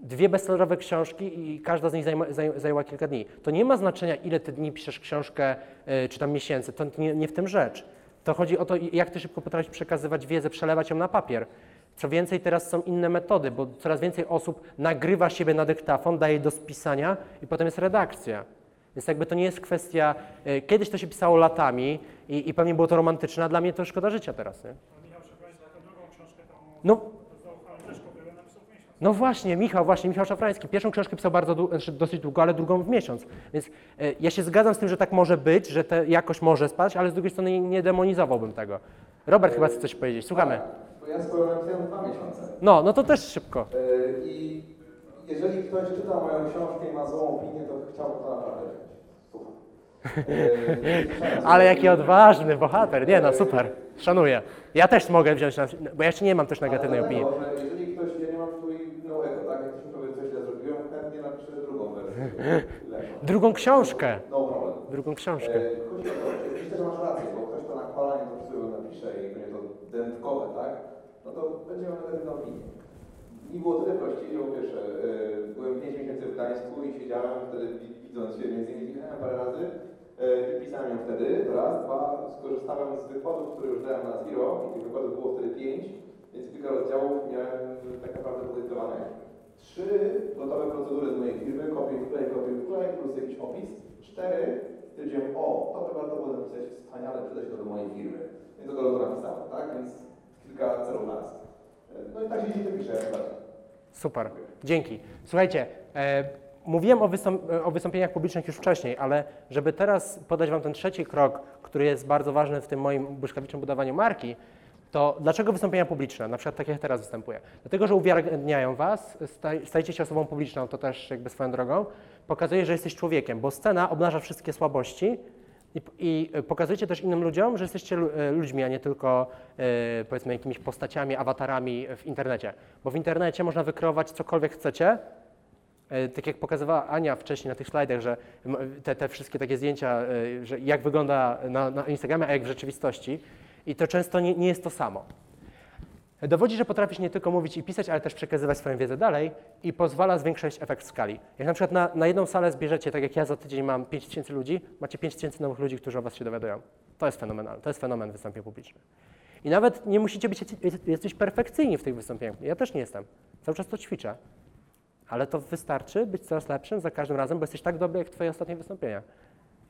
[SPEAKER 2] dwie bestsellerowe książki i każda z nich zajma, zaj, zajęła kilka dni. To nie ma znaczenia, ile ty dni piszesz książkę, e, czy tam miesięcy, to nie, nie w tym rzecz. To chodzi o to, jak ty szybko potrafisz przekazywać wiedzę, przelewać ją na papier. Co więcej, teraz są inne metody, bo coraz więcej osób nagrywa siebie na dyktafon, daje do spisania i potem jest redakcja. Więc jakby to nie jest kwestia, e, kiedyś to się pisało latami i, i pewnie było to romantyczne, a dla mnie to szkoda życia teraz, nie? No,
[SPEAKER 8] zaufałem też kopiowy napisał w miesiąc.
[SPEAKER 2] No właśnie, Michał, właśnie, Michał Szafrański. Pierwszą książkę pisał bardzo znaczy dosyć długo, ale drugą w miesiąc. Więc e, ja się zgadzam z tym, że tak może być, że ta jakość może spać, ale z drugiej strony nie, demonizowałbym tego. Robert chyba chce coś powiedzieć, słuchamy.
[SPEAKER 4] Bo ja swoją napisałem dwa miesiące.
[SPEAKER 2] No, no to też szybko.
[SPEAKER 4] Yy, I jeżeli ktoś czyta moją książkę i ma złą opinię, to chciałbym to naprawdę *laughs*
[SPEAKER 2] Ale jaki odważny bohater. Nie no, super. Szanuję. Ja też mogę wziąć, na, bo ja jeszcze nie mam też negatywnej opinii.
[SPEAKER 4] dlatego, że jeżeli ktoś, ja nie mam tu no ego, tak? Jak ktoś mi powie, coś źle zrobiłem, chętnie napiszę drugą
[SPEAKER 2] książkę. Drugą książkę.
[SPEAKER 4] E, o to, że myślę, masz rację, bo ktoś to na kolanie to sobie napisze i będzie to dętkowe, tak? No to będzie miał negatywną opinię. Mi było tyle prościej, że po pierwsze, e, byłem 5 miesięcy w Gdańsku i siedziałem wtedy wi- widząc się, między innymi parę razy e, i pisałem ją wtedy, raz, dwa, skorzystałem z wykładów, które już dałem na Zero i tych wykładów było wtedy 5, więc kilka rozdziałów miałem tak naprawdę podyktowanych. Trzy gotowe procedury z mojej firmy, kopiuj, wklej, kopiuj, wklej, plus jakiś opis. Cztery, stwierdziłem, o, to by warto było napisać wspaniale, przyda się to do mojej firmy. Więc to napisałem, tak? Więc kilka celów naraz. No i tak się dzisiaj pisze.
[SPEAKER 2] Super, dzięki. Słuchajcie, e, mówiłem o, wystąp- e, o wystąpieniach publicznych już wcześniej, ale żeby teraz podać Wam ten trzeci krok, który jest bardzo ważny w tym moim błyskawicznym budowaniu marki, to dlaczego wystąpienia publiczne, na przykład tak jak teraz występuję? Dlatego, że uwiarygodniają Was, staj, stajecie się osobą publiczną, to też jakby swoją drogą, pokazuje, że jesteś człowiekiem, bo scena obnaża wszystkie słabości i, i pokazujecie też innym ludziom, że jesteście e, ludźmi, a nie tylko e, powiedzmy jakimiś postaciami, awatarami w internecie. Bo w internecie można wykreować cokolwiek chcecie, E, Tak jak pokazywała Ania wcześniej na tych slajdach, że te, te wszystkie takie zdjęcia, e, że jak wygląda na, na Instagramie, a jak w rzeczywistości. I to często nie, nie jest to samo. Dowodzi, że potrafisz nie tylko mówić i pisać, ale też przekazywać swoją wiedzę dalej i pozwala zwiększyć efekt skali. Jak na przykład na, na jedną salę zbierzecie, tak jak ja za tydzień mam 5000 ludzi, macie 5000 nowych ludzi, którzy o was się dowiadują. To jest fenomenalne, to jest fenomen wystąpień publicznych. I nawet nie musicie być jesteś perfekcyjni w tych wystąpieniach. Ja też nie jestem. Cały czas to ćwiczę. Ale to wystarczy być coraz lepszym za każdym razem, bo jesteś tak dobry jak twoje ostatnie wystąpienia.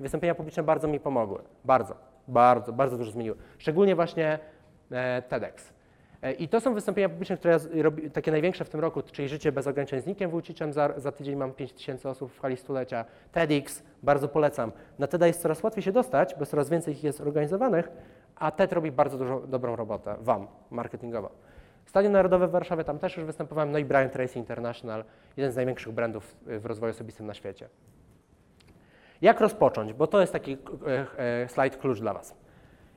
[SPEAKER 2] Wystąpienia publiczne bardzo mi pomogły. Bardzo, bardzo, bardzo dużo zmieniły. Szczególnie właśnie e, TEDx. E, I to są wystąpienia publiczne, które ja z- robi, takie największe w tym roku, czyli Życie bez ograniczeń z Nikiem Wójciczem. Za, za tydzień mam 5 tysięcy osób w hali stulecia. TEDx, bardzo polecam. Na TEDa jest coraz łatwiej się dostać, bo coraz więcej ich jest organizowanych, a TED robi bardzo dużo, dobrą robotę, Wam, marketingową. Stadion Narodowe w Warszawie, tam też już występowałem, no i Brian Tracy International, jeden z największych brandów w rozwoju osobistym na świecie. Jak rozpocząć? Bo to jest taki e, e, slajd klucz dla Was.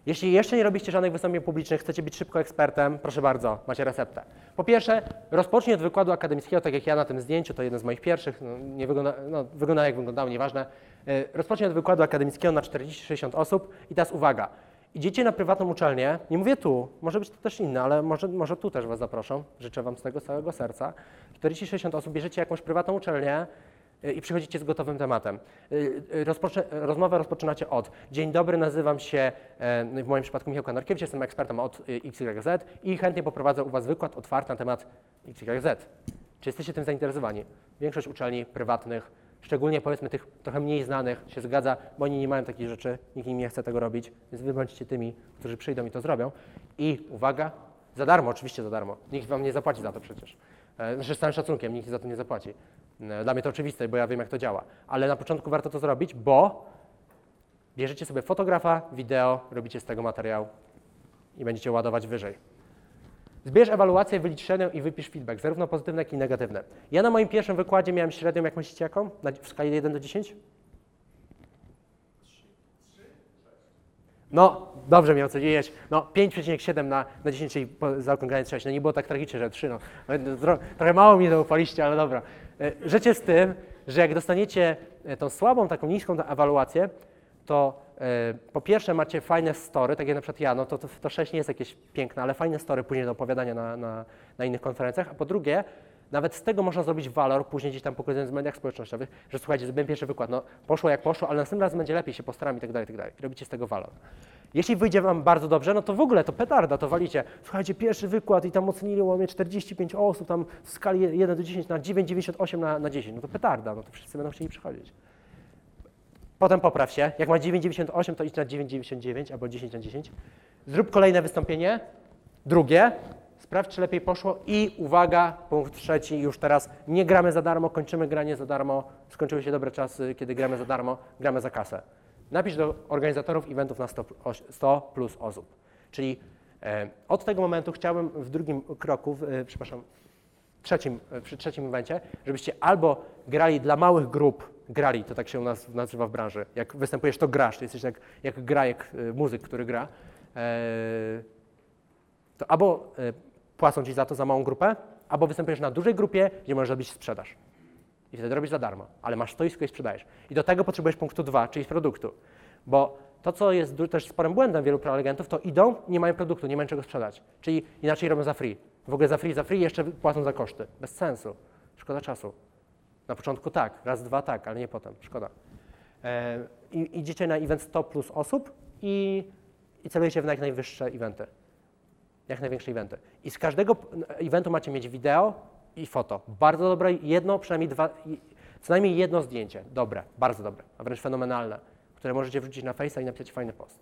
[SPEAKER 2] Jeśli jeszcze nie robicie żadnych wystąpień publicznych, chcecie być szybko ekspertem, proszę bardzo, macie receptę. Po pierwsze, rozpocznij od wykładu akademickiego, tak jak ja na tym zdjęciu, to jeden z moich pierwszych, no, nie wygląda, no, wygląda jak wyglądało, nieważne. E, Rozpocznij od wykładu akademickiego na 40-60 osób i teraz uwaga, idziecie na prywatną uczelnię, nie mówię tu, może być to też inne, ale może, może tu też Was zaproszą, życzę Wam z tego całego serca. 40-60 osób, bierzecie jakąś prywatną uczelnię, i przychodzicie z gotowym tematem. Y, y, Rozpoczę, rozmowę rozpoczynacie od Dzień dobry, nazywam się, e, w moim przypadku Michał Kanarkiewicz, jestem ekspertem od XYZ i chętnie poprowadzę u Was wykład otwarty na temat XYZ. Czy jesteście tym zainteresowani? Większość uczelni prywatnych, szczególnie powiedzmy tych trochę mniej znanych, się zgadza, bo oni nie mają takich rzeczy, nikt im nie chce tego robić, więc wy bądźcie tymi, którzy przyjdą i to zrobią. I uwaga, za darmo, oczywiście za darmo. Nikt Wam nie zapłaci za to przecież. E, Znaczy z całym szacunkiem, nikt za to nie zapłaci. E, Dla mnie to oczywiste, bo ja wiem jak to działa. Ale na początku warto to zrobić, bo bierzecie sobie fotografa, wideo, robicie z tego materiał i będziecie ładować wyżej. Zbierz ewaluację, wylicz średnią i wypisz feedback, zarówno pozytywne, jak i negatywne. Ja na moim pierwszym wykładzie miałem średnią, jak myślicie jaką? W skali 1 do 10? No, dobrze mnie oceniłeś. No, 5,7 na, na 10 i po- zaokrąglając 6. No nie było tak tragicznie, że 3. No. Tro, trochę mało mi to upaliście, ale dobra. E, Rzecz jest tym, że jak dostaniecie e, tą słabą, taką niską ewaluację, to e, po pierwsze macie fajne story, tak jak na przykład ja, no to, to, to 6 nie jest jakieś piękne, ale fajne story później do opowiadania na, na, na innych konferencjach, a po drugie, nawet z tego można zrobić walor, później gdzieś tam pokazując w mediach społecznościowych, że słuchajcie, zrobiłem pierwszy wykład, no poszło jak poszło, ale następnym razem będzie lepiej, się postaram i tak dalej, i tak dalej. Robicie z tego walor. Jeśli wyjdzie Wam bardzo dobrze, no to w ogóle to petarda, to walicie. Słuchajcie, pierwszy wykład i tam ocenili mnie 45 osób, tam w skali 1 do 10 na 9,98 na, na 10. No to petarda, no to wszyscy będą chcieli przychodzić. potem popraw się. Jak ma 9,98, to idź na 9,99 albo 10 na 10. Zrób kolejne wystąpienie, drugie, sprawdź, czy lepiej poszło i uwaga, punkt trzeci, już teraz nie gramy za darmo, kończymy granie za darmo, skończyły się dobre czasy, kiedy gramy za darmo, gramy za kasę. Napisz do organizatorów eventów na 100, oś- 100 plus osób. Czyli e, od tego momentu chciałbym w drugim kroku, w, e, przepraszam, trzecim, e, przy trzecim evencie, żebyście albo grali dla małych grup, grali, to tak się u nas nazywa w branży, jak występujesz, to grasz, to jesteś jak, jak gra, jak e, muzyk, który gra, e, to albo e, płacą ci za to za małą grupę, albo występujesz na dużej grupie, gdzie możesz robić sprzedaż. I wtedy robisz za darmo, ale masz stoisko i sprzedajesz. I do tego potrzebujesz punktu 2, czyli produktu. Bo to, co jest też sporym błędem wielu prelegentów, to idą, nie mają produktu, nie mają czego sprzedać. Czyli inaczej robią za free. W ogóle za free, za free jeszcze płacą za koszty. Bez sensu. Szkoda czasu. Na początku tak, raz, dwa tak, ale nie potem. Szkoda. E, i, idziecie na event 100 plus osób i, i celujecie w najwyższe eventy. Jak największe eventy. I z każdego eventu macie mieć wideo i foto. Bardzo dobre, jedno, przynajmniej dwa, co najmniej jedno zdjęcie. Dobre, bardzo dobre, a wręcz fenomenalne, które możecie wrzucić na Face'a i napisać fajny post.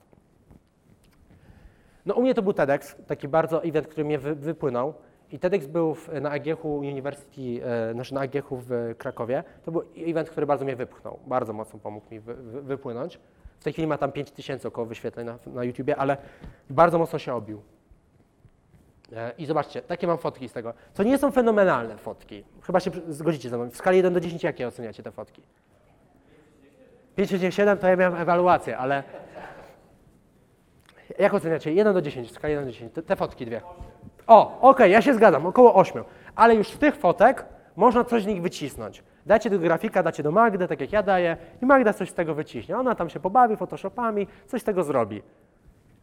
[SPEAKER 2] No u mnie to był TEDx, taki bardzo event, który mnie wy, wypłynął. I TEDx był w, na AGH University, e, znaczy na AGH w Krakowie. To był event, który bardzo mnie wypchnął, bardzo mocno pomógł mi wy, wy, wypłynąć. W tej chwili ma tam 5000 około wyświetleń na, na YouTubie, ale bardzo mocno się obił. E, I zobaczcie, takie mam fotki z tego. To nie są fenomenalne fotki. Chyba się zgodzicie ze mną. W skali 1 do 10 jakie oceniacie te fotki? 5,7 to ja miałem ewaluację, ale jak oceniacie? 1 do 10, w skali 1 do 10. Te, te fotki dwie. O, okej, ja się zgadzam, około 8. Ale już z tych fotek można coś z nich wycisnąć. Dacie do grafika, dacie do Magdy, tak jak ja daję, i Magda coś z tego wyciśnie. Ona tam się pobawi Photoshopami, coś z tego zrobi.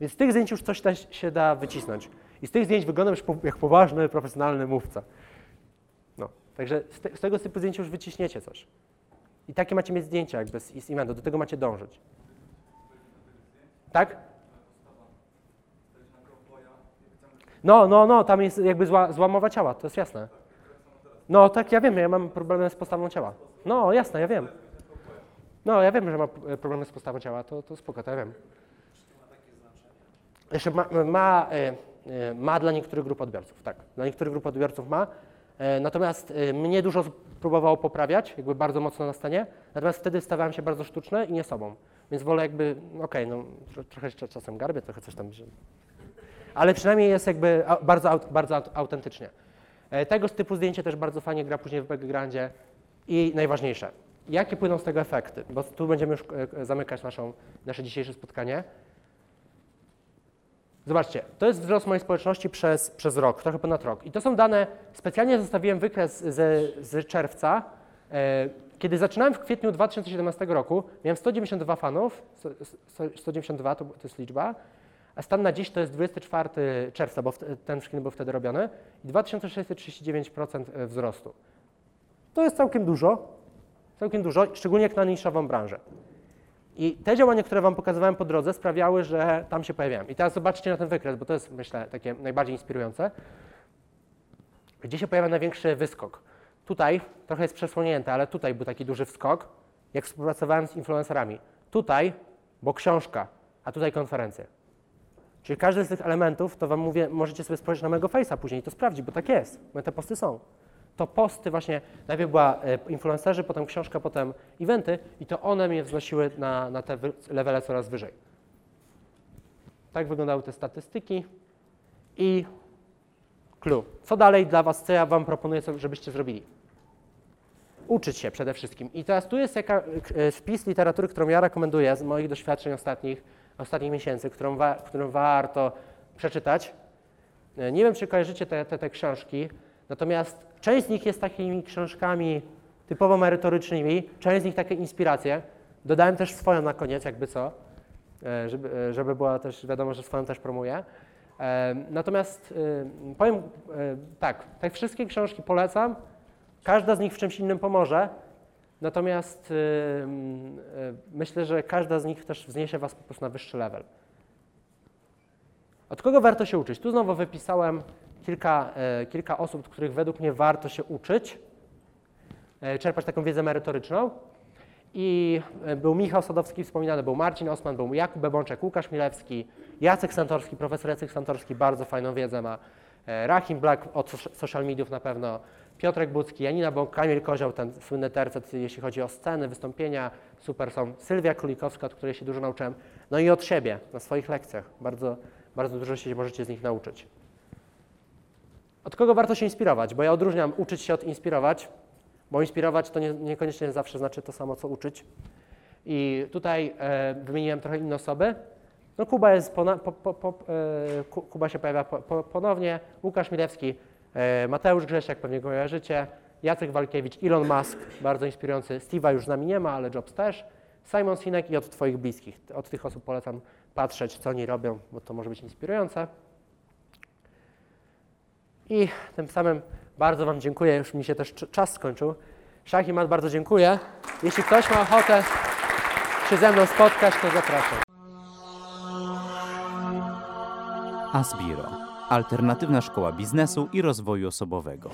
[SPEAKER 2] Więc z tych zdjęć już coś da, się da wycisnąć. I z tych zdjęć wyglądam już jak poważny, profesjonalny mówca. No, także z, te, z tego typu zdjęć już wyciśniecie coś. I takie macie mieć zdjęcia jakby z, z eventu, do tego macie dążyć. Tak? No, no, no, tam jest jakby zła, zła mowa ciała, to jest jasne. No tak, ja wiem, ja mam problemy z postawą ciała. No, jasne, ja wiem. No, ja wiem, że ma e, problemy z postawą ciała, to, to spoko, to ja wiem. Jeszcze ma, ma, e, ma dla niektórych grup odbiorców, tak. Dla niektórych grup odbiorców ma. E, Natomiast e, mnie dużo próbowało poprawiać, jakby bardzo mocno na stanie, natomiast wtedy stawałem się bardzo sztuczny i nie sobą. Więc wolę jakby, okej, no tro, trochę jeszcze czasem garbię, trochę coś tam, ale przynajmniej jest jakby bardzo, bardzo aut- autentycznie. E, Tego typu zdjęcie też bardzo fajnie gra później w backgroundzie i najważniejsze, jakie płyną z tego efekty, bo tu będziemy już e, zamykać naszą, nasze dzisiejsze spotkanie. Zobaczcie, to jest wzrost mojej społeczności przez, przez rok, trochę ponad rok. I to są dane, specjalnie zostawiłem wykres ze, z czerwca. E, kiedy zaczynałem w kwietniu 2017 roku, miałem 192 fanów, sto- sto- 192 to, to jest liczba, a stan na dziś to jest 24 czerwca, bo ten screen był wtedy robiony, i 2639% wzrostu. To jest całkiem dużo, całkiem dużo, szczególnie jak na niszową branżę. I te działania, które Wam pokazywałem po drodze, sprawiały, że tam się pojawiałem. I teraz zobaczcie na ten wykres, bo to jest, myślę, takie najbardziej inspirujące. Gdzie się pojawia największy wyskok? Tutaj trochę jest przesłonięte, ale tutaj był taki duży wskok, jak współpracowałem z influencerami. Tutaj, bo książka, a tutaj konferencje. Czyli każdy z tych elementów, to Wam mówię, możecie sobie spojrzeć na mojego Face'a później i to sprawdzić, bo tak jest. Bo te posty są. To posty właśnie, najpierw była e, influencerzy, potem książka, potem eventy i to one mnie wznosiły na, na te levele coraz wyżej. Tak wyglądały te statystyki i clue. Co dalej dla Was, co ja Wam proponuję, żebyście zrobili? Uczyć się przede wszystkim. I teraz tu jest jaka, e, spis literatury, którą ja rekomenduję z moich doświadczeń ostatnich, ostatnich miesięcy, którą, wa, którą warto przeczytać. E, Nie wiem, czy kojarzycie te, te, te książki, natomiast część z nich jest takimi książkami typowo merytorycznymi, część z nich takie inspiracje. Dodałem też swoją na koniec, jakby co, e, żeby, e, żeby była też wiadomo, że swoją też promuję. E, Natomiast powiem tak, te wszystkie książki polecam. Każda z nich w czymś innym pomoże. Natomiast myślę, że każda z nich też wzniesie Was po prostu na wyższy level. Od kogo warto się uczyć? Tu znowu wypisałem kilka, e, kilka osób, od których według mnie warto się uczyć, e, czerpać taką wiedzę merytoryczną. I e, był Michał Sadowski wspominany, był Marcin Osman, był Jakub Bebączek, Łukasz Milewski, Jacek Santorski, profesor Jacek Santorski, bardzo fajną wiedzę ma, Rahim Black od soc- social mediów na pewno, Piotrek Bucki, Janina Bąk, Kamil Kozioł, ten słynny tercet, jeśli chodzi o sceny, wystąpienia, super są, Sylwia Królikowska, od której się dużo nauczyłem, no i od siebie, na swoich lekcjach, bardzo, bardzo dużo się możecie z nich nauczyć. Od kogo warto się inspirować? Bo ja odróżniam uczyć się od inspirować, bo inspirować to nie, niekoniecznie zawsze znaczy to samo, co uczyć. I tutaj e, wymieniłem trochę inne osoby. No Kuba jest pona, po, po, po, e, Ku- Kuba się pojawia po, po, ponownie, Łukasz Milewski, e, Mateusz Grzesiak, pewnie go kojarzycie, Jacek Walkiewicz, Elon Musk, bardzo inspirujący, Steve'a już z nami nie ma, ale Jobs też, Simon Sinek i od Twoich bliskich. Od tych osób polecam patrzeć, co oni robią, bo to może być inspirujące. I tym samym bardzo Wam dziękuję, już mi się też cz- czas skończył. Szach i Mat, bardzo dziękuję. Jeśli ktoś ma ochotę się ze mną spotkać, to zapraszam.
[SPEAKER 1] Asbiro. Alternatywna szkoła biznesu i rozwoju osobowego.